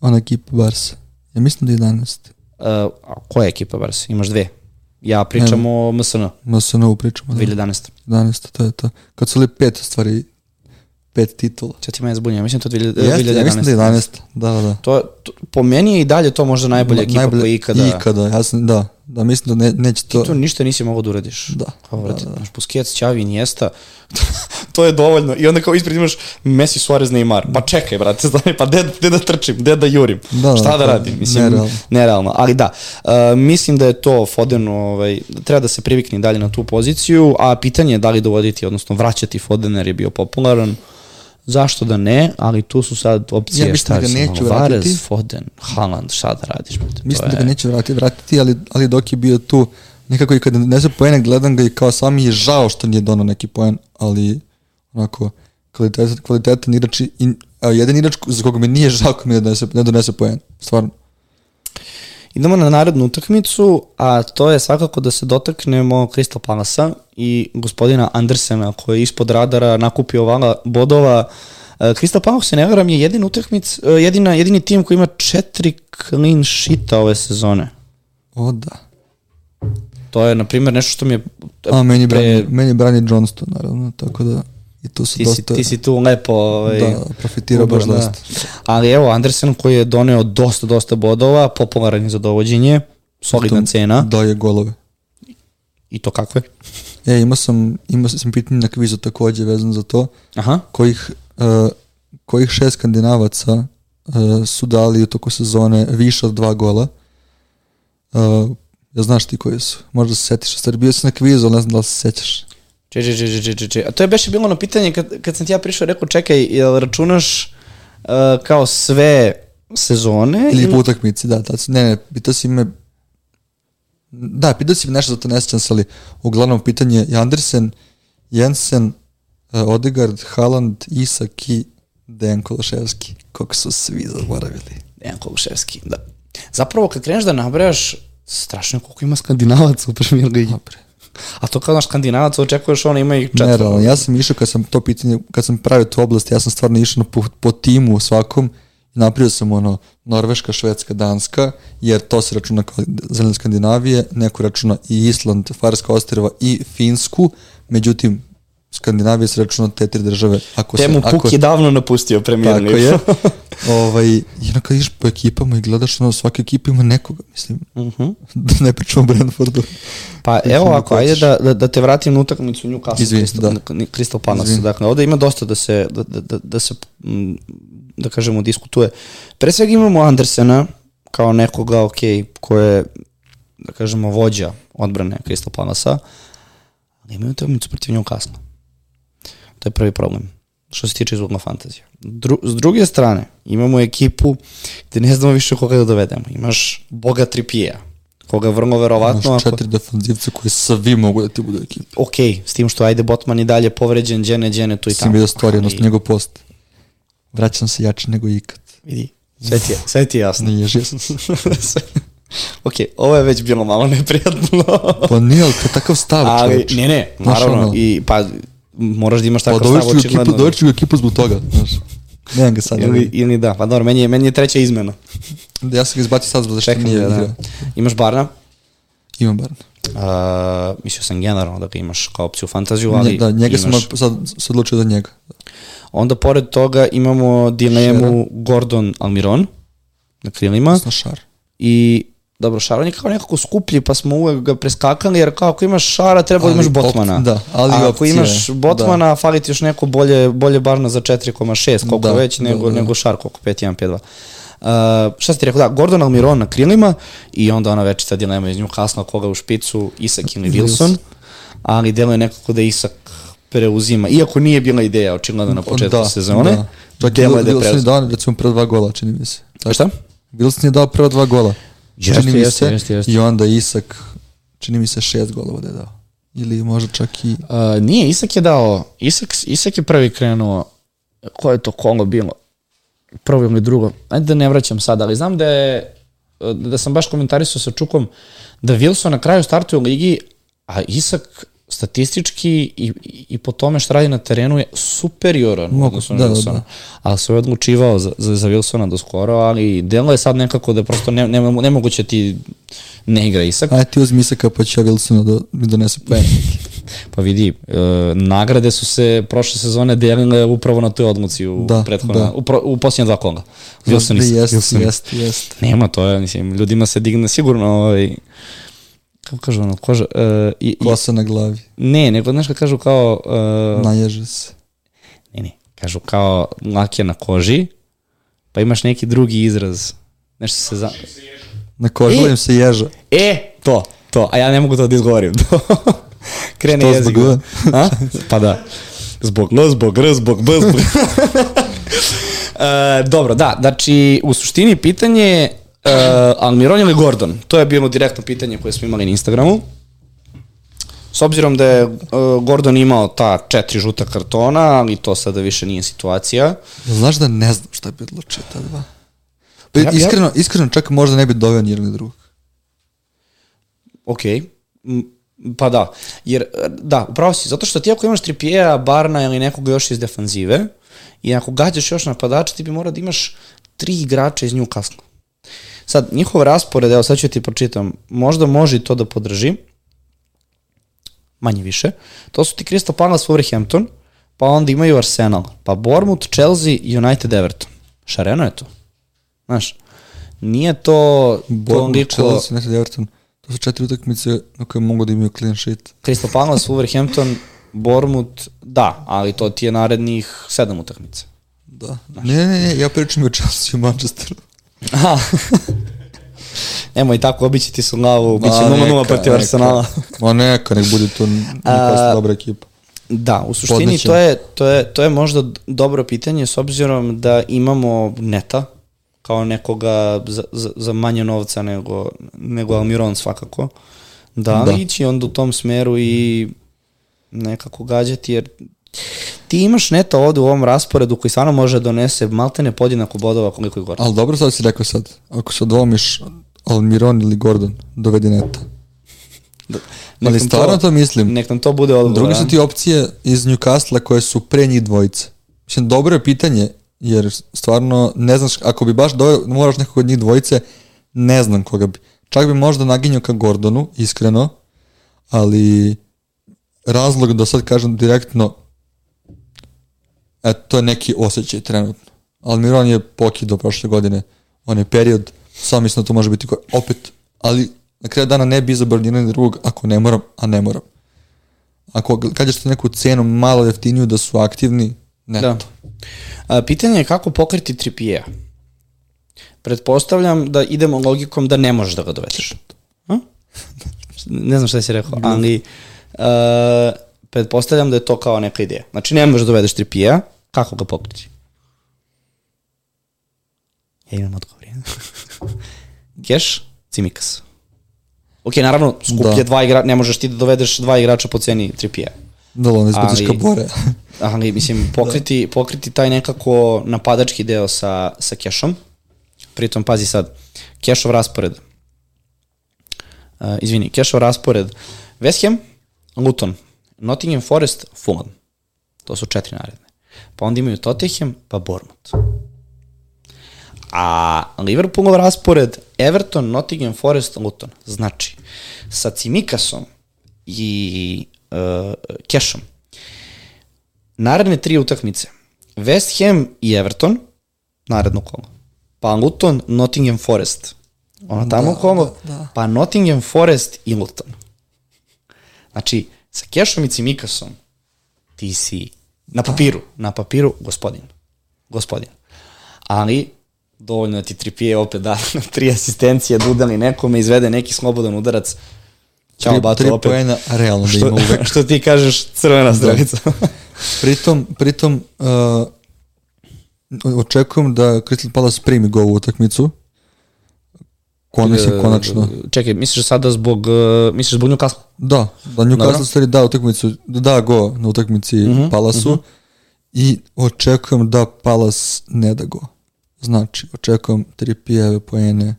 S2: Ona ekipa Barsa. Ja mislim da je 11.
S1: Uh, a koja je ekipa Barsa? Imaš dve. Ja pričam Evo. o MSN.
S2: MSN pričamo.
S1: Da. 2011.
S2: 11. To je to. Kad su li pet stvari pet titula.
S1: Čet ti mene zbunio, mislim to 2011.
S2: Jeste, ja mislim da je 11. Da, da, da.
S1: To, to, po meni je i dalje to možda najbolja ekipa najbolje, koja ikada...
S2: Ikada, ja sam, da, da mislim da ne, neće to...
S1: Ti to ništa nisi mogao da uradiš.
S2: Da.
S1: Kao, vrati, da, da. Znaš, Busquets, Xavi, Iniesta, to je dovoljno. I onda kao ispred imaš Messi, Suarez, Neymar. Pa čekaj, brate, znači, pa gde, gde da trčim, gde da jurim, da, šta da, da radim? Mislim, nerealno. nerealno. Ali da, uh, mislim da je to Foden, ovaj, treba da se privikne dalje na tu poziciju, a pitanje je da li dovoditi, odnosno vraćati Foden jer je bio popularan. Zašto da ne, ali tu su sad opcije
S2: ja šta da ga neću
S1: Varez,
S2: vratiti.
S1: Foden, Haaland, šta da radiš? Brate,
S2: mislim da ga neću vratiti, vratiti ali, ali dok je bio tu, nekako i kad ne se poene, gledam ga i kao sam je žao što nije donao neki poen, ali onako, kvalitetan, kvalitetan igrač i a, jedan igrač za koga mi nije žao ko mi ne donese, ne donese poen, stvarno.
S1: Idemo na narednu utakmicu, a to je svakako da se dotaknemo Crystal Palasa i gospodina Andersena koji je ispod radara nakupio vala bodova. E, Crystal Palace, se ne veram, je jedin utakmic, e, jedina, jedini tim koji ima četiri clean sheeta ove sezone.
S2: O da.
S1: To je, na primjer, nešto što mi je...
S2: A, meni, pre... brani, meni brani Johnston, naravno, tako da... I tu su
S1: ti,
S2: dosta...
S1: si, ti si tu lepo... Ovaj,
S2: da, profitirao baš da. dosta.
S1: Ali evo, Andersen koji je doneo dosta, dosta bodova, popularan je za dovođenje, solidna cena.
S2: Daje golove.
S1: I to kakve?
S2: E, imao sam, imao sam pitanje na kvizu takođe vezano za to.
S1: Aha.
S2: Kojih, uh, kojih šest skandinavaca uh, su dali u toku sezone više od dva gola. Uh, ja znaš ti koji su. Možda se setiš. Stari, bio si na kvizu, ali ne znam da li se sećaš.
S1: Če, če, če, če, če, če. A to je beše bilo na pitanje kad, kad sam ti ja prišao, rekao, čekaj, jel računaš uh, kao sve sezone?
S2: Ili po utakmici, da. Tac, ne, ne, pitao si me Da, pitao si mi nešto za to ne se, ali uglavnom pitanje je Andersen, Jensen, uh, Odegaard, Haaland, Isak i Dejan Kološevski. Kako su svi zaboravili.
S1: Dejan Kološevski, da. Zapravo, kad kreneš da nabrajaš, strašno je koliko ima skandinavaca u Premier Ligi. Dobre. A to kao naš skandinavac očekuješ ona ima ih četiri.
S2: Ne, ja sam išao kad sam to pitanje, kad sam pravio tu oblast, ja sam stvarno išao po, po timu svakom i napravio sam ono Norveška, Švedska, Danska, jer to se računa kao zemlje Skandinavije, neko računa i Island, Farska ostrava i Finsku, međutim Skandinavije se računa te tri države. Ako
S1: Temu
S2: se,
S1: Puk ako, je davno napustio premijer
S2: Tako je. ovaj, I onda kad iš po ekipama i gledaš, ono, svaka ekipa ima nekoga, mislim. Uh
S1: Mhm.
S2: -huh. da ne pričamo o Brentfordu.
S1: Pa evo ako, ajde da, da, da te vratim na utakmicu Newcastle
S2: Izvini,
S1: Crystal,
S2: da.
S1: Crystal Palace. Dakle, ovde ima dosta da se, da, da, da, da se, da kažemo, diskutuje. Pre svega imamo Andersena, kao nekoga, ok, ko je, da kažemo, vođa odbrane Crystal Palasa, ali imaju utakmicu protiv Newcastle. To je prvi problem što se tiče izvodna fantazija. Dru, s druge strane, imamo ekipu gde ne znamo više koga da dovedemo. Imaš Boga Tripija, koga vrlo verovatno...
S2: Imaš četiri ako... defanzivca koji svi mogu da ti budu ekipa.
S1: Ok, s tim što ajde Botman i dalje povređen, Džene, Džene, tu i tamo.
S2: Sim vidio story, odnosno njegov post. Vraćam se jače nego ikad.
S1: Vidi, sve ti je, sve ti je jasno.
S2: Nije žio
S1: ok, ovo je već bilo malo neprijatno.
S2: pa nije, ali takav stav
S1: Ali,
S2: čoveč.
S1: ne, ne, naravno, i pa moraš da imaš
S2: Pa
S1: takav stav
S2: dođeš u ekipu,
S1: očigledno.
S2: dođeš u ekipu zbog toga, znaš. Nemam ga sad.
S1: Ili, ili da, pa dobro, meni je, meni je treća izmena.
S2: Da, ja sam ga izbacio sad zbog što
S1: Čekam
S2: nije
S1: da, da.
S2: igrao.
S1: Imaš Barna,
S2: Imam bar.
S1: uh, mislio sam generalno da ga imaš kao opciju fantaziju, ali
S2: Nje, da, njega
S1: imaš.
S2: sam sad se odlučio za njega.
S1: Onda pored toga imamo dilemu Gordon Almiron na krilima
S2: Odnosno šar.
S1: i dobro, Šar, on je kao nekako skuplji, pa smo uvek ga preskakali, jer kao ako imaš Šara, treba da
S2: Ali
S1: imaš
S2: op-
S1: Botmana.
S2: da, ali
S1: A ako imaš Botmana, da. fali ti još neko bolje, bolje barna za 4,6, koliko
S2: Da,
S1: već,
S2: da,
S1: nego,
S2: da.
S1: nego Šar, koliko 5,1, 5,2. Uh, šta si ti rekao, da, Gordon Almiron na krilima i onda ona večita dilema iz nju kasno koga u špicu, Isak ili Wilson, ali deluje nekako da Isak preuzima, iako nije bila ideja očigledno na početku
S2: da,
S1: sezone,
S2: Da. Čak
S1: deluje da je
S2: Wilson je
S1: preuzima.
S2: dao, recimo, prva dva gola, čini mi se. Tako.
S1: Šta?
S2: Wilson je dao prva dva gola.
S1: Jeste,
S2: čini mi
S1: jeste,
S2: se.
S1: jeste, jeste.
S2: I onda Isak, čini mi se šest golova da je dao. Ili možda čak i...
S1: Uh, nije, Isak je dao, Isak, Isak je prvi krenuo, koje je to kolo bilo? Prvo ili drugo? Ajde da ne vraćam sad, ali znam da je, da sam baš komentarisao sa Čukom, da Wilson na kraju startuje u ligi, a Isak statistički i, i, po tome što radi na terenu je superioran u
S2: Mogu-
S1: odnosu na
S2: da, da,
S1: Wilsona.
S2: da.
S1: Ali se je odlučivao za, za, za Wilsona do skoro, ali delo je sad nekako da prosto ne, ne, nemoguće ti ne igra Isak.
S2: Aj ti uzmi Isaka pa ja Wilsona da mi donese poen.
S1: Pa vidi, e, nagrade su se prošle sezone delile upravo na toj odluci u,
S2: Da,
S1: prethodna,
S2: da.
S1: u, pro, u posljednja dva kola. Wilson
S2: Da, Jest,
S1: Wilson.
S2: jest, jest.
S1: Nema to, je, mislim, ljudima se digne sigurno ovaj, kako kažu ono, koža, uh, i, i,
S2: Kosa na glavi.
S1: ne, nego znaš kad kažu kao, uh,
S2: Naježe se.
S1: ne, ne, kažu kao lakje na koži, pa imaš neki drugi izraz, nešto se za...
S2: Na kožu
S1: E!
S2: im se ježa.
S1: E, to, to, a ja ne mogu to da izgovorim. Krene
S2: Što,
S1: jezik.
S2: zbog?
S1: A? Pa da. Zbog L, zbog R, zbog B, zbog... e, dobro, da, znači, u suštini pitanje je uh, Almiron ili Gordon? To je bilo direktno pitanje koje smo imali na Instagramu. S obzirom da je uh, Gordon imao ta četiri žuta kartona, ali to sada više nije situacija.
S2: Znaš da ne znam šta bi odlučio ta dva? Pa,
S1: Ja- ja-
S2: iskreno, iskreno čak možda ne bi doveo ni jednog ni drugog.
S1: Ok, M, pa da, jer e, da, upravo si, zato što ti ako imaš Trippiera, Barna ili nekoga još iz defanzive i ako gađaš još napadača, ti bi morao da imaš tri igrača iz Newcastle. Sad, njihov raspored, evo sad ću ti pročitam, možda može i to da podrži, manje više, to su ti Crystal Palace, Wolverhampton, pa onda imaju Arsenal, pa Bournemouth, Chelsea, United, Everton. Šareno je to. Znaš, nije to
S2: Bournemouth,
S1: toliko...
S2: Chelsea, United, Everton. To su četiri utakmice na koje mogu da imaju clean sheet.
S1: Crystal Palace, Wolverhampton, Bournemouth, da, ali to ti je narednih sedam utakmica.
S2: Da. Ne, ne, ne, ja pričam o Chelsea u Manchesteru.
S1: Aha. Nemoj tako obići ti su glavu, bit će
S2: Ma,
S1: 0-0
S2: neka,
S1: protiv
S2: neka.
S1: Arsenala.
S2: Ma neka, nek bude to Newcastle dobra ekipa.
S1: Da, u suštini
S2: Podnećemo.
S1: to je, to, je, to je možda dobro pitanje s obzirom da imamo neta kao nekoga za, za, za manje novca nego, nego Almiron svakako. Da,
S2: Da.
S1: ići onda u tom smeru i nekako gađati jer ti imaš neta ovde u ovom rasporedu koji stvarno može da donese maltene podjednako bodova koliko i gore.
S2: Ali dobro sad si rekao sad, ako se odvomiš Almiron ili Gordon, dovedi neta. Ali
S1: nam
S2: stvarno to mislim.
S1: Nek nam to bude odgovor.
S2: Druge su ti opcije iz Newcastle koje su pre njih dvojice. Mislim, dobro je pitanje, jer stvarno ne znaš, ako bi baš doveo, moraš nekog od njih dvojice, ne znam koga bi. Čak bi možda naginjao ka Gordonu, iskreno, ali razlog da sad kažem direktno, e, to je neki osjećaj trenutno. Almiron je pokidao prošle godine onaj period, samo mislim da to može biti ko, opet, ali na kraju dana ne bi izabrao ni drugog ako ne moram, a ne moram. Ako kažeš neku cenu malo jeftiniju da su aktivni, ne.
S1: Da. A, pitanje je kako pokriti Trippiera. Pretpostavljam da idemo logikom da ne možeš da ga dovedeš. Ne znam šta si rekao, ali uh, pretpostavljam da je to kao neka ideja. Znači ne možeš da dovedeš Trippiera, kako ga pokriti? Ja imam odgovor. ja. Keš, Cimikas. Ok, naravno, skuplje
S2: Da.
S1: dva igrača, ne možeš ti da dovedeš dva igrača po ceni Trippiera.
S2: Da li on izbaciš
S1: Ali-
S2: ka bore.
S1: ali mislim pokriti, pokriti taj nekako napadački deo sa, sa Kešom. Pritom, pazi sad, Kešov raspored. Uh, izvini, Kešov raspored. West Ham, Luton, Nottingham Forest, Fulham. To su četiri naredne. Pa onda imaju Tottenham, pa Bournemouth. A Liverpoolov raspored Everton, Nottingham Forest, Luton. Znači, sa Cimikasom i uh, Kešom naredne tri utakmice. West Ham i Everton, naredno kolo. Pa Luton, Nottingham Forest Ono tamo
S2: Da,
S1: komo,
S2: da, da.
S1: pa Nottingham Forest i Luton. Znači, sa Kešom i Cimikasom ti si na papiru, na papiru gospodin. Gospodin. Ali, dovoljno da ti Tripije opet da tri asistencije, dudali nekome, izvede neki slobodan udarac. Ćao,
S2: Tri,
S1: bato,
S2: tri
S1: opet.
S2: poena realno da ima uvek.
S1: što ti kažeš, crvena strelica.
S2: Pritom, pritom uh, očekujem da Crystal Palace primi gol u utakmicu. Kon, mislim, konačno.
S1: Čekaj, misliš sada zbog, uh, misliš zbog Newcastle?
S2: Da, da Newcastle stvari da utakmicu, da da go na utakmici uh -huh, Palasu i očekujem da Palas ne da go. Znači, očekujem tri pijeve poene,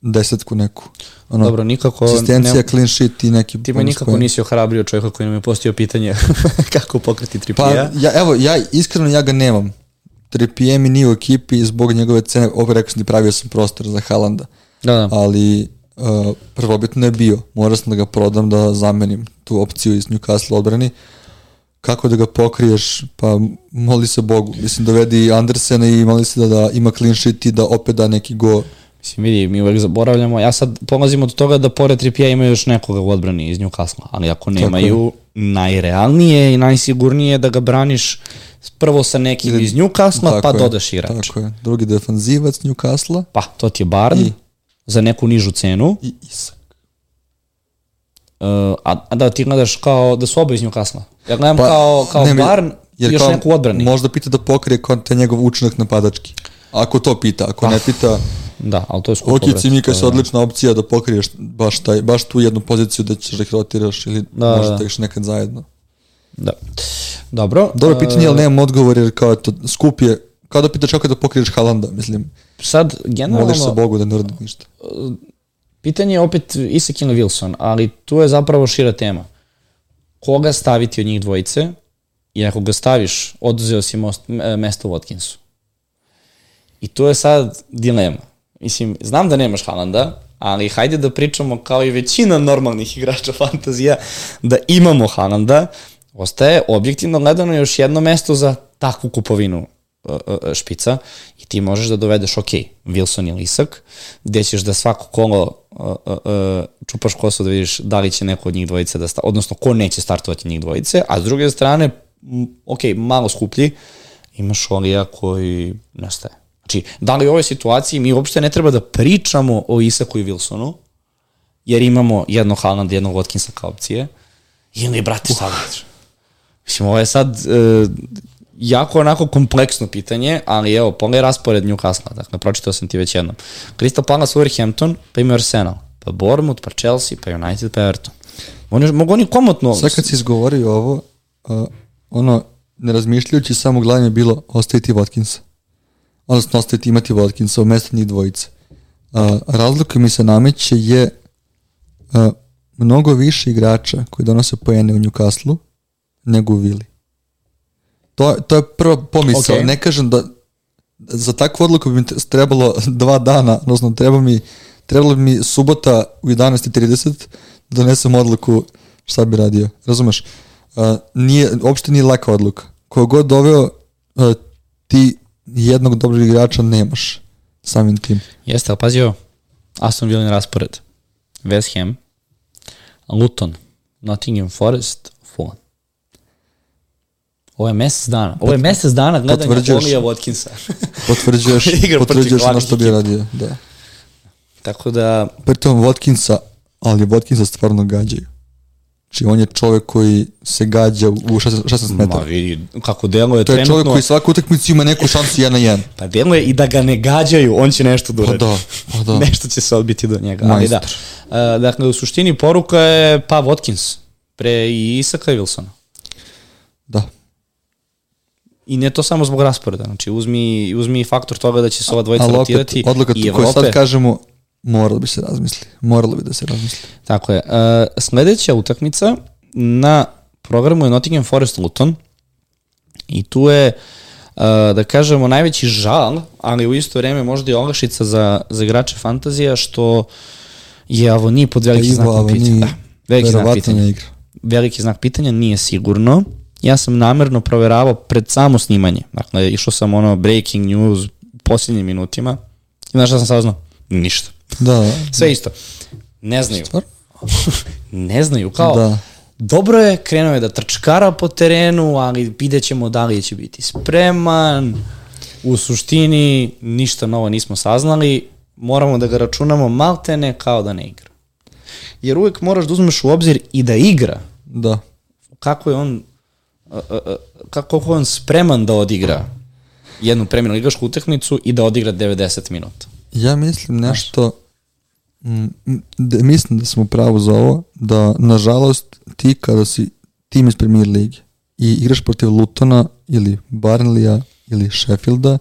S2: desetku neku. Ono,
S1: Dobro, nikako...
S2: asistencija,
S1: ne-
S2: clean sheet i neki
S1: Ti me nikako
S2: poen.
S1: nisi ohrabrio čovjeka koji nam je postio pitanje kako pokriti
S2: Pa,
S1: Tripija.
S2: ja, evo, ja iskreno ja ga nemam. 3 mi nije u ekipi zbog njegove cene, opet rekao sam ti pravio sam prostor za Halanda,
S1: Da, da.
S2: ali uh, prvobitno je bio. Morao sam da ga prodam da zamenim tu opciju iz Newcastle odbrani. Kako da ga pokriješ? Pa moli se Bogu. Mislim, dovedi Andersena i moli se da, da ima clean sheet i da opet da neki go.
S1: Mislim, vidi, mi uvek zaboravljamo. Ja sad polazim od toga da pored Tripija imaju još nekoga u odbrani iz Newcastle, ali ako nemaju, najrealnije i najsigurnije je da ga braniš prvo sa nekim
S2: Ili-
S1: iz Newcastle, pa
S2: je,
S1: dodaš igrača.
S2: Tako je. Drugi defanzivac Newcastle
S1: Pa, to ti je Barn
S2: I-
S1: za neku nižu cenu.
S2: i Isak.
S1: Uh, a, a da ti gledaš kao da su oba iz Newcastle. Ja gledam
S2: Pa,
S1: kao, kao
S2: ne
S1: Barn i još
S2: kao
S1: neku odbrani.
S2: Možda pita da pokrije kon te njegov učinak napadački. Ako to pita, ako ne pita,
S1: Da, ali to je skupo.
S2: ok,
S1: brate,
S2: Cimika
S1: to
S2: je odlična opcija da pokriješ baš, taj, baš tu jednu poziciju da ćeš da ih rotiraš ili
S1: Da,
S2: možda
S1: da.
S2: tegiš nekad zajedno.
S1: Da. Dobro.
S2: Dobro pitanje, ali nemam odgovor jer kao to skup je, kao da pitaš kako da pokriješ Halanda, mislim,
S1: Sad,
S2: moliš se
S1: generalno,
S2: Bogu da ne uradi ništa.
S1: pitanje je opet Isak ili Wilson, ali tu je zapravo šira tema. Koga staviti od njih dvojice i ako ga staviš, oduzeo si most, mesto Watkinsu. I tu je sad dilema. Mislim, znam da nemaš Halanda, ali hajde da pričamo kao i većina normalnih igrača fantazija, da imamo Halanda, ostaje objektivno gledano još jedno mesto za takvu kupovinu uh, uh, špica i ti možeš da dovedeš, ok, Wilson ili Isak, gde ćeš da svako kolo uh, čupaš kosu da vidiš da li će neko od njih dvojice da sta, odnosno ko neće startovati njih dvojice, a s druge strane, ok, malo skuplji, imaš Olija koji nestaje. Znači, da li u ovoj situaciji mi uopšte ne treba da pričamo o Isaku i Wilsonu, jer imamo jedno Haaland, jednog Watkinsa kao opcije, ili, brate, šta uh. Mislim, ovo je sad e, jako onako kompleksno pitanje, ali evo, pogledaj raspored Newcastle, dakle, pročitao sam ti već jednom. Crystal Palace, Wolverhampton, pa ima Arsenal, pa Bournemouth, pa Chelsea, pa United, pa Everton. Oni, mogu oni komotno...
S2: Sad kad si izgovorio ovo, uh, ono, ne razmišljajući samo glavno je bilo ostaviti Watkinsa. Odnosno ostaviti imati Watkinsa umesto njih dvojice. Uh, razlog koji mi se nameće je uh, mnogo više igrača koji donose poene u Newcastle nego u Vili. To, to je prva pomisao.
S1: Ok.
S2: Ne kažem da za takvu odluku bi mi trebalo dva dana, odnosno treba mi, trebalo bi mi subota u 11.30 da donesem odluku šta bi radio. Razumeš? Uh, nije, uopšte nije laka odluka. Ko god doveo, uh, ti jednog dobrog igrača nemaš samim tim.
S1: Jeste, ali pazi ovo. Aston Villa raspored. West Ham, Luton, Nottingham Forest, Fulham. Ovo je mesec dana. Ovo je mesec dana gledanja. Olija Watkinsa.
S2: Potvrđuješ, potvrđuješ ono što bi radio. Da.
S1: Tako da,
S2: Pritom Watkinsa, ali Watkinsa stvarno gađaju. Znači on je čovek koji se gađa u 16, 16
S1: ma
S2: metara.
S1: vidi kako deluje
S2: To je
S1: trenutno.
S2: čovek koji svaku utakmicu ima neku šansu 1 na 1.
S1: Pa deluje i da ga ne gađaju, on će nešto da
S2: Pa
S1: uradi.
S2: da, pa da.
S1: nešto će se odbiti do njega. Ali da. Uh, dakle, u suštini poruka je pa Watkins pre i Isaka i Wilsona.
S2: Da.
S1: I ne to samo zbog rasporeda, znači uzmi, uzmi faktor toga da će se ova dvojica
S2: opet,
S1: rotirati
S2: odluka
S1: i
S2: koju sad
S1: Evrope.
S2: kažemo, moralo bi se razmisli. Moralo bi da se razmisli.
S1: Tako je. Uh, sledeća utakmica na programu je Nottingham Forest Luton i tu je uh, da kažemo najveći žal, ali u isto vreme možda i olakšica za, za igrače fantazija što je Avoni pod velikim
S2: Ivo
S1: znakom
S2: Avoni
S1: pitanja. Da, veliki znak pitanja.
S2: igra.
S1: veliki znak pitanja, nije sigurno. Ja sam namerno proveravao pred samo snimanje. Dakle, išao sam ono breaking news u posljednjim minutima. I znaš šta sam saznao? Ništa.
S2: Da,
S1: Sve isto. Ne znaju. Ne znaju, kao,
S2: Da.
S1: dobro je, krenuo je da trčkara po terenu, ali vidjet ćemo da li će biti spreman. U suštini, ništa novo nismo saznali, moramo da ga računamo maltene kao da ne igra. Jer uvek moraš da uzmeš u obzir i da igra.
S2: da.
S1: Kako je on kako je on spreman da odigra jednu premijernu ligašku utakmicu i da odigra 90 minuta.
S2: Ja mislim nešto, da, mislim da smo u pravu za ovo, da nažalost ti kada si tim iz premier lige i igraš protiv Lutona ili Barnleya ili Sheffielda,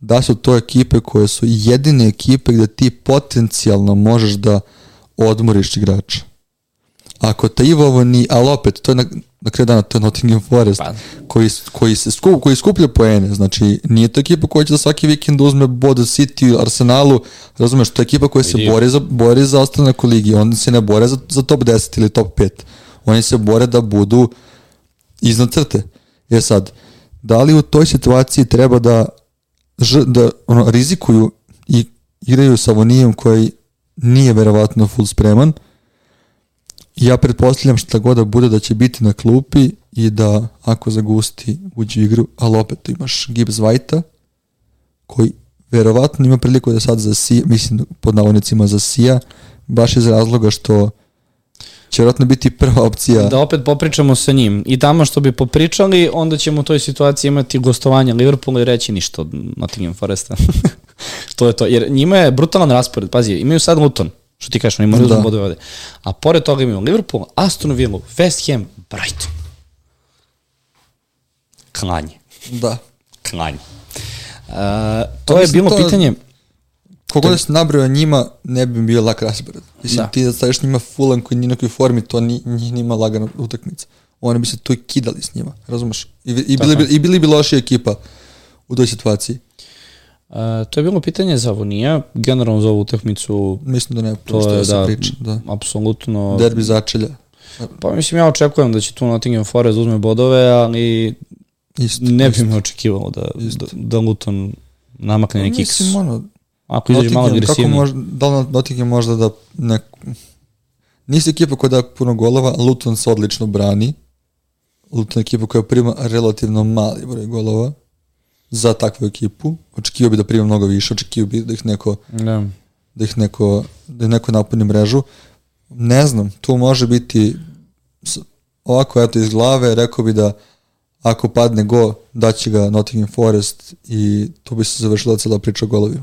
S2: da su to ekipe koje su jedine ekipe gde ti potencijalno možeš da odmoriš igrača. Ako te Ivo ovo ni, ali opet, to je na, na kraju dana, to je Nottingham Forest,
S1: Pa.
S2: koji, koji, se skup, koji skuplja poene, znači nije to ekipa koja će da svaki vikend uzme bod City, Arsenalu, razumeš, to je ekipa koja se bori za, bori za ostanak u ligi, oni se ne bore za, za top 10 ili top 5, oni se bore da budu iznad crte. Je sad, da li u toj situaciji treba da, ž, da ono, rizikuju i igraju sa Avonijem koji nije verovatno full spreman, ja pretpostavljam šta god da bude da će biti na klupi i da ako zagusti uđe u igru, ali opet imaš Gibbs White-a koji verovatno ima priliku da sad zasija, mislim pod navodnicima zasija, baš iz razloga što će verovatno biti prva opcija.
S1: Da opet popričamo sa njim. I tamo što bi popričali, onda ćemo u toj situaciji imati gostovanje Liverpoola i reći ništa od Nottingham Foresta. to je to. Jer njima je brutalan raspored. Pazi, imaju sad Luton, što ti kažeš, oni moraju da.
S2: Da.
S1: bodove ovde. A pored toga imaju Liverpool, Aston Villa, West Ham, Brighton. Klanje.
S2: Da.
S1: Klanje. Uh, to je
S2: mislim,
S1: bilo
S2: to-
S1: pitanje...
S2: Kogo da se nabrao njima, ne bi bio lak raspored. Mislim,
S1: Da.
S2: ti da staviš njima Fulham koji nije u nekoj formi, to ni, njih nima lagana utakmica. Oni bi se tu i kidali s njima, razumeš? I, i, bili, bi, I bili bi lošija ekipa u toj situaciji.
S1: Uh, to je bilo pitanje za Avonija, generalno za ovu utakmicu
S2: Mislim da ne
S1: je
S2: da se
S1: da,
S2: priča. Da.
S1: apsolutno
S2: Derbi začelja.
S1: Pa mislim, ja očekujem da će tu Nottingham Forest uzme bodove, ali
S2: Isto.
S1: ne
S2: isto.
S1: bi me očekivalo da,
S2: Isto.
S1: da, da Luton namakne neki kiks.
S2: Mislim, ono,
S1: Ako izađe malo
S2: Nottingham, kako
S1: agresivniji.
S2: možda, da li Nottingham možda da ne, nisi ekipa koja da puno golova, Luton se odlično brani. Luton je ekipa koja prima relativno mali broj golova za takvu ekipu. Očekivao bi da prima mnogo više, očekivao bi da ih neko
S1: Da.
S2: da ih neko, da ih neko napuni mrežu. Ne znam, tu može biti ovako eto iz glave, rekao bi da ako padne go, daće ga Nottingham Forest i tu bi se završila cela priča o golovima.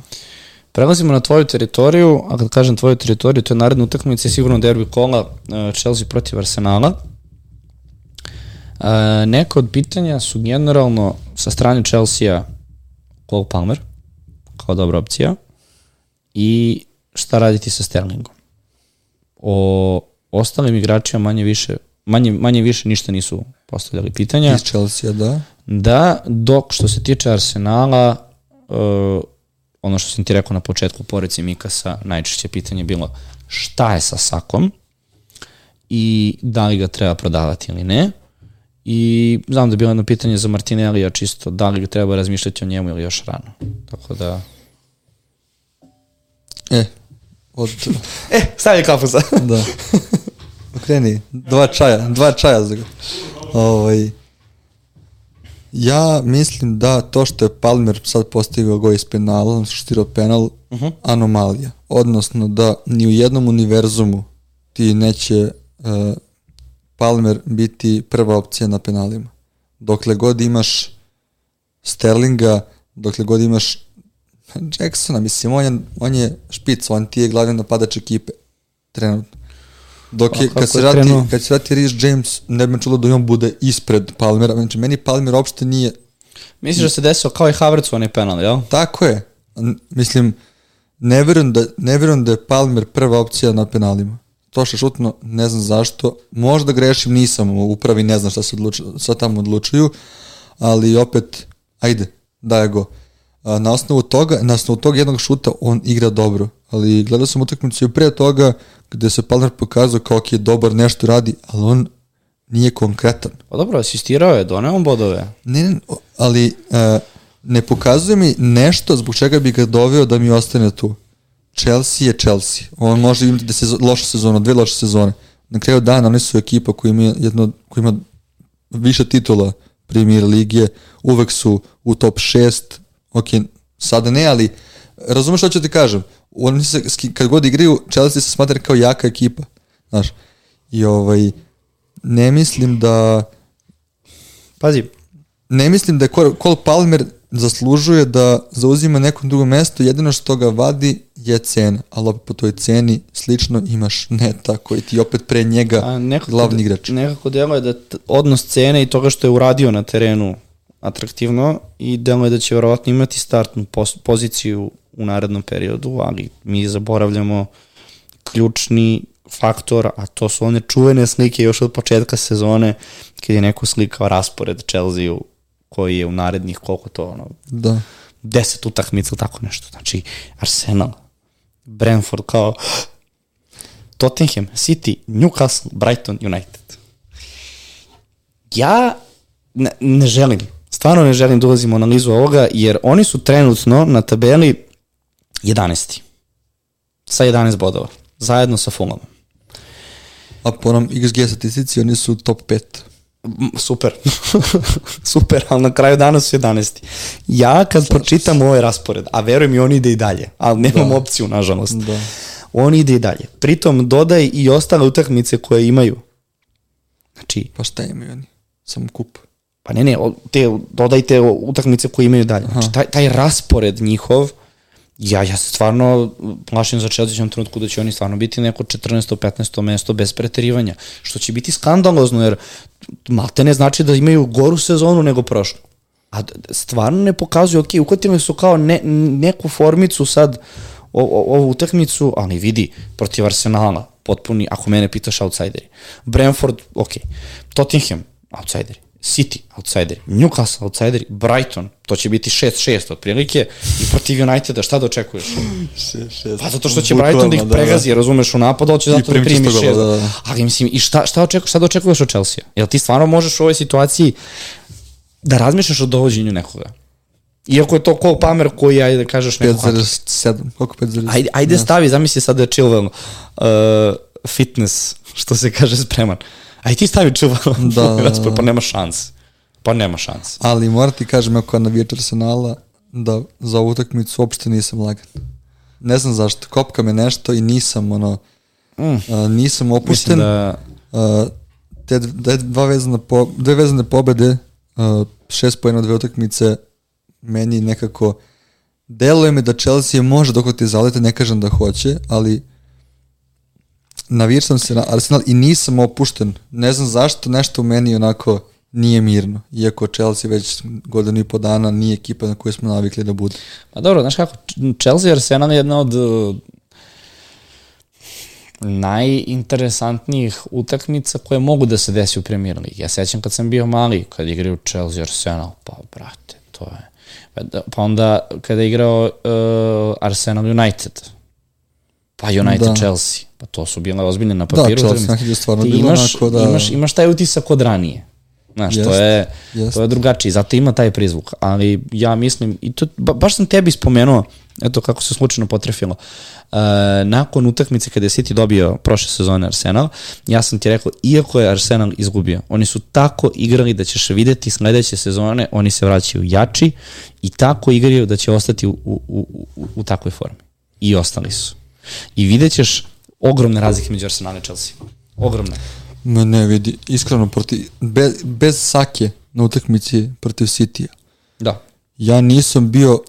S1: Prelazimo na tvoju teritoriju, a kad kažem tvoju teritoriju, to je naredna utakmica sigurno derbi kola e, Chelsea protiv Arsenala. E, neka od pitanja su generalno sa strane Chelsea-a Cole Palmer, kao dobra opcija, i šta raditi sa Sterlingom. O ostalim igračima manje više, manje, manje više ništa nisu postavljali pitanja.
S2: Iz Chelsea, da.
S1: Da, dok što se tiče Arsenala, uh, ono što sam ti rekao na početku poreci Mikasa, najčešće pitanje je bilo šta je sa Sakom i da li ga treba prodavati ili ne. I znam da je bilo jedno pitanje za Martinellija čisto da li treba razmišljati o njemu ili još rano. Tako da...
S2: E, od,
S1: E, stavlja kafu za...
S2: da. Okreni, dva čaja, dva čaja za ga. Ovaj, ja mislim da to što je Palmer sad postigao go iz penala, šutirao penal, uh -huh. anomalija. Odnosno da ni u jednom univerzumu ti neće uh, Palmer biti prva opcija na penalima. Dokle god imaš Sterlinga, dokle god imaš Jacksona, mislim, on je, on je špic, on ti je glavni napadač ekipe, trenutno. Dok je,
S1: A kako
S2: kad se,
S1: je
S2: vrati,
S1: krenuo?
S2: kad se vrati Rhys James, ne bi me čulo da on bude ispred Palmera. Znači, meni Palmer uopšte nije...
S1: Misliš da se desio kao i Havertz onaj penal, jel?
S2: Tako je. Mislim, ne verujem da, ne verujem da je Palmer prva opcija na penalima. To što je šutno, ne znam zašto. Možda grešim, nisam u upravi, ne znam šta se odlučuju, šta tamo odlučuju, ali opet, ajde, daj go. Na osnovu toga, na osnovu tog jednog šuta on igra dobro, ali gledao sam utakmicu i pre toga gde se Palmer pokazao kao ok, dobar, nešto radi, ali on nije konkretan.
S1: Pa dobro, asistirao je, doneo on bodove.
S2: Ne, ne, ali uh, ne pokazuje mi nešto zbog čega bi ga doveo da mi ostane tu. Chelsea je Chelsea. On može imati da se loša sezona, dve loše sezone. Na kraju dana oni su ekipa koja ima, jedno, koja ima više titula premier ligije, uvek su u top 6, ok, sada ne, ali razumeš što ću ti kažem, oni se, kad god igraju, Chelsea se smatra kao jaka ekipa, znaš, i ovaj, ne mislim da,
S1: Pazi,
S2: ne mislim da Cole Palmer zaslužuje da zauzima neko drugo mesto, jedino što ga vadi je cena, ali opet po toj ceni slično imaš neta koji ti opet pre njega A, nekako, glavni igrač.
S1: Nekako deluje da odnos cene i toga što je uradio na terenu atraktivno i deluje da će verovatno imati startnu poziciju u narednom periodu, ali mi zaboravljamo ključni faktor, a to su one čuvene slike još od početka sezone, kad je neko slikao raspored Chelsea koji je u narednih koliko to ono,
S2: da.
S1: deset utakmica ili tako nešto. Znači, Arsenal, Brentford kao Tottenham, City, Newcastle, Brighton, United. Ja ne, ne želim, stvarno ne želim da ulazim u analizu ovoga, jer oni su trenutno na tabeli 11. Sa 11 bodova. Zajedno sa Fulhamom.
S2: A po onom XG statistici oni su top 5
S1: super, super, ali na kraju dana su 11. Ja kad Slažem pročitam ovaj raspored, a verujem i on ide i dalje, ali nemam da. opciju, nažalost. Da. On ide i dalje. Pritom dodaj i ostale utakmice koje imaju. Znači,
S2: pa šta imaju oni? Samo kup.
S1: Pa ne, ne, te, dodajte utakmice koje imaju dalje. Znači, taj, taj raspored njihov, ja, ja se stvarno plašim za Chelsea u trenutku da će oni stvarno biti neko 14. 15. mesto bez preterivanja, što će biti skandalozno, jer malte ne znači da imaju goru sezonu nego prošlu. A stvarno ne pokazuju, ok, uhvatili su kao ne, neku formicu sad, o, o, ovu utakmicu, ali vidi, protiv Arsenala, potpuni, ako mene pitaš, outsideri. Brentford, ok. Tottenham, outsideri. City, outsideri, Newcastle, outsideri, Brighton, to će biti 6-6 otprilike i protiv Uniteda, šta da očekuješ?
S2: 6-6.
S1: Pa zato što će Bukvalno, Brighton da ih da, pregazi, da. razumeš, u napadu, ali će zato da primi 6. Da, da. Ali mislim, i šta, šta, očekuješ, šta da očekuješ od Chelsea? Jel ti stvarno možeš u ovoj situaciji da razmišljaš o dovođenju nekoga? Iako je to Cole Palmer koji, ajde da kažeš
S2: neko... 5,7, koliko 5,7?
S1: Ajde, ajde stavi, zamisli sad da je Chilwell uh, fitness, što se kaže, spreman. Uh, Aj ti stavi čuva da, da, da. pa nema šans. Pa nema šans.
S2: Ali mora ti kažem, ako navijač Arsenala, da za ovu utakmicu uopšte nisam lagan. Ne znam zašto, kopka me nešto i nisam ono, mm. a, nisam opušten. da... A, te dva vezane po, dve vezane pobede, a, šest pojena dve utakmice, meni nekako deluje mi da Chelsea može dok ti zalete, ne kažem da hoće, ali navir sam se na Arsenal i nisam opušten. Ne znam zašto, nešto u meni onako nije mirno. Iako Chelsea već godinu i po dana nije ekipa na koju smo navikli da bude.
S1: Pa dobro, znaš kako, Chelsea Arsenal je jedna od uh, najinteresantnijih utakmica koje mogu da se desi u Premier Ligi. Ja sećam kad sam bio mali, kad igraju Chelsea Arsenal, pa brate, to je... Pa, da, pa onda kada je igrao uh, Arsenal United, pa United da. Chelsea, Pa to su bile ozbiljne na da, papiru.
S2: Da, Chelsea je stvarno bilo
S1: imaš, onako da... Imaš, imaš taj utisak od ranije. Znaš, jest, to je, jest. to je drugačiji, zato ima taj prizvuk. Ali ja mislim, i to, ba, baš sam tebi spomenuo, eto kako se slučajno potrefilo, uh, nakon utakmice kada je City dobio prošle sezone Arsenal, ja sam ti rekao, iako je Arsenal izgubio, oni su tako igrali da ćeš videti sledeće sezone, oni se vraćaju jači i tako igraju da će ostati u, u, u, u, u takvoj formi. I ostali su. I vidjet ćeš ogromne razlike među Arsenal i Chelsea. Ogromne.
S2: Ma ne, vidi, iskreno, proti, bez, bez Sake na utakmici protiv City-a.
S1: Da.
S2: Ja nisam bio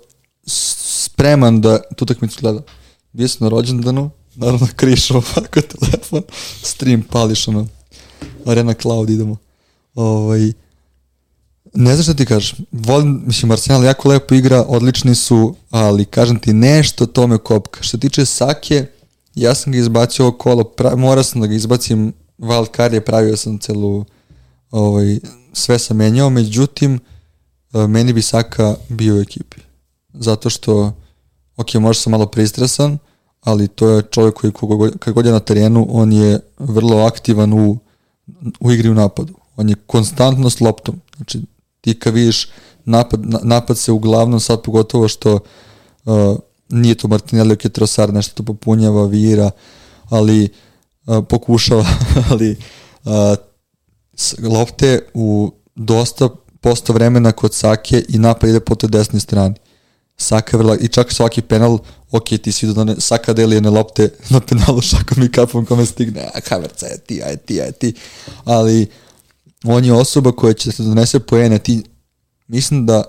S2: spreman da tu utakmicu gledam. Bio sam na rođendanu, naravno krišao ovako telefon, stream pališ ono, Arena Cloud idemo. Ovaj, ne znam šta ti kažeš, volim, mislim, Arsenal jako lepo igra, odlični su, ali kažem ti nešto tome kopka. Što tiče Sake, Ja sam ga izbacio ovo kolo, pra, morao sam da ga izbacim, card je pravio sam celu, ovaj, sve sam menjao, međutim, e, meni bi Saka bio u ekipi. Zato što, ok, možda sam malo pristresan, ali to je čovjek koji kad god je na terenu, on je vrlo aktivan u, u igri u napadu. On je konstantno s loptom. Znači, ti kad vidiš napad, napad se uglavnom sad pogotovo što uh, nije to Martinelli, ok, Trossard nešto to popunjava, vira, ali uh, pokušava, ali uh, lopte u dosta posto vremena kod Sake i napad ide po toj desnoj strani. Saka je vrlo, i čak svaki penal, ok, ti si da ne, Saka deli one lopte na penalu šakom i kapom kome stigne, a Havertz, aj ti, aj ti, aj ti, ali on je osoba koja će da donese poene, ti mislim da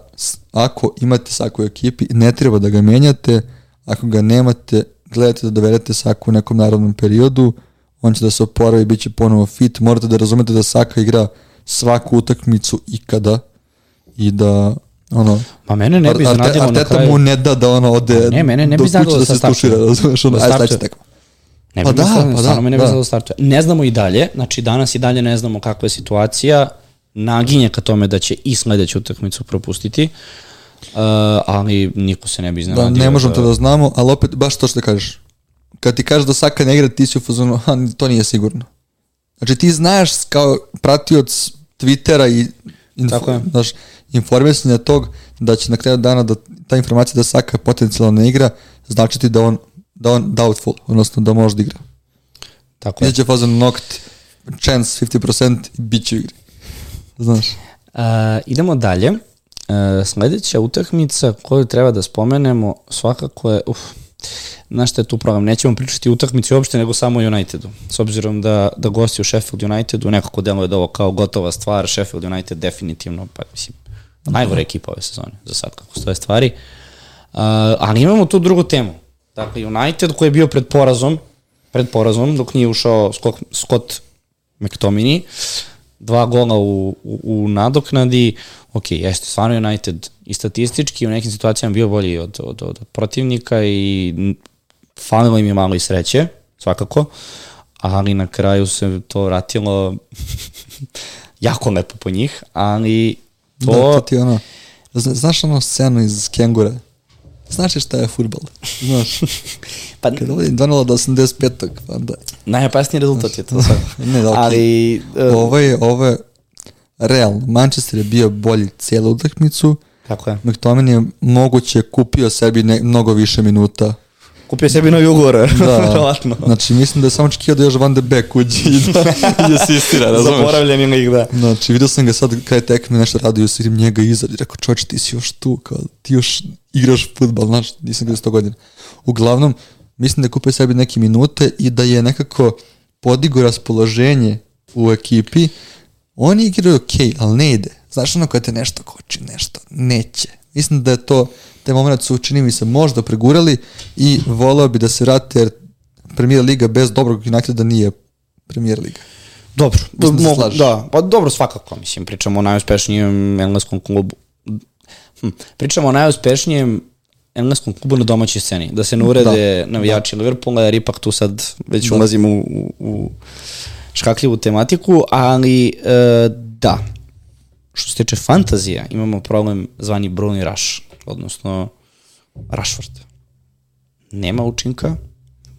S2: ako imate Saku u ekipi, ne treba da ga menjate, ako ga nemate, gledajte da dovedete Saku u nekom narodnom periodu, on će da se oporavi, bit će ponovo fit, morate da razumete da Saka igra svaku utakmicu ikada i da ono,
S1: Ma mene ne bi iznadilo na
S2: Arteta
S1: kraju.
S2: mu ne da da ono ode
S1: Ne, mene ne bi
S2: kuće
S1: iznadilo
S2: da se stušira,
S1: startuje.
S2: razumeš, ono, ajde
S1: startuje.
S2: sledeća tekma.
S1: Ne
S2: Pa da,
S1: da,
S2: pa da,
S1: stvarno me ne
S2: da.
S1: znalo startuje. Ne znamo i dalje, znači danas i dalje ne znamo kakva je situacija, naginje ka tome da će i sledeću utakmicu propustiti, uh, ali niko se ne bi
S2: Da,
S1: iznenadio.
S2: ne možemo to da znamo, ali opet, baš to što kažeš. Kad ti kažeš da Saka ne igra, ti si u fazonu, to nije sigurno. Znači ti znaš kao pratioc Twittera i
S1: Tako je.
S2: znaš, informisanja tog da će na kraju dana da ta informacija da Saka potencijalno ne igra, znači ti da on da on doubtful, odnosno da može da igra.
S1: Tako je.
S2: Izaće fazon knocked chance 50% i bit će u igri. Znaš.
S1: Uh, idemo dalje. Uh, sledeća utakmica koju treba da spomenemo svakako je, uf, znaš šta je tu problem, nećemo pričati utakmici uopšte, nego samo Unitedu. S obzirom da, da gosti u Sheffield Unitedu, nekako deluje da ovo kao gotova stvar, Sheffield United definitivno, pa mislim, najgore ekipa ove sezone, za sad kako stoje stvari. Uh, ali imamo tu drugu temu. Dakle, United koji je bio pred porazom, pred porazom, dok nije ušao Scott, Scott McTominay, dva gola u, u, u nadoknadi, ok, jeste stvarno United i statistički u nekim situacijama bio bolji od, od, od protivnika i falilo im je malo i sreće, svakako, ali na kraju se to vratilo jako lepo po njih, ali to...
S2: Da, to ti ono, zna, znaš ono scenu iz Kengura? Znaš li šta je futbol? Znaš,
S1: pa,
S2: kad ovdje 2 do 85. Pa onda,
S1: najopasniji rezultat je to.
S2: Ne, da, okej.
S1: Ali, uh,
S2: ovo je, ovo je realno. Manchester je bio bolji cijelu utakmicu.
S1: kako je?
S2: McTominay je moguće kupio sebi ne, mnogo više minuta.
S1: Kupio sebi novi ugovor,
S2: Da, znači mislim da je samo očekio da još Van de Beek uđe i da, i da asistira, razumeš?
S1: Zaboravljeni lik, da.
S2: Znači, vidio sam ga sad kada je tekme nešto radio, s njega iza i rekao, čovječ, ti si još tu, kao, ti još igraš futbal, znaš, nisam gledao 100 godina. Uglavnom, mislim da je kupio sebi neke minute i da je nekako podigo raspoloženje u ekipi. Oni igraju ok, ali ne ide. Znaš ono kada te nešto koči, nešto, neće. Mislim da je to, taj moment su, čini mi se, možda pregurali i voleo bi da se vrate, jer Premier Liga bez dobrog Uniteda nije Premier Liga.
S1: Dobro,
S2: da se
S1: mogu, da, pa dobro svakako, mislim, pričamo o najuspešnijem engleskom klubu. Hm, pričamo o najuspešnijem engleskom klubu na domaćoj sceni. Da se ne urede da, navijači da. Liverpoola, jer ipak tu sad već da. ulazimo u, u, u škakljivu tematiku, ali e, da, što se tiče fantazija, imamo problem zvani Bruni Rush, odnosno Rashford. Nema učinka,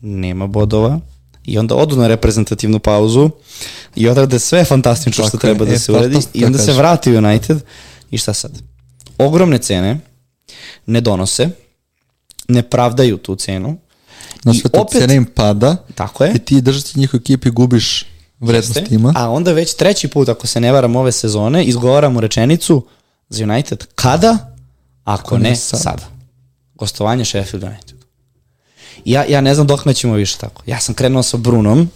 S1: nema bodova, i onda odu na reprezentativnu pauzu i odrade sve fantastično što
S2: Tako
S1: treba
S2: je,
S1: da
S2: e,
S1: se
S2: to
S1: i onda se
S2: kažem.
S1: vrati United i šta sad? Ogromne cene ne donose, ne pravdaju tu cenu
S2: Na
S1: I
S2: sve to
S1: opet-
S2: cena im pada
S1: Tako je.
S2: i ti držati njihov ekipi gubiš vrednost
S1: Jeste.
S2: tima.
S1: A onda već treći put, ako se ne varam ove sezone, izgovaramo rečenicu za United kada, ako ne, sad.
S2: sad.
S1: sada. Gostovanje Sheffield United. Ja, ja ne znam dok nećemo više tako. Ja sam krenuo sa Brunom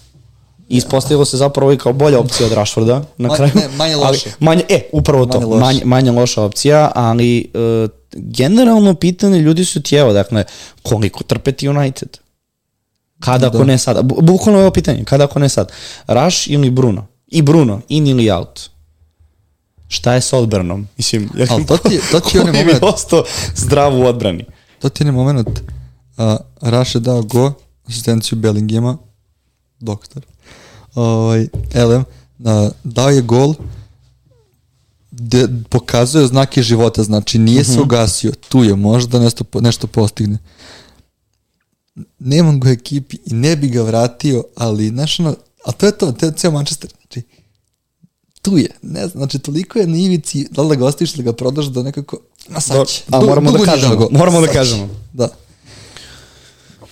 S1: i ispostavilo se zapravo i kao bolja opcija od Rashforda na
S2: Ma-
S1: kraju.
S2: ne, manje
S1: Ali,
S2: loše.
S1: manje, e, upravo to.
S2: Manje loše.
S1: Manje, manje loša opcija, ali uh, generalno pitanje ljudi su ti evo, dakle, koliko trpeti United? Kada ako
S2: Da.
S1: ne sada? Bu- Bukvalno je ovo pitanje. Kada ako ne sad? Rush ili Bruno? I Bruno, in ili out? Šta je s odbranom? Mislim, jer
S2: Ali to ti to ti je onaj moment.
S1: ostao zdrav u odbrani.
S2: To ti je onaj moment, uh, Raš je dao go, asistenciju Bellingema, doktor, ovaj, Elem, uh, dao je gol, de, pokazuje znake života, znači nije se ugasio, tu je, možda nešto, po- nešto postigne. Nemam ga u ekipi i ne bi ga vratio, ali, znaš ono, a to je to, to je ceo Manchester, tu je, ne znam, znači toliko je na ivici, da li da ga ostaviš ili da ga prodaš da nekako, a sad
S1: Dobro,
S2: će.
S1: a moramo da kažemo,
S2: gol.
S1: moramo da
S2: Sad
S1: kažemo.
S2: Da.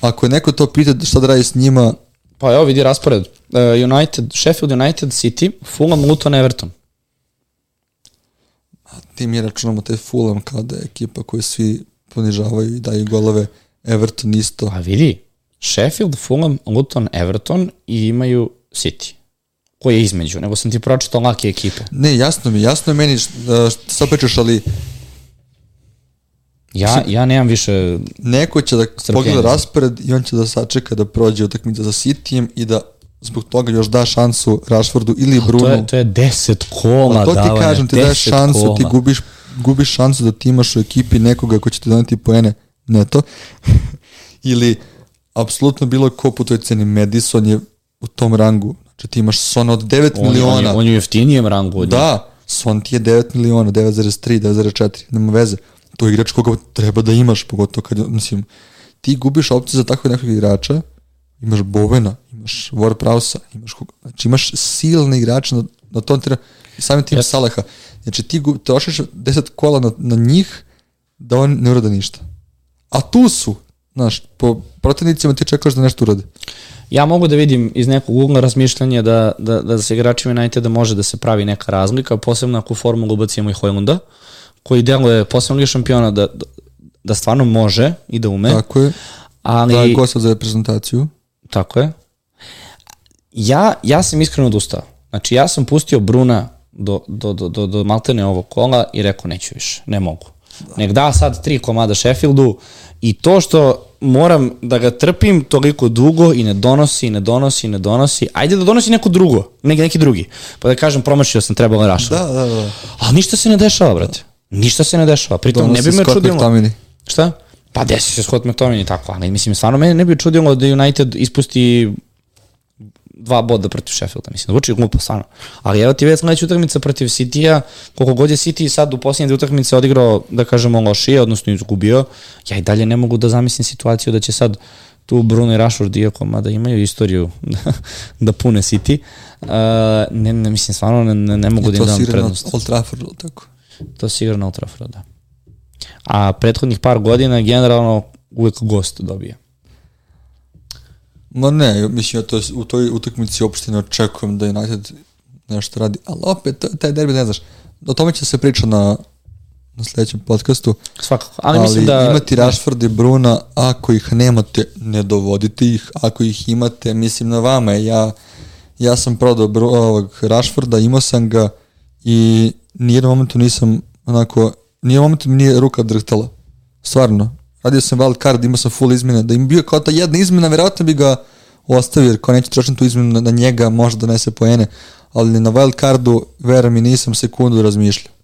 S2: ako je neko to pita šta da radi s njima,
S1: Pa evo vidi raspored. Uh, United, Sheffield United, City, Fulham, Luton, Everton.
S2: ti mi računamo taj Fulham kao da je ekipa koju svi ponižavaju i daju golove, Everton isto.
S1: A vidi, Sheffield, Fulham, Luton, Everton i imaju City. Koji je između, nego sam ti pročitao lake ekipe.
S2: Ne, jasno mi, jasno je meni šta sad pričaš, ali
S1: Ja, ja nemam više...
S2: neko će da
S1: Strpljenje.
S2: pogleda raspored i on će da sačeka da prođe utakmica sa Cityjem i da zbog toga još da šansu Rashfordu ili Brunu.
S1: To je, to je deset kola
S2: Pa to ti kažem, ti
S1: deset
S2: šansu,
S1: kola.
S2: ti gubiš, gubiš šansu da ti imaš u ekipi nekoga ko će ti doneti poene neto. Ili apsolutno bilo ko po toj ceni. Madison je u tom rangu. Znači ti imaš Sona od 9
S1: On,
S2: miliona.
S1: on, je, on je u jeftinijem rangu od njih.
S2: Da, Son ti je 9 miliona, 9,3, 9,4, nema veze. To je igrač koga treba da imaš, pogotovo kad, mislim, ti gubiš opciju za takvog nekog igrača, imaš Bovena, imaš Warprausa, imaš koga, znači imaš silne igrače na, na tom i samim tim
S1: Jeste.
S2: Salaha. Znači ti gu- trošiš 10 kola na, na njih da on ne urade ništa. A tu su, znaš, po protivnicima ti čekaš da nešto urade.
S1: Ja mogu da vidim iz nekog ugla razmišljanja da, da, da sa igračima Uniteda može da se pravi neka razlika, posebno ako u formulu ubacimo i Hojlunda, koji deluje posebno Liga šampiona da, da, da stvarno može i da ume,
S2: Tako je.
S1: ali...
S2: Da je gosta za reprezentaciju.
S1: Tako je. Ja, ja sam iskreno odustao. Znači, ja sam pustio Bruna do, do, do, do, do maltene ovog kola i rekao neću više, ne mogu. Da. Nek da sad tri komada Sheffieldu i to što moram da ga trpim toliko dugo i ne donosi, i ne donosi, i ne donosi, ajde da donosi neko drugo, neki, neki drugi. Pa da kažem, promašio sam, trebalo rašao.
S2: Da, da, da.
S1: Ali ništa se ne dešava, brate. Ništa se ne dešava. Pritom ne bi me
S2: Scott
S1: čudilo.
S2: McTominay.
S1: Šta? Pa desi se Scott McTominay i tako, ali mislim, stvarno mene ne bi čudilo da United ispusti dva boda protiv Sheffielda, mislim, zvuči glupo, stvarno. Ali evo ti već sledeća utakmica protiv City-a, koliko god je City sad u posljednje dve utakmice odigrao, da kažemo, lošije, odnosno izgubio, ja i dalje ne mogu da zamislim situaciju da će sad tu Bruno i Rashford, iako mada imaju istoriju da, da pune City, uh, ne, ne, mislim, stvarno ne, ne, ne mogu da im
S2: to
S1: dam prednost.
S2: Old Trafford, tako?
S1: To se igra na Old Traffordu, da. A prethodnih par godina generalno uvek gost dobije.
S2: Ma ne, mislim, ja to, u toj utakmici uopšte ne očekujem da United nešto radi, ali opet, taj derbi, ne znaš, o tome će se priča na, na sledećem podcastu,
S1: Svakako. Ali,
S2: ali,
S1: mislim da...
S2: imati Rashford i Bruna, ako ih nemate, ne dovodite ih, ako ih imate, mislim na vama, ja, ja sam prodao Bru, ovog Rashforda, imao sam ga i nijednom momentu nisam onako, nijednom momentu mi nije ruka drhtala, stvarno, radio sam wild card, imao sam full izmene, da im bio kao ta jedna izmena, verovatno bi ga ostavio, jer kao neću trošiti tu izmenu na, na njega, možda donese poene, ali na wild cardu, vera mi, nisam sekundu razmišljao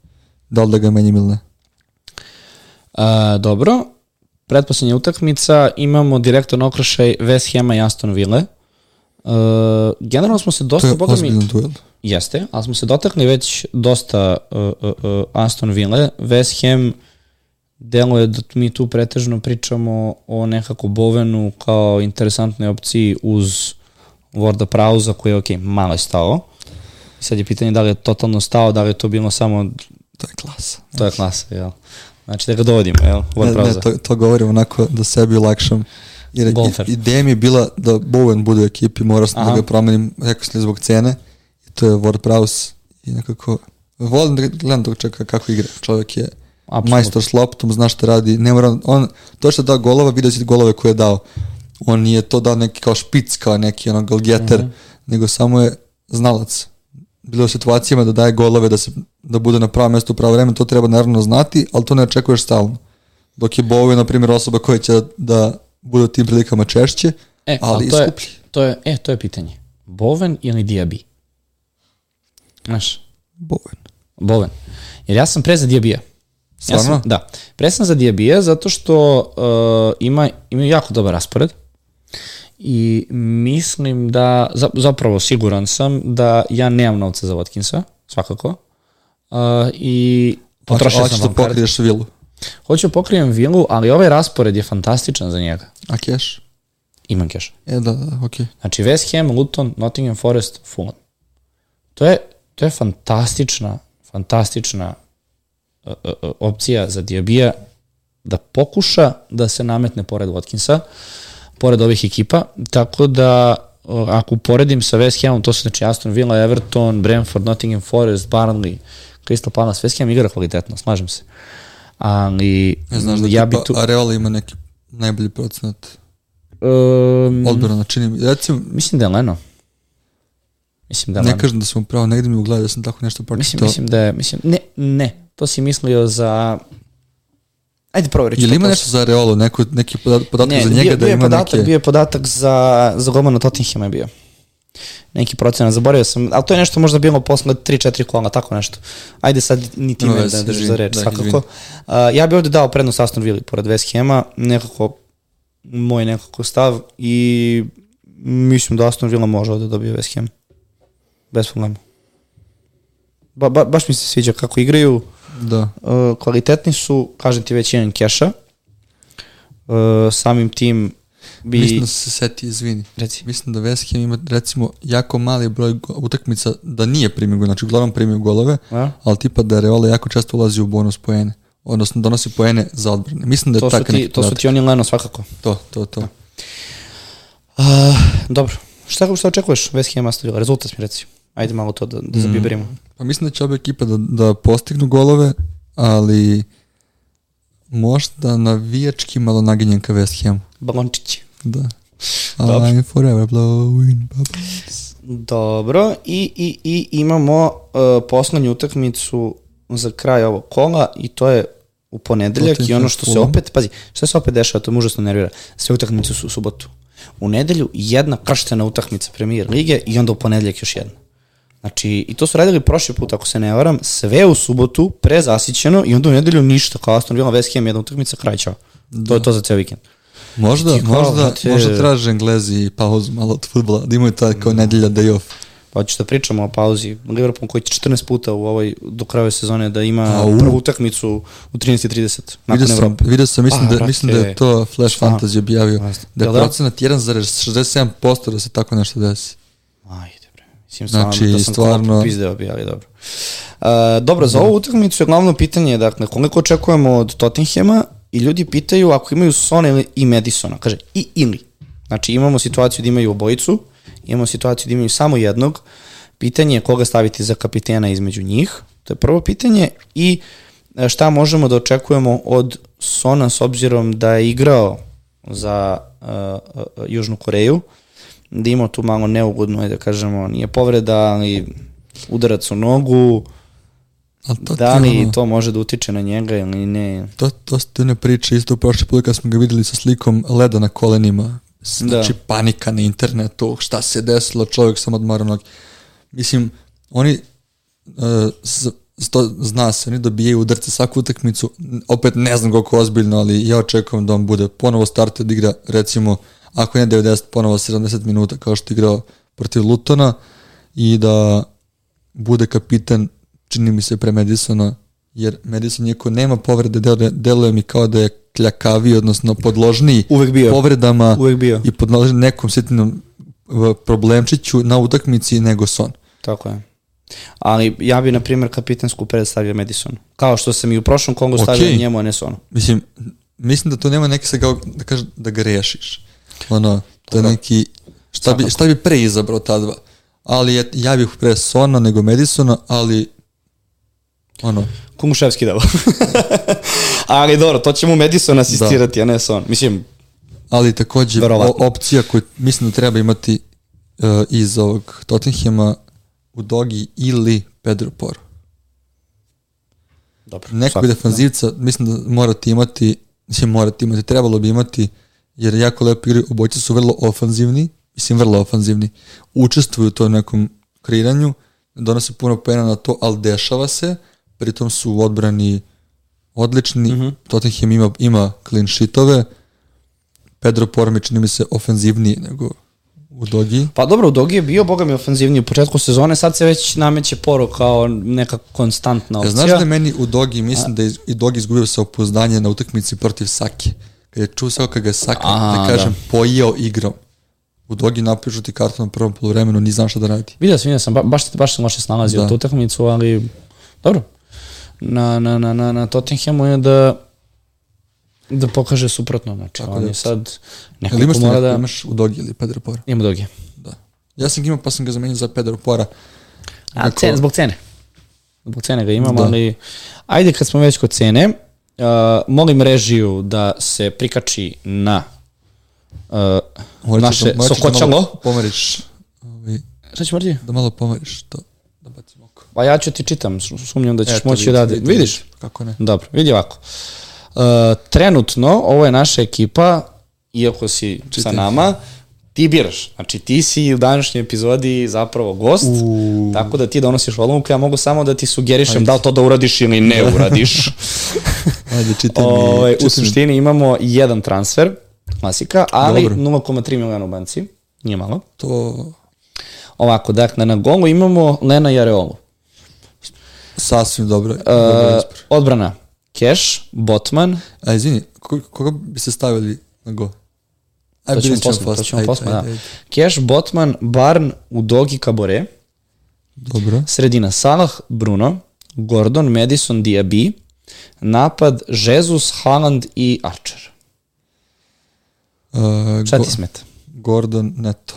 S2: da li da ga menjam ili ne.
S1: A, dobro. Pretposlednja utakmica, imamo direktan okršaj West Hema i Aston Ville. Uh, generalno smo se
S2: To
S1: dosta,
S2: je
S1: boga mi,
S2: ozbiljan duel.
S1: jeste, ali smo se dotakli već dosta uh, uh, uh, Aston Ville. West Ham deluje da mi tu pretežno pričamo o nekako Bovenu kao interesantnoj opciji uz Vorda Prauza koji je ok, malo je stao. Sad je pitanje da li je totalno stao, da li je to bilo samo,
S2: To je klasa.
S1: to je klasa, jel? Znači da ga dovodimo, jel? Ward
S2: Ne,
S1: Prauza.
S2: ne, to, to govorim onako da sebi olakšam. Jer
S1: Golfer.
S2: ideja mi je bila da Bowen bude u ekipi, morao sam
S1: Aha.
S2: da ga promenim, rekao sam zbog cene. I to je Ward Prowse i nekako... Volim da gledam tog čeka kako igra. Čovjek je
S1: Apsolutno.
S2: majstor s loptom, zna šta radi. Ne mora, on, to što je dao golova, vidio si golove koje je dao. On nije to dao neki kao špic, kao neki ono golgeter,
S1: Mhm.
S2: nego samo je znalac. Bilo je u situacijama da daje golove, da, se, da bude na pravom mjestu u pravo vreme, to treba naravno znati, ali to ne očekuješ stalno. Dok je Bowie, na primjer, osoba koja će da bude u tim prilikama češće,
S1: E,
S2: ali
S1: je,
S2: skuplji.
S1: to je, e, to je pitanje. Boven ili Diaby? Znaš,
S2: Bowen.
S1: Boven. Jer ja sam pre za Diabija. Ja
S2: Stvarno?
S1: sam, da. Pre sam za Diabija zato što uh, ima, ima jako dobar raspored i mislim da, za, zapravo siguran sam da ja nemam novca za Watkinsa, svakako. Uh, I potrošio sam
S2: da
S1: vam kart.
S2: pokriješ vilu.
S1: Hoću pokrijem vilu, ali ovaj raspored je fantastičan za njega.
S2: A keš?
S1: Imam keša.
S2: E, da, da, okej.
S1: Znači West Ham, Luton, Nottingham Forest, Fulham. To je, to je fantastična, fantastična opcija za Diabija da pokuša da se nametne pored Watkinsa. pored ovih ekipa, tako da ako uporedim sa West Hamom, to su znači Aston Villa, Everton, Brentford, Nottingham Forest, Burnley, Crystal Palace, West Ham igra kvalitetno, slažem se. Ali
S2: Ja znaš da
S1: ja bi tu...
S2: Areola ima neki najbolji procenat
S1: Um,
S2: odbrana, čini mi. Recimo,
S1: mislim da je Leno. Mislim da je
S2: ne
S1: Leno.
S2: kažem da sam upravo, negde mi u glavi da sam tako nešto
S1: Mislim,
S2: pročitao.
S1: mislim da je, mislim, ne, ne, to si mislio za... Ajde proveri.
S2: Jel ima nešto za Areolu, neko, neki podat- podatak
S1: ne,
S2: za njega
S1: bio
S2: da ima
S1: podatak,
S2: neke...
S1: Bio je podatak za, za golmana Tottenhama je bio. Neki procenat, zaboravio sam, ali to je nešto možda bilo posle 3-4 kola, tako nešto. Ajde sad ni ti me
S2: veze,
S1: da držiš za reč,
S2: da,
S1: svakako. Uh, ja bih ovde dao prednost Aston Villa pored West Hama, nekako moj nekako stav i mislim da Aston Villa može ovde da dobije West Ham. Bez problema. Ba, ba, baš mi se sviđa kako igraju,
S2: Da.
S1: uh, kvalitetni su, kažem ti već jedan keša, uh, samim tim bi...
S2: Mislim da se seti, izvini.
S1: Reci.
S2: Mislim da West Ham ima recimo jako mali broj utakmica da nije primio golove, znači uglavnom primio golove,
S1: A?
S2: ali tipa da Areola jako često ulazi u bonus poene. Odnosno donosi poene za odbrane. Mislim da je
S1: To ti,
S2: neki
S1: to su ti oni Leno svakako.
S2: To, to, to.
S1: Uh, dobro. Šta, šta očekuješ West Ham Aston Villa? Rezultat mi reci. Ajde malo to da, da zabiberimo.
S2: Pa mislim da će obe ekipe da, da postignu golove, ali možda navijački malo naginjen ka West Hamu.
S1: Balončići.
S2: Da.
S1: Dobro.
S2: I'm forever blowing bubbles.
S1: Dobro. I, i, i imamo uh, poslednju utakmicu za kraj ovog kola i to je u ponedeljak i ono što se opet, pazi, šta se opet dešava, to me užasno nervira. Sve utakmice su u subotu. U nedelju jedna krštena utakmica premijer lige i onda u ponedeljak još jedna. Znači, i to su radili prošli put, ako se ne varam, sve u subotu, prezasićeno i onda u nedelju ništa, kao Aston Villa, West Ham, jedna utakmica, kraj čao. To je to za ceo vikend.
S2: Možda,
S1: Ti kao,
S2: možda,
S1: brate-
S2: možda traže Englezi pauzu malo od futbola, da imaju taj kao nedelja day off.
S1: Pa ću da pričamo o pauzi. Liverpool koji će 14 puta u ovoj do kraja sezone da ima
S2: Au.
S1: prvu utakmicu u 13.30 nakon
S2: Vidio sam,
S1: Evrope.
S2: vidio sam, mislim,
S1: Ah,
S2: da, mislim da je to Flash? Fantasy objavio, da je
S1: da?
S2: procenat 1,67% da se tako nešto desi.
S1: Ajde Mislim stvarno
S2: Znači,
S1: da sam
S2: stvarno-
S1: stvarno pizdeo bi, ali dobro. Uh, dobro, za ovu utakmicu je glavno pitanje, dakle, koliko očekujemo od Tottenhema i ljudi pitaju ako imaju Sona ili i Madisona, kaže i ili. Znači imamo situaciju da imaju obojicu, imamo situaciju da imaju samo jednog, pitanje je koga staviti za kapitena između njih, to je prvo pitanje i e, šta možemo da očekujemo od Sona s obzirom da je igrao za uh, uh, Južnu Koreju, da ima tu malo neugodno, ajde da kažemo, nije povreda, ali udarac u nogu,
S2: A to
S1: da li
S2: ono-
S1: to može da utiče na njega ili ne.
S2: To, to su te one priče, isto prošli put kad smo ga videli sa slikom leda na kolenima. Znači
S1: Da.
S2: panika na internetu, šta se desilo, čovjek sam odmara noge. Mislim, oni, uh, z, to zna se, oni dobijaju udarce svaku utakmicu, opet ne znam koliko ozbiljno, ali ja očekujem da on bude ponovo starter da igra, recimo, ako ne 90, ponovo 70 minuta, kao što je igrao protiv Lutona, i da bude kapitan, čini mi se pre Madisona, jer Madison iako nema povrede, deluje, deluje mi kao da je kljakavi, odnosno podložniji
S1: Uvek bio.
S2: povredama
S1: Uvek bio.
S2: i podložen nekom sitnom problemčiću na utakmici nego Son.
S1: Tako je. Ali ja bi, na primjer, kapitansku predstavio Madison. Kao što sam i u prošlom Kongu stavio
S2: Okej.
S1: njemu, a ne Sonu.
S2: Mislim, mislim da to nema neki sa kao, da kažeš da ga rešiš. Ono, to je
S1: Dobro.
S2: neki, šta bi, šta bi pre izabrao ta dva? Ali je, ja bih pre Sona nego Madisona, ali ono,
S1: Kumuševski dao. Ali dobro, to će mu Madison asistirati, a ne Son. Mislim,
S2: ali takođe
S1: Verovatno.
S2: opcija koju mislim da treba imati uh, iz ovog Tottenhema u Dogi ili Pedro Poro.
S1: dobro.
S2: Nekog
S1: svakako.
S2: defanzivca mislim da morate imati, mislim morate imati, trebalo bi imati, jer jako lepo igraju, obojci su vrlo ofanzivni, mislim vrlo ofanzivni, učestvuju u tom nekom kreiranju, donose puno pojena na to, ali dešava se, pritom su u odbrani odlični,
S1: Mhm.
S2: Tottenham ima, ima clean sheetove, Pedro Porro mi čini mi se ofenzivniji nego u Dogi.
S1: Pa dobro, u Dogi je bio, boga mi, ofenzivniji u početku sezone, sad se već nameće Poro kao neka konstantna
S2: Ja
S1: opcija.
S2: znaš da meni u Dogi, mislim da je i Dogi izgubio sa opouzdanje na utakmici protiv Sake. Kad je čuo sve kad ga Saka,
S1: Aha,
S2: da kažem, pojeo igrom. U Dogi napišu ti kartu na prvom polovremenu, ni znam šta da radi.
S1: Vidio sam, vidio sam, ba, baš, baš sam loše snalazio
S2: Da.
S1: tu utakmicu, ali dobro. Na, na, na, na, na Tottenhamu je da Da pokaže suprotno, znači
S2: Tako
S1: on
S2: da-
S1: je sad nekako
S2: imaš
S1: mora da...
S2: imaš u Dogi ili Pedro Pora?
S1: Imamo doge.
S2: Da. Ja sam ga imao pa sam ga zamenio za Pedro Pora.
S1: A,
S2: Neko-
S1: cen, zbog cene. Zbog cene ga imam,
S2: Da.
S1: ali ajde kad smo već kod cene, uh, molim režiju da se prikači na uh, naše
S2: da- ćeš da
S1: sokoćalo.
S2: Pomeriš, ovaj,
S1: Šta ćeš mrti?
S2: da malo pomeriš to, da bacim oko.
S1: Pa ja ću ti čitam, su- sumnjam da ćeš
S2: Eto,
S1: moći da...
S2: vidi,
S1: Vidiš?
S2: Kako ne?
S1: Dobro, vidi ovako. Uh, trenutno, ovo je naša ekipa, iako si sa
S2: Čitaj.
S1: nama, ti biraš. Znači, ti si u današnjoj epizodi zapravo gost,
S2: U.
S1: tako da ti donosiš odluku, ja mogu samo da ti sugerišem da li to da uradiš ili ne uradiš.
S2: Ajde, čitaj mi.
S1: Ovaj,
S2: čitaj
S1: u suštini imamo jedan transfer, klasika, ali
S2: Dobro.
S1: 0,3 miliona u banci, nije malo.
S2: To
S1: Ovako, dakle, na golu imamo Lena i Areolu.
S2: sasvim dobro.
S1: Uh,
S2: dobro
S1: odbrana, Cash, Botman,
S2: A izvini, ko- koga bi se stavili na go? Aj,
S1: to ćemo posle, to ćemo posle, da. Cash, Botman, Barn, Udogi, Kabore,
S2: Dobro.
S1: sredina Salah, Bruno, Gordon, Madison, Diaby, napad, Jesus, Haaland i Archer.
S2: Uh,
S1: Šta ti smeta?
S2: Gordon Neto.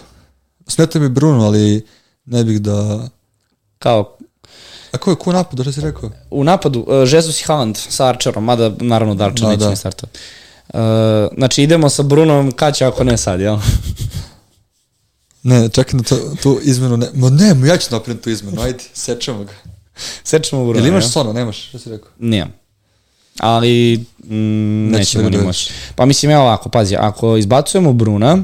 S2: Smeta mi Bruno, ali ne bih da...
S1: Kao,
S2: A ko je ko napad, šta si rekao?
S1: u napadu, uh, Jesus i Haaland sa Archerom, mada naravno da Archer
S2: Da,
S1: neće
S2: da.
S1: startovati. Uh, znači idemo sa Brunom, kad će ako ne sad, jel?
S2: Ne, čekaj na to, tu izmenu. Ne, ma ne, ja ću napraviti tu izmenu, ajde, sečemo ga.
S1: Sečemo Bruna,
S2: Jel imaš
S1: jel?
S2: sono, nemaš, šta si rekao?
S1: Nijem. Ali mm,
S2: Neće
S1: nećemo
S2: da
S1: ni moći. Pa mislim, evo ovako, pazi, ako izbacujemo Bruna,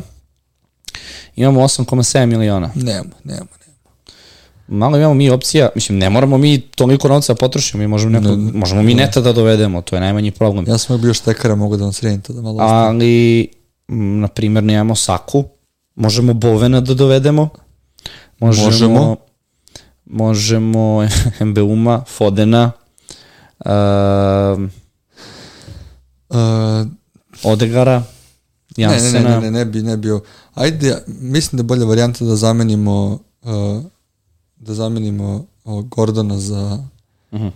S1: imamo 8,7 miliona.
S2: Nema, nema, nema.
S1: Malo imamo mi opcija, mislim, ne moramo mi toliko novca da potrošimo, mi možemo, neko, možemo mi neta da dovedemo, to je najmanji problem.
S2: Ja sam bio štekara, mogu da vam sredim to da malo.
S1: Ali, m, na primjer, nemamo Saku, možemo Bovena da dovedemo, možemo,
S2: Možemo.
S1: možemo Mbeuma, Fodena, uh,
S2: Uh,
S1: Odegara,
S2: ne, ne,
S1: Jansena.
S2: ne, ne, ne, ne bi, ne bio. Ajde, mislim da je bolja varijanta da zamenimo uh, da zamenimo Gordona za
S1: Mhm.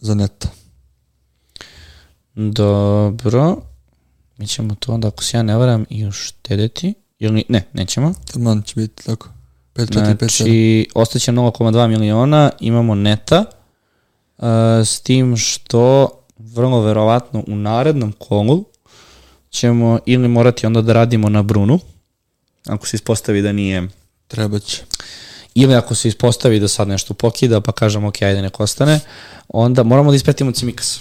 S2: za neta.
S1: Dobro. Mi ćemo to onda, ako se ja ne varam, i uštedeti. Ili, ne, nećemo.
S2: Taman će biti tako. 5, 4, 5, 7.
S1: Znači, ostaće 0,2 miliona, imamo neta, uh, s tim što vrlo verovatno u narednom kolu ćemo ili morati onda da radimo na Brunu, ako se ispostavi da nije,
S2: Treba će.
S1: ili ako se ispostavi da sad nešto pokida, pa kažemo ok, ajde nek ostane, onda moramo da ispratimo Cimikas.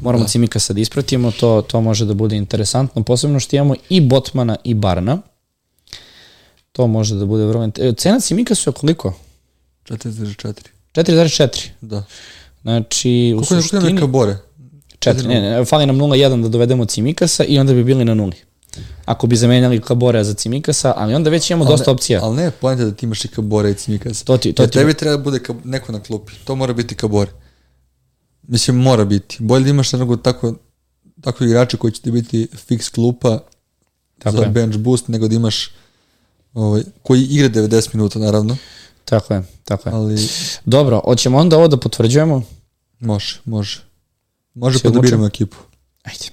S1: Moramo da. Cimikasa da ispratimo, to, to može da bude interesantno, posebno što imamo i Botmana i Barna. To može da bude vrlo interesantno. Cena Cimikasu je koliko?
S2: 4,4.
S1: 4,4.
S2: Da.
S1: Znači, u
S2: Koliko je koliko
S1: suštini...
S2: neka bore?
S1: 4, ne, ne, fali nam 0,1 da dovedemo Cimikasa i onda bi bili na nuli. Ako bi zamenjali Kaborea za Cimikasa, ali onda već imamo dosta opcija.
S2: Ali ne, pojenta da ti imaš i kabore i cimikasa.
S1: To ti- to
S2: Jer
S1: ti-
S2: tebi treba da bude kab, neko na klupi. To mora biti kabore. Mislim, mora biti. Bolje da imaš nego tako, tako igrača koji će ti biti fix klupa
S1: Tako
S2: za
S1: je.
S2: bench boost, nego da imaš ovaj, koji igra 90 minuta, naravno.
S1: Tako je, tako je.
S2: Ali
S1: Dobro, hoćemo onda ovo da potvrđujemo?
S2: može, može. Može pa da biramo ekipu.
S1: Ajde.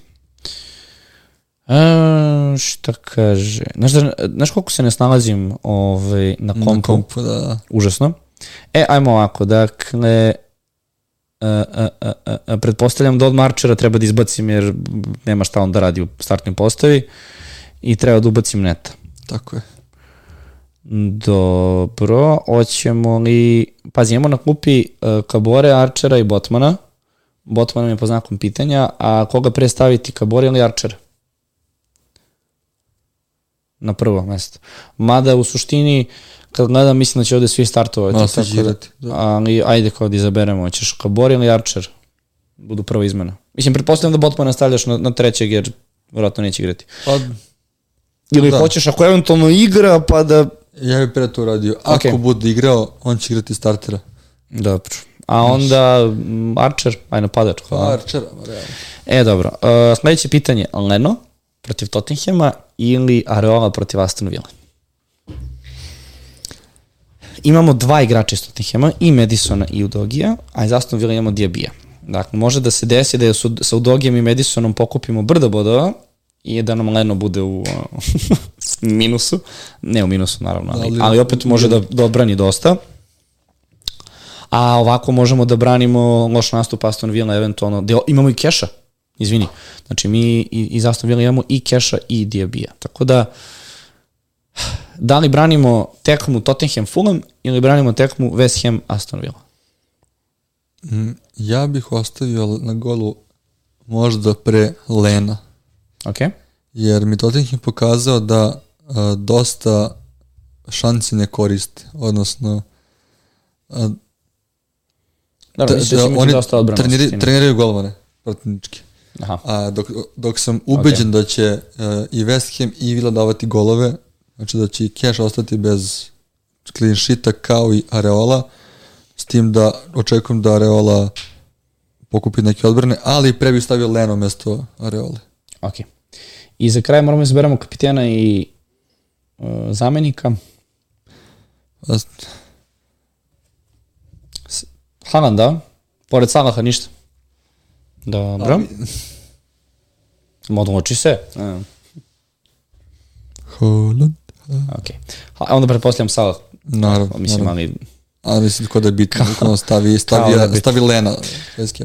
S1: Šta kaže? Znaš, da, znaš koliko se ne snalazim ovaj, na kompu?
S2: Na kompu, da, da.
S1: Užasno. E, ajmo ovako, dakle, a, a, a, a, pretpostavljam da od Marčera treba da izbacim jer nema šta on da radi u startnoj postavi i treba da ubacim neta.
S2: Tako je.
S1: Dobro, hoćemo li... Pazi, imamo na klupi uh, Kabore, Arčera i Botmana. Botman je po znakom pitanja, a koga pre staviti, Kabore ili Arčera? Na prvo mesto. Mada u suštini, kad gledam, mislim da će ovde svi startovati.
S2: Malo se
S1: tako
S2: žirati, da.
S1: Ali ajde kao da izaberemo, ćeš Kabore ili Arčer? Budu prva izmena. Mislim, pretpostavljam da Botmana stavljaš na, na trećeg, jer vjerojatno neće igrati.
S2: Pa,
S1: Ili
S2: Da.
S1: hoćeš ako eventualno igra, pa da
S2: ja bih pre to uradio. Ako
S1: Okej.
S2: bude igrao, on će igrati startera.
S1: Dobro. A onda mm, Archer, aj napadač.
S2: Pa, ma realno.
S1: E, dobro. Uh, sledeće pitanje. Leno protiv Tottenhema ili Areola protiv Aston Villa? Imamo dva igrača iz Tottenhema, i Madisona i Udogija, a iz Aston Villa imamo Diabija. Dakle, može da se desi da je su, sa Udogijem i Madisonom pokupimo brdo bodova i da nam Leno bude u minusu. Ne u minusu, naravno, ali,
S2: Ali-
S1: ali opet može da, da odbrani dosta. A ovako možemo da branimo loš nastup Aston Villa, eventualno. Da imamo i Keša, izvini. Znači, mi i- iz Aston Villa imamo i Keša i Diabija. Tako da, da li branimo tekmu Tottenham Fulham ili branimo tekmu West Ham Aston Villa?
S2: Mm, Ja bih ostavio na golu možda pre Lena,
S1: Ok?
S2: jer mi Tottenham pokazao da a, dosta šanci ne koriste, odnosno a, da-
S1: misliš da će imati
S2: oni treniri, treniraju golmane protivnički.
S1: Aha.
S2: A dok, dok sam ubeđen da će uh, i West Ham i Villa davati golove, znači da će i Cash ostati bez clean sheeta kao i Areola, s tim da očekujem da Areola pokupi neke odbrane, ali pre bih stavio Leno mesto Areole.
S1: Ok. I za kraj moramo izberamo kapitena i uh, zamenika.
S2: A,
S1: Haaland, da? Pored Salaha ništa. Dobro. Odluči se. Uh,
S2: Holland.
S1: ok. Ha, onda pretpostavljam Salah.
S2: Naravno,
S1: Mislim,
S2: naravno.
S1: ali
S2: A mislim ko da je bitno, bukvalno stavi, stavi,
S1: kao da bitno.
S2: stavi Lena.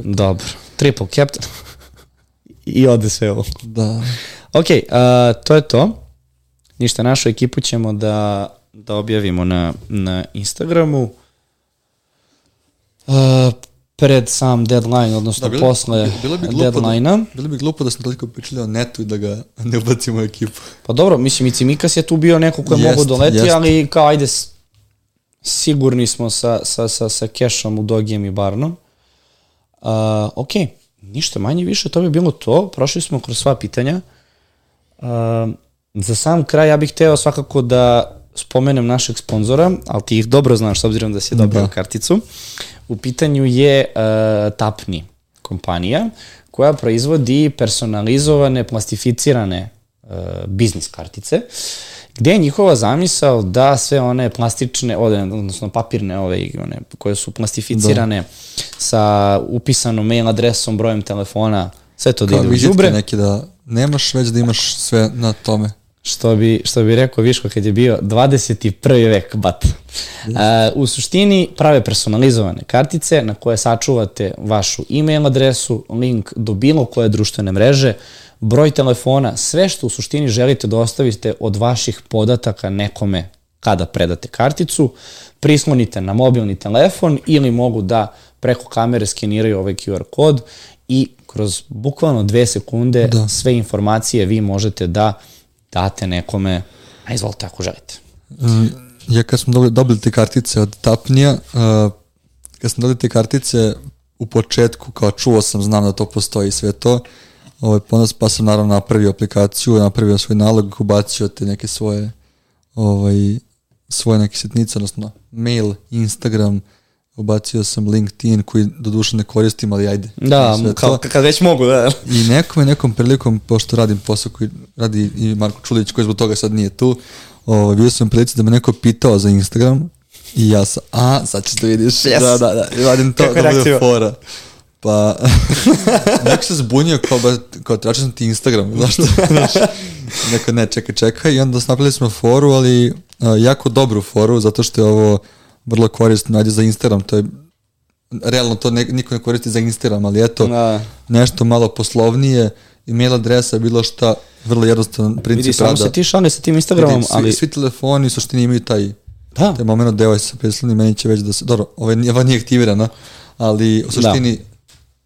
S1: Dobro. Triple captain. I ode sve ovo.
S2: Da.
S1: Ok, uh, to je to. Ništa, našu ekipu ćemo da, da objavimo na, na Instagramu. Uh, pred sam deadline, odnosno
S2: Da, bilo-
S1: posle
S2: bilo bi glupo da-
S1: deadline-a.
S2: Bilo bi glupo da smo toliko pričali o netu i da ga ne ubacimo u ekipu.
S1: Pa dobro, mislim i Cimikas je tu bio neko ko je
S2: Jest,
S1: mogo doleti,
S2: jest.
S1: ali kao ajde, sigurni smo sa, sa, sa, sa Kešom u Dogijem i Barnom. Uh, ok, ništa manje više, to bi bilo to. Prošli smo kroz sva pitanja. Uh, za sam kraj ja bih hteo svakako da spomenem našeg sponzora, ali ti ih dobro znaš s obzirom da si dobio
S2: Da.
S1: karticu. U pitanju je uh, Tapni kompanija koja proizvodi personalizovane, plastificirane uh, biznis kartice, gde je njihova zamisao da sve one plastične, odnosno papirne ove, one koje su plastificirane da. sa upisanom mail adresom, brojem telefona, sve to da ide u đubre.
S2: neke da nemaš, već da imaš sve na tome.
S1: Što bi, što bi rekao Viško kad je bio 21. vek, bat. Uh, u suštini prave personalizovane kartice na koje sačuvate vašu e-mail adresu, link do bilo koje društvene mreže, broj telefona, sve što u suštini želite da ostavite od vaših podataka nekome kada predate karticu, prislonite na mobilni telefon ili mogu da preko kamere skeniraju ovaj QR kod i kroz bukvalno dve sekunde da. sve informacije vi možete da date nekome, a izvolite ako želite.
S2: Mm, Ja kad smo dobili, te kartice od Tapnija, uh, kad sam dobili te kartice u početku, kao čuo sam, znam da to postoji sve to, ovaj, ponos, pa sam naravno napravio aplikaciju, napravio svoj nalog, ubacio te neke svoje ovaj, svoje neke sitnice, odnosno mail, Instagram, ubacio sam LinkedIn koji do duše ne koristim, ali ajde.
S1: Da,
S2: Sve
S1: kao,
S2: to.
S1: kad već mogu, da.
S2: I nekom je nekom prilikom, pošto radim posao koji radi i Marko Čulić, koji zbog toga sad nije tu, ovaj, bio sam prilici da me neko pitao za Instagram i ja sam, a, sad ćeš da vidiš.
S1: Yes.
S2: Da, da, da, i radim to
S1: Kakva
S2: da bude fora. Pa, neko se zbunio kao, ba, kao tračio sam ti Instagram, znaš što, znaš, neko ne, čekaj, čekaj, i onda napravili smo foru, ali jako dobru foru, zato što je ovo vrlo korisno, najde za Instagram, to je, realno to ne, niko ne koristi za Instagram, ali eto,
S1: Da.
S2: nešto malo poslovnije, email adresa, bilo šta, vrlo jednostavan princip
S1: Vidi, samo
S2: rada.
S1: se ti šali sa tim Instagramom,
S2: Vidi, svi,
S1: ali...
S2: svi telefoni u suštini imaju taj,
S1: Da.
S2: taj moment deo sa prisloni, meni će već da se, dobro, ovo nije, ovo nije aktivirano, ali u suštini da.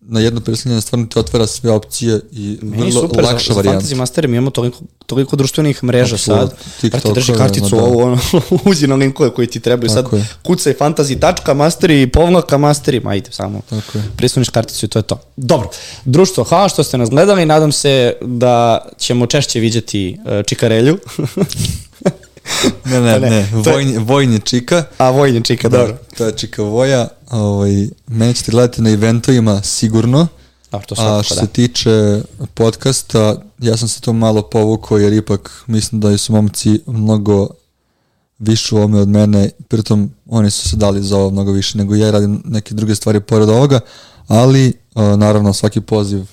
S2: Na jedno prislonjenje stvarno ti otvara sve opcije i
S1: Meni
S2: vrlo
S1: super,
S2: lakša
S1: za, za
S2: varijanta.
S1: Fantasy Master imamo toliko, toliko društvenih mreža
S2: Apsolutno,
S1: sad.
S2: TikTokove,
S1: Brate, drži karticu
S2: da.
S1: ovo, ono, uđi na linkove koji ti trebaju sad.
S2: Tako je.
S1: Kucaj Fantasy tačka masteri i povlaka masteri, ma ide samo.
S2: Tako je.
S1: Prisloniš karticu i to je to. Dobro, društvo, hvala što ste nas gledali, nadam se da ćemo češće viđati uh, Čikarelju.
S2: Ne, ne,
S1: Pa ne,
S2: ne,
S1: je-
S2: vojni, vojni čika.
S1: A Vojnje Čika, dobro.
S2: To je čika voja. Ovaj, mene ćete gledati na eventovima sigurno.
S1: Dobro, to
S2: A
S1: svakako,
S2: što
S1: da.
S2: se tiče podcasta, ja sam se to malo povukao jer ipak mislim da su momci mnogo više u ovome od mene, pritom oni su se dali za ovo mnogo više nego ja i radim neke druge stvari pored ovoga, ali Uh, naravno, svaki poziv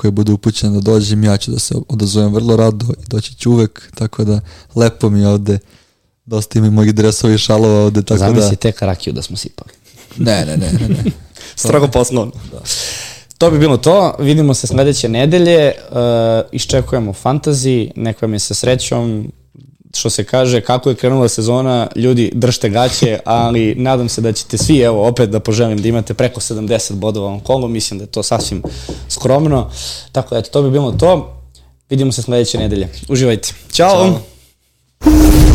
S2: koji bude upućen da dođem, ja ću da se odazovem vrlo rado i doći ću uvek, tako da lepo mi je ovde, dosta ima i mojih dresova i šalova ovde, tako
S1: Zamisli
S2: da...
S1: tek rakiju da smo sipali.
S2: Ne, ne, ne, ne, ne.
S1: Strogo poslovno. Da. To bi bilo to. Vidimo se sledeće nedelje. Uh, iščekujemo fantazi. Nek vam je sa srećom. Što se kaže, kako je krenula sezona, ljudi držite gaće, ali nadam se da ćete svi, evo, opet da poželim da imate preko 70 bodova u ovom kolu. Mislim da je to sasvim skromno. Tako da, eto, to bi bilo to. Vidimo se sledeće nedelje. Uživajte. Ćao! Ćao.